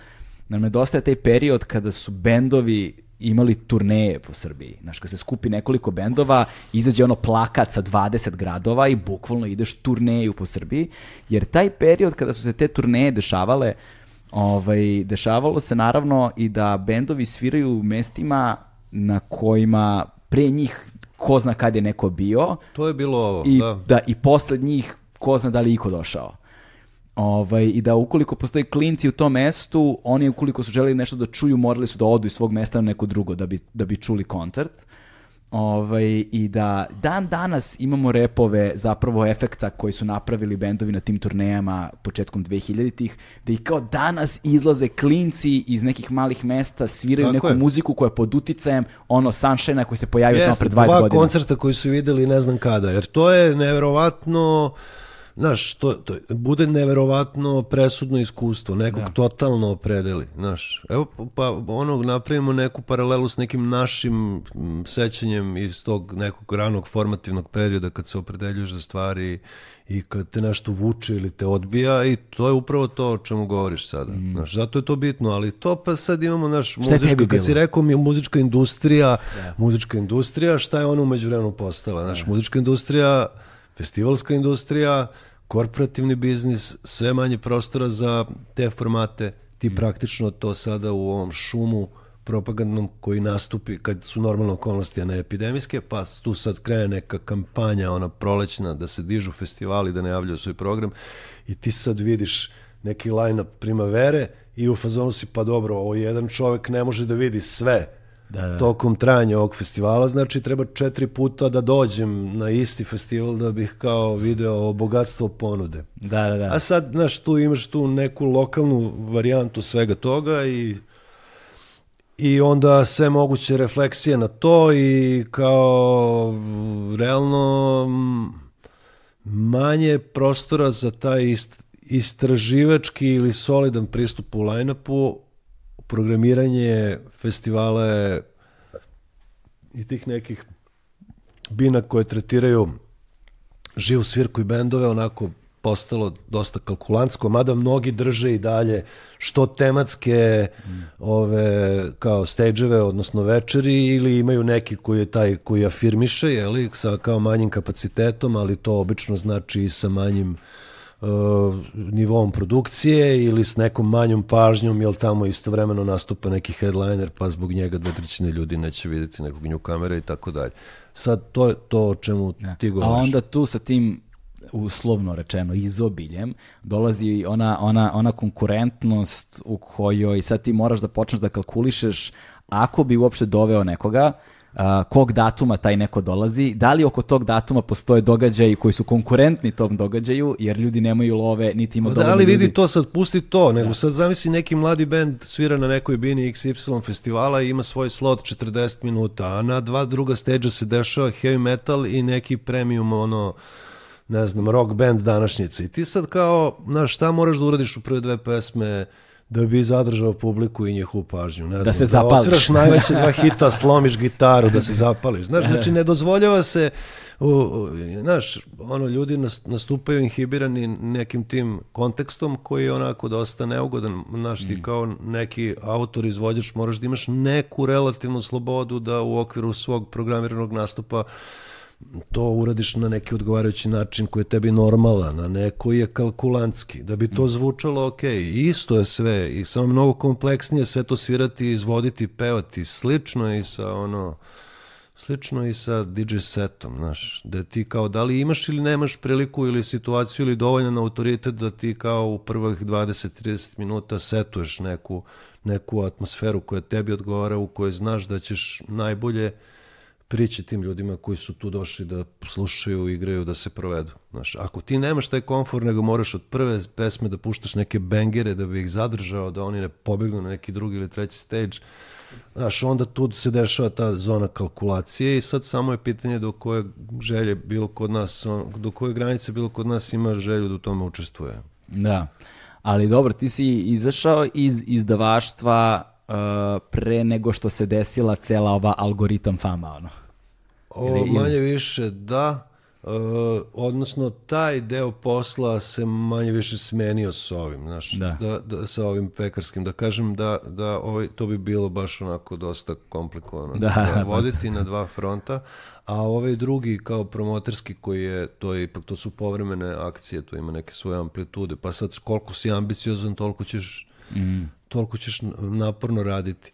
nam nedostaje taj period kada su bendovi imali turneje po Srbiji. Znaš, kad se skupi nekoliko bendova, izađe ono plakat sa 20 gradova i bukvalno ideš turneju po Srbiji, jer taj period kada su se te turneje dešavale, ovaj, dešavalo se naravno i da bendovi sviraju u mestima na kojima pre njih ko zna kad je neko bio. To je bilo ovo, i, da. da. I posle njih ko zna da li iko došao. Ovaj, I da ukoliko postoji klinci u tom mestu, oni ukoliko su želeli nešto da čuju, morali su da odu iz svog mesta na neko drugo da bi, da bi čuli koncert. Ovaj, I da dan danas imamo repove zapravo efekta koji su napravili bendovi na tim turnejama početkom 2000-ih, da i kao danas izlaze klinci iz nekih malih mesta, sviraju Tako neku je. muziku koja je pod uticajem ono Sunshine koji se pojavio tamo pred 20 godina. dva koncerta koji su videli ne znam kada, jer to je neverovatno Znaš, to, to bude neverovatno presudno iskustvo, nekog da. totalno opredeli, znaš. Evo, pa ono, napravimo neku paralelu s nekim našim sećanjem iz tog nekog ranog formativnog perioda kad se opredeljuješ za stvari i kad te nešto vuče ili te odbija i to je upravo to o čemu govoriš sada. Mm. Znaš, zato je to bitno, ali to pa sad imamo naš muzička, kad si rekao mi muzička industrija, yeah. muzička industrija, šta je ona umeđu vremenu postala? Znaš, yeah. muzička industrija, festivalska industrija, korporativni biznis, sve manje prostora za te formate, ti mm. praktično to sada u ovom šumu propagandnom koji nastupi kad su normalne okolnosti, a ne epidemijske, pa tu sad krene neka kampanja, ona prolećna, da se dižu festivali, da najavljaju svoj program i ti sad vidiš neki line-up primavere i u fazonu si, pa dobro, ovo jedan čovek ne može da vidi sve da, da. tokom trajanja ovog festivala, znači treba četiri puta da dođem na isti festival da bih kao video bogatstvo ponude. Da, da, da. A sad, znaš, tu imaš tu neku lokalnu varijantu svega toga i i onda sve moguće refleksije na to i kao realno manje prostora za taj ist, istraživački ili solidan pristup u line-upu programiranje festivala i tih nekih bina koje tretiraju živu svirku i bendove onako postalo dosta kalkulantsko, mada mnogi drže i dalje što tematske mm. ove kao stage odnosno večeri ili imaju neki koji je taj koji afirmiše, je li, sa kao manjim kapacitetom, ali to obično znači i sa manjim uh, nivom produkcije ili s nekom manjom pažnjom, jel tamo istovremeno nastupa neki headliner, pa zbog njega dve trećine ljudi neće vidjeti nekog nju kamere i tako dalje. Sad, to je to o čemu ja. ti govoriš. A onda tu sa tim uslovno rečeno izobiljem dolazi ona, ona, ona konkurentnost u kojoj sad ti moraš da počneš da kalkulišeš ako bi uopšte doveo nekoga uh, kog datuma taj neko dolazi, da li oko tog datuma postoje događaji koji su konkurentni tom događaju, jer ljudi nemaju love, niti ima dovoljno Da li vidi ljudi. to sad, pusti to, nego da. sad zamisli neki mladi bend svira na nekoj bini XY festivala i ima svoj slot 40 minuta, a na dva druga stage se dešava heavy metal i neki premium ono ne znam, rock band današnjice. I ti sad kao, znaš, šta moraš da uradiš u prve dve pesme, da bi zadržao publiku i njihovu pažnju. Ne da znam, da se zapališ. Da najveće dva hita, slomiš gitaru, da se zapališ. Znaš, znači ne dozvoljava se, u, u, znaš, ono, ljudi nastupaju inhibirani nekim tim kontekstom koji je onako dosta neugodan. Znaš, ti mm. kao neki autor, izvođač, moraš da imaš neku relativnu slobodu da u okviru svog programiranog nastupa to uradiš na neki odgovarajući način koji je tebi normalan, a ne koji je kalkulantski. Da bi to zvučalo ok, isto je sve i samo mnogo kompleksnije sve to svirati, izvoditi, pevati. Slično i sa ono slično i sa DJ setom, znaš, da ti kao da li imaš ili nemaš priliku ili situaciju ili dovoljan autoritet da ti kao u prvih 20-30 minuta setuješ neku, neku atmosferu koja tebi odgovara, u kojoj znaš da ćeš najbolje uh, prići tim ljudima koji su tu došli da slušaju, igraju, da se provedu. Znaš, ako ti nemaš taj komfort, nego moraš od prve pesme da puštaš neke bengere da bi ih zadržao, da oni ne pobegnu na neki drugi ili treći stage, znaš, onda tu se dešava ta zona kalkulacije i sad samo je pitanje do koje želje bilo kod nas, do koje granice bilo kod nas ima želju da u tome učestvuje. Da, ali dobro, ti si izašao iz izdavaštva uh, pre nego što se desila cela ova algoritam fama, ono. O, manje više da, uh, odnosno taj deo posla se manje više smenio s ovim, znaš, da. Da, da, sa ovim pekarskim, da kažem da, da ovaj, to bi bilo baš onako dosta komplikovano da, da voditi na dva fronta, a ovaj drugi kao promoterski koji je, to je ipak, to su povremene akcije, to ima neke svoje amplitude, pa sad koliko si ambiciozan, toliko ćeš, mm. toliko ćeš naporno raditi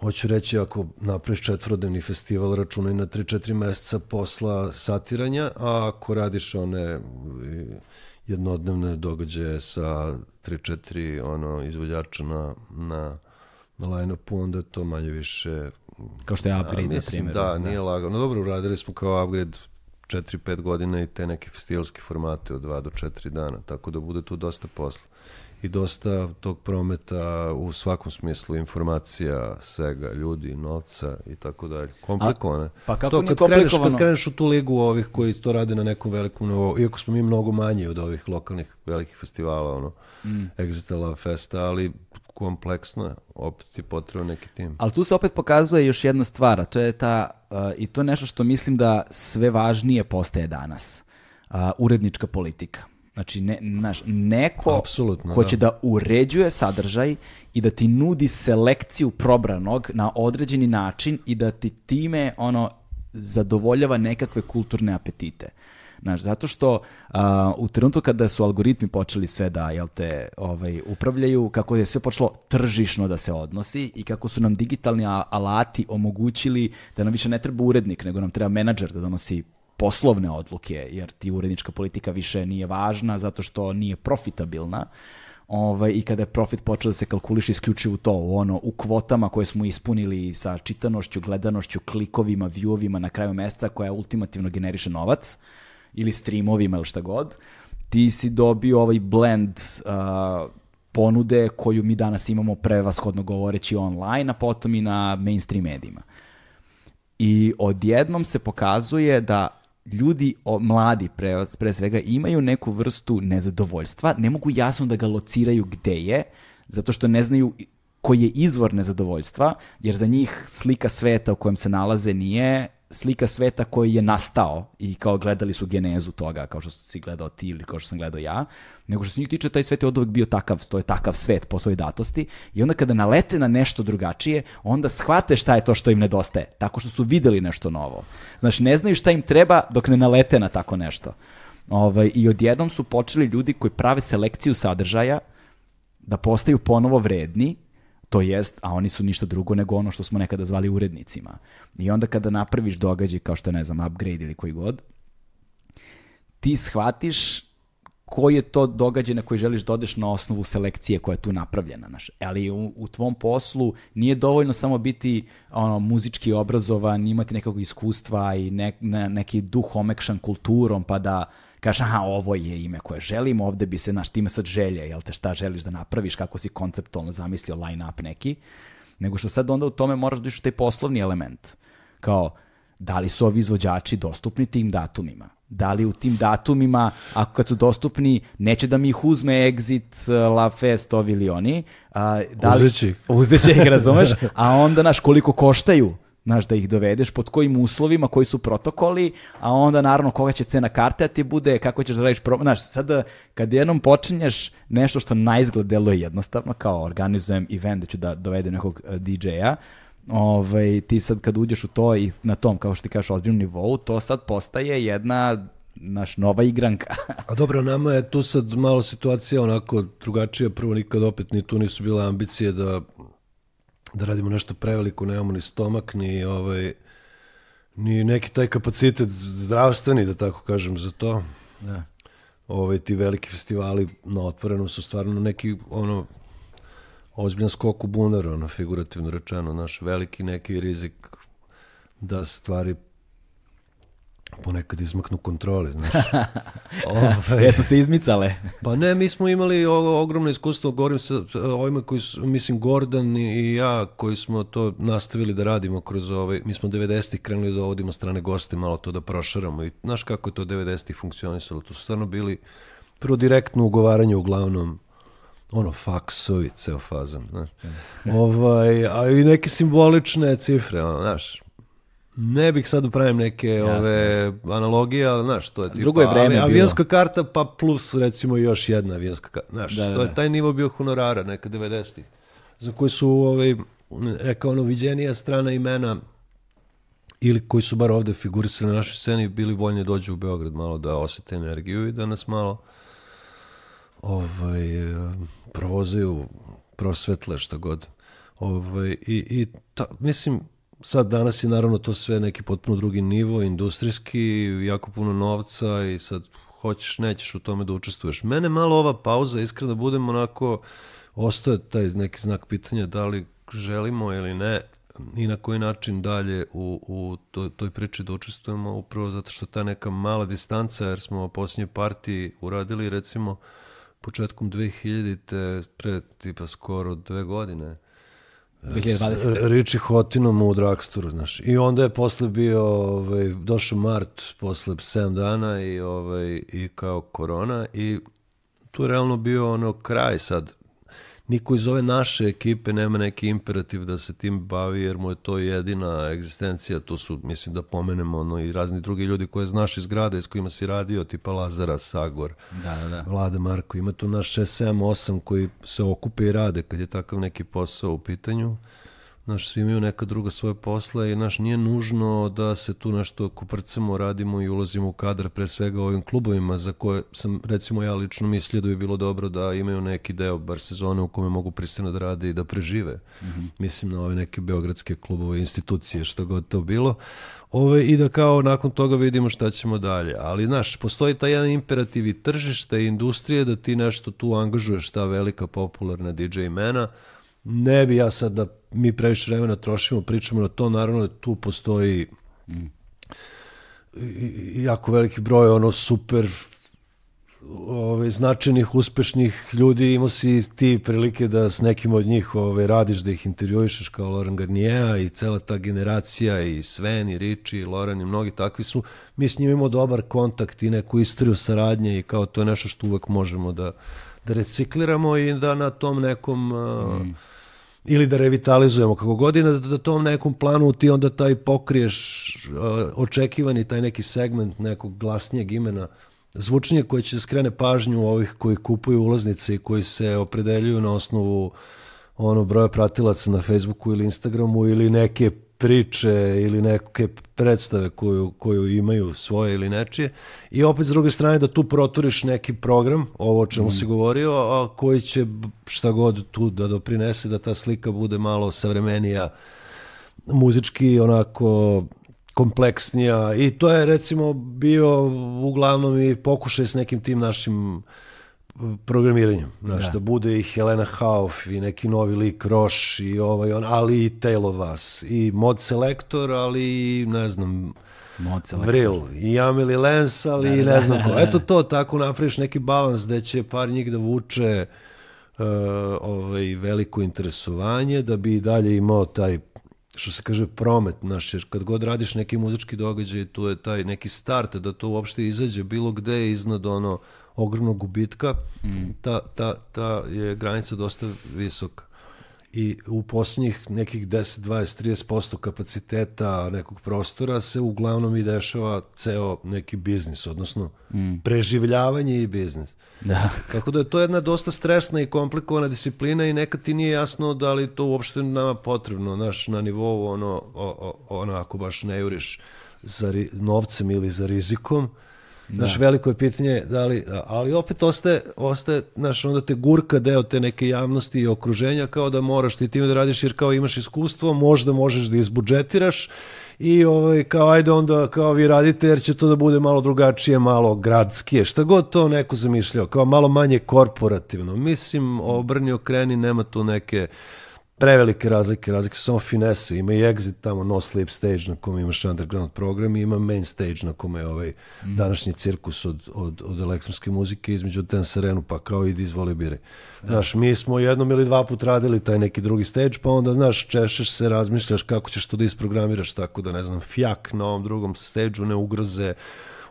hoću reći, ako napraviš četvorodnevni festival, računaj na 3-4 meseca posla satiranja, a ako radiš one jednodnevne događaje sa 3-4 ono, izvođača na, na, na line-upu, onda to manje više... Kao što je upgrade, na primjer. Da, da, nije lagano. Dobro, uradili smo kao upgrade 4-5 godina i te neke festivalske formate od 2 do 4 dana, tako da bude tu dosta posla i dosta tog prometa u svakom smislu informacija, svega, ljudi, novca i tako dalje. Komplikovane. Pa kako to, kad kreneš, kad kreneš u tu ligu ovih koji to rade na nekom velikom nivou, iako smo mi mnogo manji od ovih lokalnih velikih festivala, ono, mm. Exitala Festa, ali kompleksno je, opet ti potrebno neki tim. Ali tu se opet pokazuje još jedna stvar, a to je ta, uh, i to je nešto što mislim da sve važnije postaje danas, uh, urednička politika. Znači, ne, naš, neko Apsolutno, ko će da. da uređuje sadržaj i da ti nudi selekciju probranog na određeni način i da ti time ono zadovoljava nekakve kulturne apetite. Znaš, zato što uh, u trenutku kada su algoritmi počeli sve da jel te, ovaj, upravljaju, kako je sve počelo tržišno da se odnosi i kako su nam digitalni alati omogućili da nam više ne treba urednik, nego nam treba menadžer da donosi poslovne odluke, jer ti urednička politika više nije važna zato što nije profitabilna. Ovaj, I kada je profit počeo da se kalkuliše isključivo to, ono, u kvotama koje smo ispunili sa čitanošću, gledanošću, klikovima, viewovima na kraju meseca koja ultimativno generiše novac, ili streamovima ili šta god, ti si dobio ovaj blend uh, ponude koju mi danas imamo prevashodno govoreći online, a potom i na mainstream medijima. I odjednom se pokazuje da ljudi, o, mladi pre, pre svega, imaju neku vrstu nezadovoljstva, ne mogu jasno da ga lociraju gde je, zato što ne znaju koji je izvor nezadovoljstva, jer za njih slika sveta u kojem se nalaze nije slika sveta koji je nastao i kao gledali su genezu toga, kao što si gledao ti ili kao što sam gledao ja, nego što se njih tiče, taj svet je od uvek bio takav, to je takav svet po svojoj datosti i onda kada nalete na nešto drugačije, onda shvate šta je to što im nedostaje, tako što su videli nešto novo. Znači, ne znaju šta im treba dok ne nalete na tako nešto. Ovaj, I odjednom su počeli ljudi koji prave selekciju sadržaja da postaju ponovo vredni To jest, a oni su ništa drugo nego ono što smo nekada zvali urednicima. I onda kada napraviš događaj kao što ne znam, upgrade ili koji god, ti shvatiš koji je to događaj na koji želiš da odeš na osnovu selekcije koja je tu napravljena. Naš. Ali u, u tvom poslu nije dovoljno samo biti ono, muzički obrazovan, imati nekog iskustva i ne, ne, neki duh omekšan kulturom, pa da kažeš, aha, ovo je ime koje želim, ovde bi se, naš, time sad želje, jel te, šta želiš da napraviš, kako si konceptualno zamislio line-up neki, nego što sad onda u tome moraš da iš taj poslovni element. Kao, da li su ovi izvođači dostupni tim datumima? Da li u tim datumima, ako kad su dostupni, neće da mi ih uzme Exit, La Fest, ovi ili oni? A, da li, uzeći. Uzeći ih, razumeš? A onda, naš, koliko koštaju? Znaš, da ih dovedeš, pod kojim uslovima, koji su protokoli, a onda naravno koga će cena karte da ti bude, kako ćeš da radiš, pro... znaš, sada kad jednom počinješ nešto što na izgled deluje jednostavno, kao organizujem event da ću da dovedem nekog uh, DJ-a, ovaj, ti sad kad uđeš u to i na tom, kao što ti kažeš, ozbiljnom nivou, to sad postaje jedna naš nova igranka. A dobro, nama je tu sad malo situacija onako drugačija, prvo nikad opet ni tu nisu bile ambicije da da radimo nešto preveliko, nemamo ni stomak, ni ovaj, ni neki taj kapacitet zdravstveni, da tako kažem, za to. Da. Ovaj, ti veliki festivali na otvorenom su stvarno neki, ono, ozbiljan skok u bunar, ono, figurativno rečeno, naš veliki neki rizik da stvari ponekad izmaknu kontrole, znaš. Ove, Jesu se izmicale? pa ne, mi smo imali ogromno iskustvo, govorim sa ovima koji su, mislim, Gordon i ja, koji smo to nastavili da radimo kroz ovaj, mi smo 90-ih krenuli da ovodimo strane goste, malo to da prošaramo i znaš kako je to 90-ih funkcionisalo, to su stvarno bili prvo direktno ugovaranje uglavnom ono faksovi, ceo fazon, znaš. ovaj, a i neke simbolične cifre, ono, znaš, Ne bih sad da pravim neke jasne, ove jasne. analogije, ali znaš, to je tipa, Drugo je vreme ali, avionska karta pa plus recimo još jedna avionska karta. Znaš, da, da, to je da. taj nivo bio honorara neka 90-ih. Za koji su ovaj neka ono viđenija strana imena ili koji su bar ovde figurisali na našoj sceni bili voljni da dođu u Beograd malo da osete energiju i da nas malo ovaj, provozaju prosvetle šta god. Ovaj, I, i ta, mislim, sad danas je naravno to sve neki potpuno drugi nivo, industrijski, jako puno novca i sad hoćeš, nećeš u tome da učestvuješ. Mene malo ova pauza, iskreno da budem onako, ostaje taj neki znak pitanja da li želimo ili ne i na koji način dalje u, u toj, toj priči da učestvujemo, upravo zato što ta neka mala distanca, jer smo posljednje partiji uradili recimo početkom 2000-te, pre tipa skoro dve godine, 2020. Riči Hotinom u Dragstoru, znaš. I onda je posle bio, ovaj, došao mart posle 7 dana i, ovaj, i kao korona i tu je realno bio ono kraj sad niko iz ove naše ekipe nema neki imperativ da se tim bavi, jer mu je to jedina egzistencija, to su, mislim da pomenemo, ono, i razni drugi ljudi koje znaš iz grada, s kojima si radio, tipa Lazara, Sagor, da, da, da. Vlada Marko, ima tu naš 6, 7, 8 koji se okupe i rade kad je takav neki posao u pitanju Naš, svi imaju neka druga svoje posla i naš nije nužno da se tu nešto kuprcamo, radimo i ulazimo u kadar pre svega ovim klubovima za koje sam recimo ja lično mislio da bi bilo dobro da imaju neki deo bar sezone u kome mogu pristojno da rade i da prežive. Mm -hmm. Mislim na ove neke beogradske klubove, institucije, što god to bilo. Ove, I da kao nakon toga vidimo šta ćemo dalje. Ali, znaš, postoji taj jedan imperativ i tržište i industrije da ti nešto tu angažuješ ta velika popularna DJ imena, ne bi ja sad da mi previše vremena trošimo, pričamo na to, naravno da tu postoji jako veliki broj ono super ove, značajnih, uspešnih ljudi, imao si ti prilike da s nekim od njih ove, radiš, da ih intervjuišeš kao Loran Garnier i cela ta generacija i Sven i Riči i Loran i mnogi takvi su, mi s njim imamo dobar kontakt i neku istoriju saradnje i kao to je nešto što uvek možemo da, da recikliramo i da na tom nekom mm ili da revitalizujemo. Kako godina, da, da tom nekom planu ti onda taj pokriješ očekivani taj neki segment nekog glasnijeg imena zvučnije koje će da skrene pažnju ovih koji kupuju ulaznice i koji se opredeljuju na osnovu ono broja pratilaca na Facebooku ili Instagramu ili neke priče ili neke predstave koju, koju imaju svoje ili nečije i opet s druge strane da tu proturiš neki program, ovo o čemu mm. si govorio, a koji će šta god tu da doprinese da ta slika bude malo savremenija, muzički onako kompleksnija i to je recimo bio uglavnom i pokušaj s nekim tim našim programiranjem. Znaš, da. da bude i Helena Hauf i neki novi lik Roš i ovaj on, ali i Tail Us i Mod Selector, ali i ne znam Mod Selector. Vril i Amelie Lens, ali da, da, ne znam ko. Eto to, tako napraviš neki balans gde će par njih da vuče uh, ovaj, veliko interesovanje, da bi dalje imao taj što se kaže promet, znaš, jer kad god radiš neki muzički događaj, tu je taj neki start, da to uopšte izađe bilo gde iznad ono ogromnog gubitka, mm. ta, ta, ta je granica dosta visoka. I u posljednjih nekih 10, 20, 30% kapaciteta nekog prostora se uglavnom i dešava ceo neki biznis, odnosno mm. preživljavanje i biznis. Da. Tako da je to jedna dosta stresna i komplikovana disciplina i nekad ti nije jasno da li to uopšte nama potrebno, naš na nivou ono, o, o, ono ako baš ne juriš za novcem ili za rizikom, Znaš, da. veliko je pitanje, da li, ali opet ostaje, ostaje, znaš, onda te gurka deo te neke javnosti i okruženja kao da moraš ti time da radiš jer kao imaš iskustvo, možda možeš da izbudžetiraš i ovaj, kao ajde onda kao vi radite jer će to da bude malo drugačije, malo gradskije, šta god to neko zamišljao, kao malo manje korporativno. Mislim, obrni okreni, nema tu neke prevelike razlike, razlike su samo finese, ima i exit tamo, no sleep stage na kome imaš underground program i ima main stage na kome je ovaj mm. današnji cirkus od, od, od elektronske muzike između Ten Serenu pa kao i izvoli bire. Da. Znaš, mi smo jednom ili dva put radili taj neki drugi stage, pa onda, znaš, češeš se, razmišljaš kako ćeš to da isprogramiraš tako da, ne znam, fjak na ovom drugom stage ne ugroze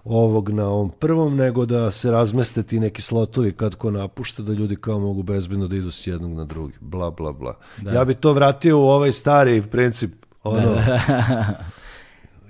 ovog na ovom prvom, nego da se razmeste ti neki slotovi kad ko napušta, da ljudi kao mogu bezbedno da idu s jednog na drugi, bla, bla, bla. Da. Ja bi to vratio u ovaj stari princip, ono, da.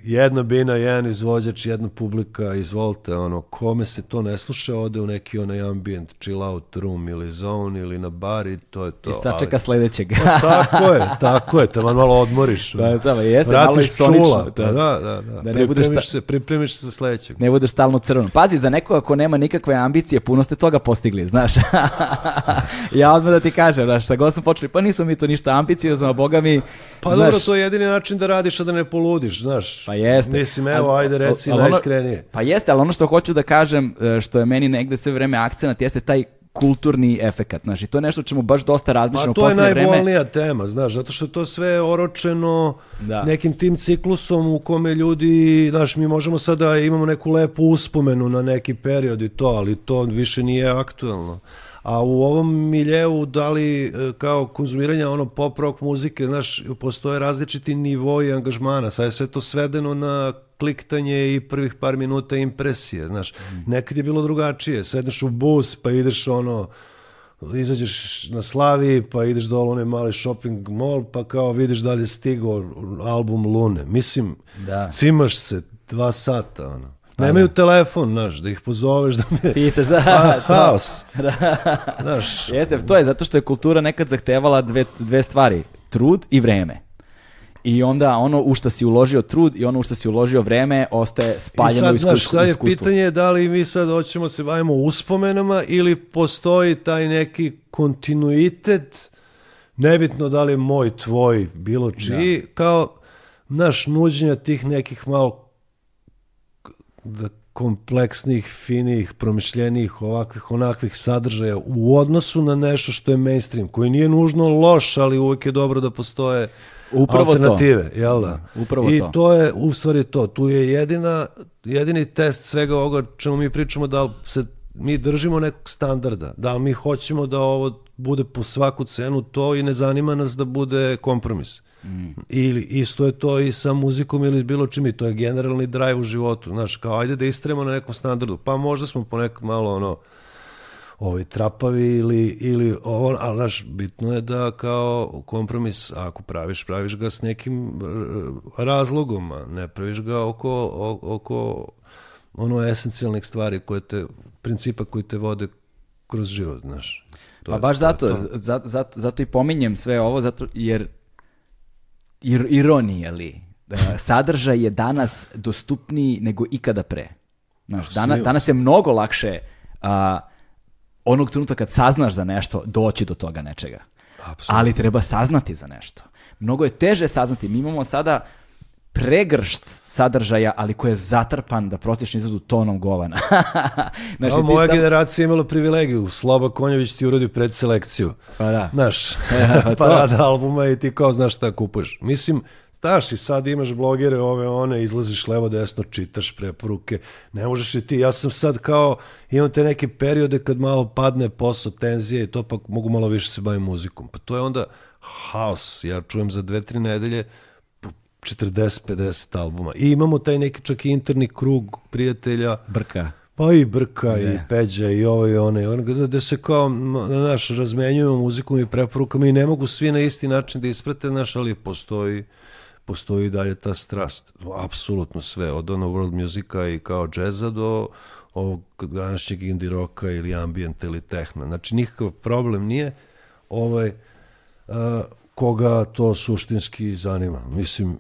jedna bina, jedan izvođač, jedna publika, izvolite, ono, kome se to ne sluša, ode u neki onaj ambient, chill out room ili zone ili na bar i to je to. I sačeka ali, sledećeg. pa, tako je, tako je, tamo malo odmoriš. Da, da, jeste, malo i sonično. Da, da, da. da, da. da ne budeš sta... se, pripremiš se za sledećeg. Ne budeš stalno crveno. Pazi, za nekoga ko nema nikakve ambicije, puno ste toga postigli, znaš. ja odmah da ti kažem, znaš, sa god sam počeli, pa nisu mi to ništa ambiciozno, a boga mi... Pa znaš, dobro, to je jedini način da radiš, a da ne poludiš, znaš. Pa jeste. Mislim, evo, ajde reci al, al, najiskrenije. Pa jeste, ali ono što hoću da kažem, e, što je meni negde sve vreme akcenat, jeste taj kulturni efekat, znaš, i to je nešto čemu baš dosta razmišljamo Pa to je najbolnija vreme. tema, znaš, zato što to sve oročeno da. nekim tim ciklusom u kome ljudi, znaš, mi možemo sada imamo neku lepu uspomenu na neki period i to, ali to više nije aktuelno. A u ovom miljeu, da li e, kao konzumiranja ono pop rock muzike, znaš, postoje različiti nivoi angažmana, sad je sve to svedeno na kliktanje i prvih par minuta impresije, znaš. Nekad je bilo drugačije, sedneš u bus pa ideš ono, izađeš na Slavi, pa ideš dole onaj mali shopping mall, pa kao vidiš da li je stigao album Lune. Mislim, da. cimaš se dva sata, ono. Pa Nemaju da. telefon, znaš, da ih pozoveš da me... Pitaš, da. Pa, haos. Da. Znaš. Jeste, to je zato što je kultura nekad zahtevala dve, dve stvari. Trud i vreme. I onda ono u što si uložio trud i ono u što si uložio vreme ostaje spaljeno I sad, znaš, sad je pitanje da li mi sad hoćemo se bavimo uspomenama ili postoji taj neki kontinuitet, nebitno da li je moj, tvoj, bilo čiji, da. kao naš nuđenja tih nekih malo da kompleksnih, finih, promišljenih, ovakvih, onakvih sadržaja u odnosu na nešto što je mainstream, koji nije nužno loš, ali uvek je dobro da postoje Upravo alternative, to. jel da? da? Upravo I to. to je u stvari to. Tu je jedina, jedini test svega ovoga čemu mi pričamo da li se mi držimo nekog standarda, da li mi hoćemo da ovo bude po svaku cenu to i ne zanima nas da bude kompromis. Mm. Ili isto je to i sa muzikom ili bilo čim i to je generalni drive u životu. Znaš, kao ajde da istremo na nekom standardu. Pa možda smo ponekad malo ono ovaj, trapavi ili, ili ovo, ali znaš, bitno je da kao kompromis, ako praviš, praviš ga s nekim razlogom, a ne praviš ga oko, oko ono esencijalnih stvari koje te, principa koji te vode kroz život, znaš. To pa je, baš zato, to. zato, zato, zato i pominjem sve ovo, zato jer ir, ironija li, sadržaj je danas dostupniji nego ikada pre. Znaš, danas, danas je mnogo lakše a, onog trenutka kad saznaš za nešto, doći do toga nečega. Absolutno. Ali treba saznati za nešto. Mnogo je teže saznati. Mi imamo sada pregršt sadržaja, ali koji je zatrpan da protični izradu tonom govana. znači, no, moja stav... generacija je imala privilegiju. Sloba Konjović ti urodi predselekciju. Pa da. Znaš, pa parada albuma i ti kao znaš šta kupuješ. Mislim, Znaš, i sad imaš blogere ove, one, izlaziš levo, desno, čitaš preporuke, ne možeš i ti. Ja sam sad kao, imam te neke periode kad malo padne posao, tenzije i to, pa mogu malo više se bavim muzikom. Pa to je onda haos. Ja čujem za dve, tri nedelje 40-50 albuma. I imamo taj neki čak i interni krug prijatelja. Brka. Pa i Brka ne. i Peđa i ovo i one, on, gde, gde se kao, naš, razmenjujemo muzikom i preporukama i ne mogu svi na isti način da isprate, naš, ali postoji postoji dalje ta strast. Apsolutno sve, od ono world muzika i kao džeza do ovog današnjeg indie roka ili ambijenta ili tehna. Znači, nikakav problem nije ovaj, uh, koga to suštinski zanima. Mislim,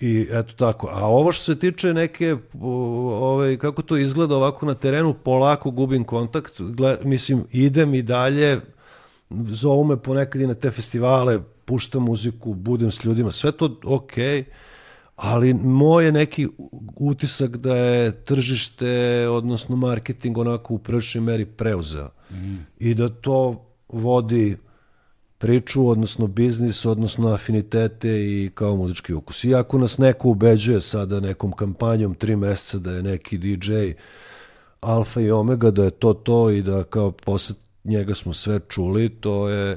I eto tako. A ovo što se tiče neke, ovaj, kako to izgleda ovako na terenu, polako gubim kontakt. Gled, mislim, idem i dalje, zovu me ponekad i na te festivale, puštam muziku, budem s ljudima, sve to ok, ali moj je neki utisak da je tržište, odnosno marketing onako u prvičnoj meri preuzeo. Mm. I da to vodi priču, odnosno biznis, odnosno afinitete i kao muzički ukus. Iako nas neko ubeđuje sada nekom kampanjom tri meseca da je neki DJ alfa i omega, da je to to i da kao posle njega smo sve čuli, to je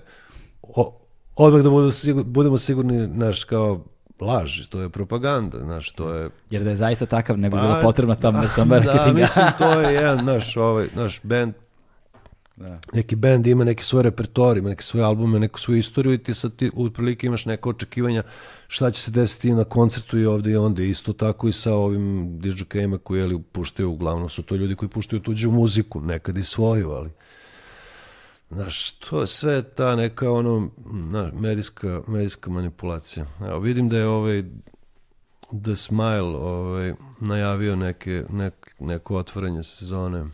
odmah da budemo sigurni, budemo sigurni, naš, kao laž, to je propaganda, znaš, to je... Jer da je zaista takav, ne bi pa, bila potrebna tam nesta marketinga. Da, mislim, to je jedan naš, ovaj, naš band Da. Neki bend ima neki svoj repertoar, ima neke svoje albume, neku svoju istoriju i ti sad ti prilike imaš neka očekivanja šta će se desiti na koncertu i ovde i onda. Isto tako i sa ovim DJ-kajima koji jeli, puštaju, uglavnom su to ljudi koji puštaju tuđu muziku, nekad i svoju, ali Znaš, to je sve ta neka ono, na, medijska, medijska manipulacija. Evo, vidim da je ovaj The Smile ovaj, najavio neke, nek, neko otvaranje sezone.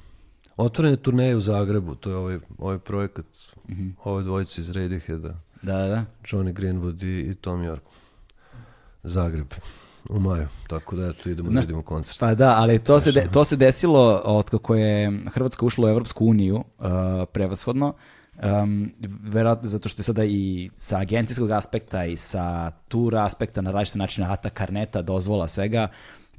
Otvaranje turneje u Zagrebu, to je ovaj, ovaj projekat mm -hmm. ove dvojice iz Radioheada. Da, da. Johnny Greenwood i, i Tom York. Zagreb u maju, tako da eto idemo da vidimo koncert. Pa da, ali to se, de, to se desilo od kako je Hrvatska ušla u Evropsku uniju uh, prevashodno, Um, verovatno zato što je sada i sa agencijskog aspekta i sa tur aspekta na različite načine ata, karneta, dozvola, svega,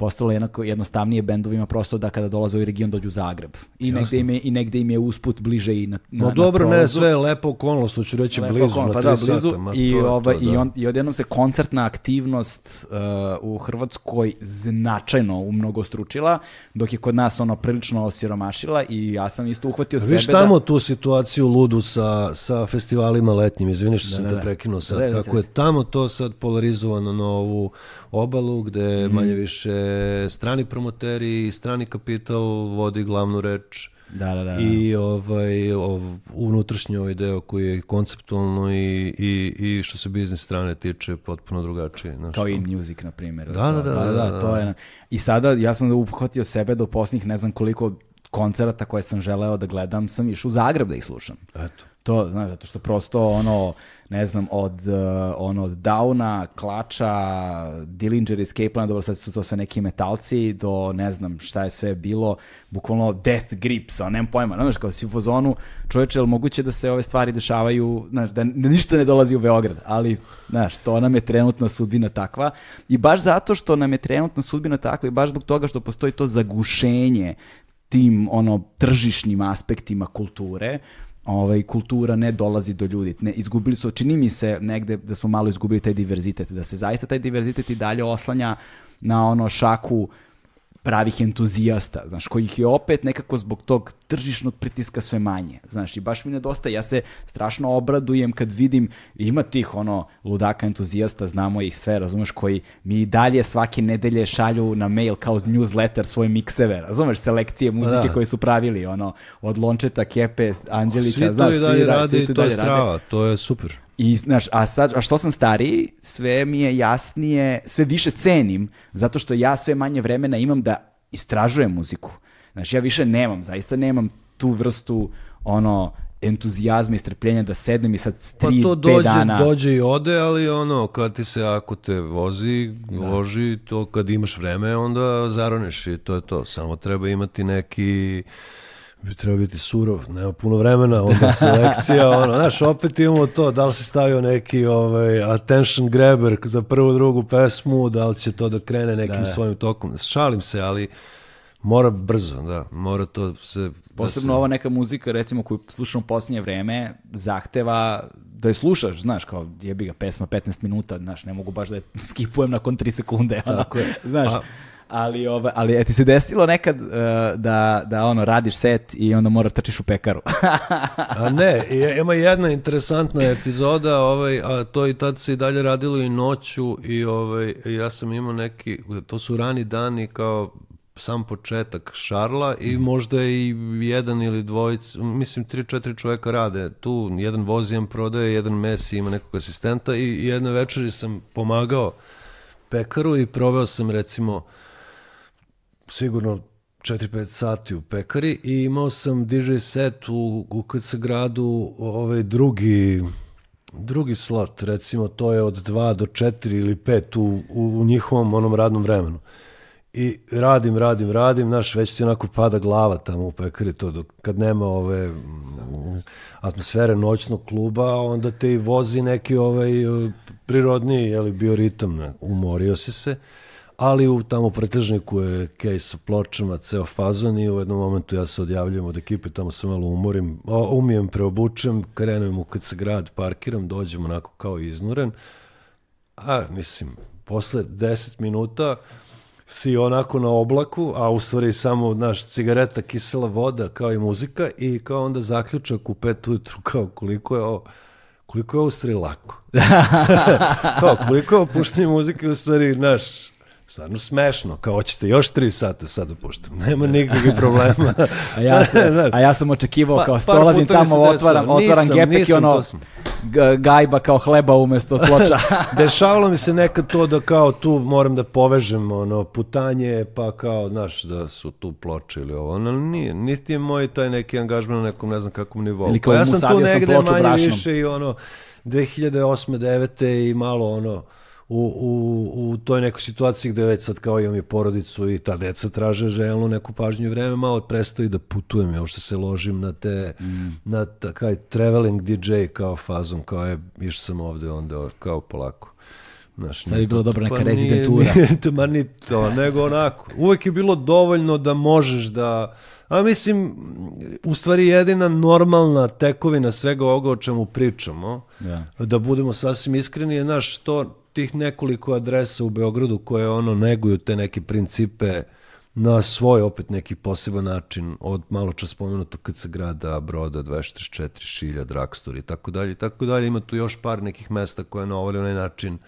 postalo jednako jednostavnije bendovima prosto da kada dolaze u region dođu u Zagreb. I negde, im je, I negde im je usput bliže i na, na No dobro, na ne sve, lepo okolnost, hoću reći lepo blizu, okolnost, pa da, blizu sata, i, to, ovaj, to, da. i, on, i odjednom se koncertna aktivnost uh, u Hrvatskoj značajno umnogo stručila, dok je kod nas ono prilično osiromašila i ja sam isto uhvatio A sebe Viš tamo da... tu situaciju ludu sa, sa festivalima letnjim, izvini što da, sam da, te da. prekinuo sad, da, kako je tamo to sad polarizovano na ovu obalu gde mm. manje više strani promoteri i strani kapital vodi glavnu reč da, da, da. i ovaj, ov, unutrašnji ovaj deo koji je konceptualno i, i, i što se biznis strane tiče potpuno drugačije. Znaš, Kao i music, na primjer. Da, da, da. da, da, da, to je, I sada ja sam uhvatio sebe do posljednjih ne znam koliko koncerata koje sam želeo da gledam, sam išao u Zagreb da ih slušam. Eto. To, znaš, zato što prosto ono, ne znam, od, uh, ono, od Downa, Klača, Dillinger, Escape Plan, dobro, sad su to sve neki metalci, do ne znam šta je sve bilo, bukvalno Death Grips, on, nemam pojma, znaš, kao si u fazonu, čoveče, je moguće da se ove stvari dešavaju, znaš, da ništa ne dolazi u Beograd, ali, znaš, to nam je trenutna sudbina takva i baš zato što nam je trenutna sudbina takva i baš zbog toga što postoji to zagušenje tim, ono, tržišnim aspektima kulture, ovaj, kultura ne dolazi do ljudi. Ne, izgubili su, čini mi se negde da smo malo izgubili taj diverzitet, da se zaista taj diverzitet i dalje oslanja na ono šaku pravih entuzijasta, znaš, kojih je opet nekako zbog tog tržišnog pritiska sve manje, znaš, i baš mi nedostaje, ja se strašno obradujem kad vidim, ima tih ono ludaka entuzijasta, znamo ih sve, razumeš, koji mi i dalje svake nedelje šalju na mail kao newsletter svoje mikseve, razumeš, selekcije muzike da. koje su pravili, ono, od Lončeta, Kepe, Anđelića, svi znaš, svi, dalje radi, svi to, to je strava, to je super. I, znaš, a, sad, a što sam stariji, sve mi je jasnije, sve više cenim, zato što ja sve manje vremena imam da istražujem muziku. Znaš, ja više nemam, zaista nemam tu vrstu, ono, entuzijazma i strpljenja da sednem i sad 3 pa to dođe, dana... dođe i ode, ali ono, kad ti se, ako te vozi, da. loži, to kad imaš vreme, onda zaroneš i to je to. Samo treba imati neki bi trebao biti surov, nema puno vremena, onda selekcija, ono, znaš, opet imamo to, da li se stavio neki ovaj, attention grabber za prvu, drugu pesmu, da li će to da krene nekim da, da. svojim tokom. Šalim se, ali mora brzo, da, mora to se... Posebno da se... ova neka muzika, recimo, koju slušam u posljednje vreme, zahteva da je slušaš, znaš, kao jebi ga pesma 15 minuta, znaš, ne mogu baš da je skipujem nakon 3 sekunde, ono, Tako je. znaš. A, ali ova, ali je ti se desilo nekad uh, da, da ono radiš set i onda mora trčiš u pekaru. a ne, ima jedna interesantna epizoda, ovaj, a to i tad se i dalje radilo i noću i ovaj, ja sam imao neki, to su rani dani kao sam početak Šarla i možda i jedan ili dvojic, mislim tri, četiri čoveka rade tu, jedan vozi, jedan prodaje, jedan mesi, ima nekog asistenta i jedne večeri sam pomagao pekaru i proveo sam recimo sigurno 4-5 sati u pekari i imao sam DJ set u, u KC gradu ovaj drugi drugi slot, recimo to je od 2 do 4 ili 5 u, u, njihovom onom radnom vremenu. I radim, radim, radim, znaš, već ti onako pada glava tamo u pekari, to dok, kad nema ove atmosfere noćnog kluba, onda te i vozi neki ovaj prirodni, jeli, bioritam, ne, umorio si se ali u tamo pretežniku je kej sa pločama, ceo fazon i u jednom momentu ja se odjavljujem od ekipe, tamo se malo umorim, umijem, preobučem, krenujem u kad se grad, parkiram, dođem onako kao iznuren, a mislim, posle 10 minuta si onako na oblaku, a u stvari samo, naš cigareta, kisela voda, kao i muzika, i kao onda zaključak u pet ujutru, kao koliko je ovo, koliko je stvari lako. kao, koliko je opuštanje muzike u stvari, naš, stvarno smešno, kao hoćete još tri sata sad da puštam, nema nikakvih problema. a, ja sam, a ja sam očekivao pa, kao stolazim tamo, otvaram, otvaram nisam, gepek nisam, i ono gajba kao hleba umesto ploča. Dešavalo mi se nekad to da kao tu moram da povežem ono putanje, pa kao, znaš, da su tu ploče ili ovo, ono, nije, niti je moj taj neki angažman na nekom ne znam kakvom nivou. Ili kao pa ja sam tu negde manje brašnom. više i ono, 2008. 9. i malo ono, u, u, u toj nekoj situaciji gde već sad kao imam i porodicu i ta deca traže želnu neku pažnju i vreme, malo prestoji da putujem, ja što se ložim na te, mm. na takaj traveling DJ kao fazom, kao je, išao sam ovde, onda kao polako. Znaš, Sad bi bilo dobro neka pa rezidentura. Nije, nije, ma ni to, nego onako. Uvek je bilo dovoljno da možeš da... A mislim, u stvari jedina normalna tekovina svega ovoga o čemu pričamo, ja. da budemo sasvim iskreni, je naš to tih nekoliko adresa u Beogradu koje ono neguju te neke principe na svoj opet neki poseban način od malo čas spomenuto KC grada, Broda, 244, Šilja, Drakstor i tako dalje i tako dalje. Ima tu još par nekih mesta koje na ovaj onaj način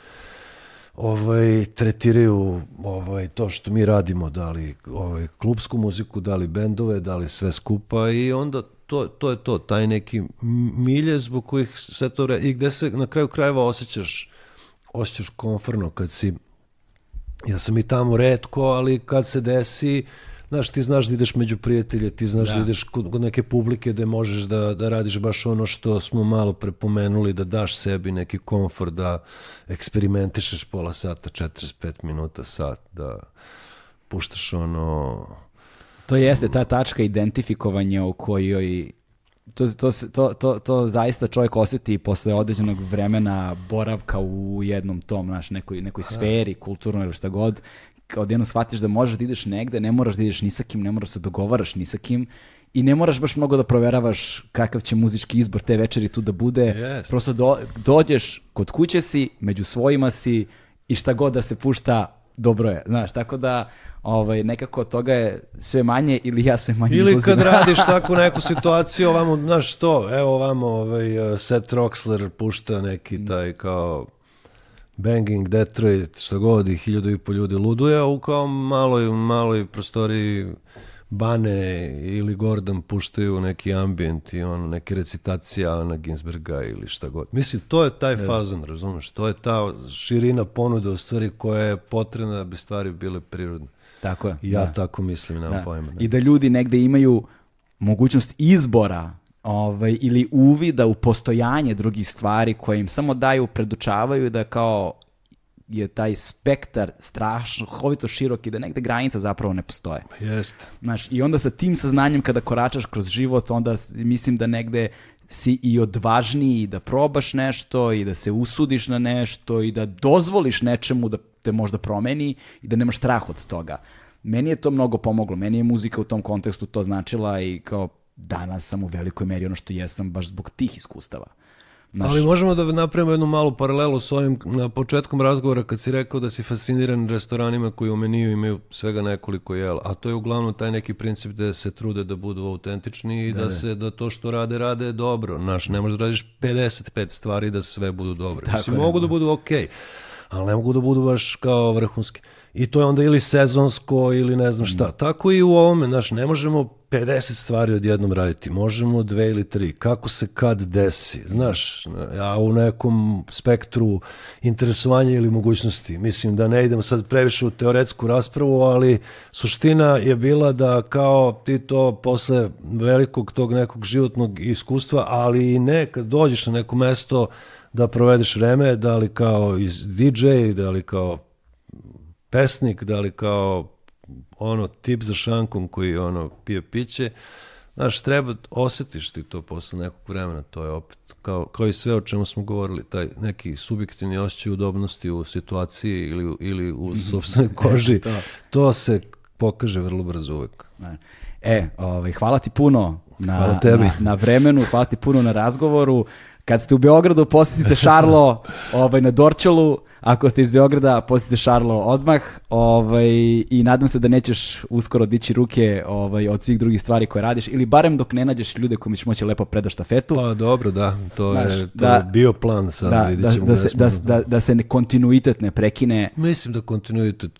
ovaj, tretiraju ovaj, to što mi radimo, da li ovaj, klubsku muziku, da li bendove, da li sve skupa i onda to, to je to, taj neki milje zbog kojih sve to i gde se na kraju krajeva osjećaš osjećaš konforno kad si, ja sam i tamo redko, ali kad se desi, znaš, ti znaš da ideš među prijatelje, ti znaš da, da. ideš kod, kod neke publike da možeš da, da radiš baš ono što smo malo prepomenuli, da daš sebi neki komfor, da eksperimentišeš pola sata, 45 minuta, sat, da puštaš ono... To jeste ta tačka identifikovanja u kojoj to, to, to, to, to zaista čovjek osjeti posle određenog vremena boravka u jednom tom, naš, nekoj, nekoj sferi, kulturnoj ili šta god, odjedno shvatiš da možeš da ideš negde, ne moraš da ideš ni sa kim, ne moraš da se dogovaraš ni sa kim i ne moraš baš mnogo da proveravaš kakav će muzički izbor te večeri tu da bude. Yes. Prosto do, dođeš, kod kuće si, među svojima si i šta god da se pušta, dobro je. Znaš, tako da ovaj, nekako toga je sve manje ili ja sve manje Ili izlazim. kad radiš takvu neku situaciju, ovamo, znaš što, evo ovamo ovaj, uh, Seth Roxler pušta neki mm. taj kao Banging Detroit, što god i hiljadu i po ljudi luduje, a u kao maloj, maloj prostoriji Bane ili Gordon puštaju neki ambijent i ono, neke recitacije Alana Ginsberga ili šta god. Mislim, to je taj fazon, razumeš? To je ta širina ponude u stvari koja je potrebna da bi stvari bile prirodne. Tako je. I ja da. tako mislim, nemam da. pojma. Ne. I da ljudi negde imaju mogućnost izbora ovaj, ili uvida u postojanje drugih stvari koje im samo daju, predučavaju da kao je taj spektar strašno, hovito širok i da negde granica zapravo ne postoje. Jest. Znaš, i onda sa tim saznanjem kada koračaš kroz život, onda mislim da negde si i odvažniji da probaš nešto i da se usudiš na nešto i da dozvoliš nečemu da te možda promeni i da nemaš strah od toga. Meni je to mnogo pomoglo, meni je muzika u tom kontekstu to značila i kao danas sam u velikoj meri ono što jesam baš zbog tih iskustava. Naš... Ali možemo da napravimo jednu malu paralelu s ovim na početkom razgovora kad si rekao da si fasciniran restoranima koji u meniju imaju svega nekoliko jela, a to je uglavnom taj neki princip da se trude da budu autentični i da, da, da. se da to što rade rade dobro. Naš ne možeš da radiš 55 stvari da sve budu dobre. Tako Mislim, mogu da budu okej. Okay ali ne mogu da budu baš kao vrhunski. I to je onda ili sezonsko ili ne znam šta. Tako i u ovome, znaš, ne možemo 50 stvari odjednom raditi, možemo dve ili tri. Kako se kad desi, znaš, ja u nekom spektru interesovanja ili mogućnosti. Mislim da ne idem sad previše u teoretsku raspravu, ali suština je bila da kao ti to posle velikog tog nekog životnog iskustva, ali i ne kad dođeš na neko mesto da provedeš vreme, da li kao iz DJ, da li kao pesnik, da li kao ono tip za šankom koji ono pije piće. Znaš, treba, osjetiš ti to posle nekog vremena, to je opet, kao, kao i sve o čemu smo govorili, taj neki subjektivni osjećaj udobnosti u situaciji ili, ili u sobstvenoj koži, to. to se pokaže vrlo brzo uvek. E, ovaj, hvala ti puno na, na, na vremenu, hvala ti puno na razgovoru Kad ste u Beogradu, posjetite Šarlo ovaj, na Dorčolu, ako ste iz Beograda, posjetite Šarlo odmah ovaj, i nadam se da nećeš uskoro dići ruke ovaj, od svih drugih stvari koje radiš ili barem dok ne nađeš ljude koji će moći lepo preda štafetu. Pa dobro, da, to Znaš, je, to da, je bio plan sad, da, da, da, se, da, da, da se kontinuitet ne prekine. Mislim da kontinuitet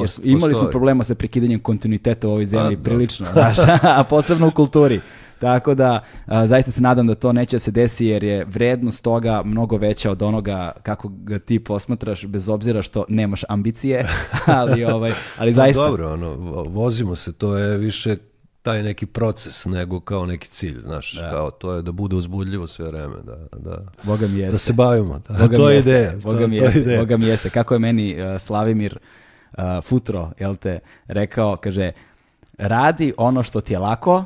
jer imali su problema sa prekidanjem kontinuiteta u ovoj zemlji, pa, prilično, znaš, a posebno u kulturi. Tako da, a, zaista se nadam da to neće da se desi jer je vrednost toga mnogo veća od onoga kako ga ti posmatraš, bez obzira što nemaš ambicije, ali, ovaj, ali pa zaista... Dobro, ono, vozimo se, to je više taj neki proces nego kao neki cilj, znaš, da. kao to je da bude uzbudljivo sve vreme, da, da, Boga mi jeste. da se bavimo, da, Boga to je ideja. Boga to, mi jeste. Boga mi jeste. Kako je meni uh, Slavimir uh, Futro, jel te, rekao, kaže, radi ono što ti je lako,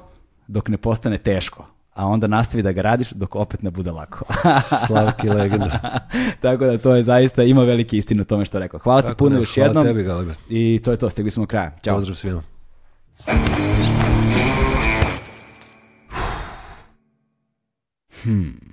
dok ne postane teško a onda nastavi da ga radiš dok opet ne bude lako. Slavki legenda. Tako da to je zaista, ima velike istine u tome što rekao. Hvala Tako ti puno ne, još jednom. Hvala tebi, Galibe. I to je to, stigli smo do kraja. Ćao. Pozdrav svima. Hmm.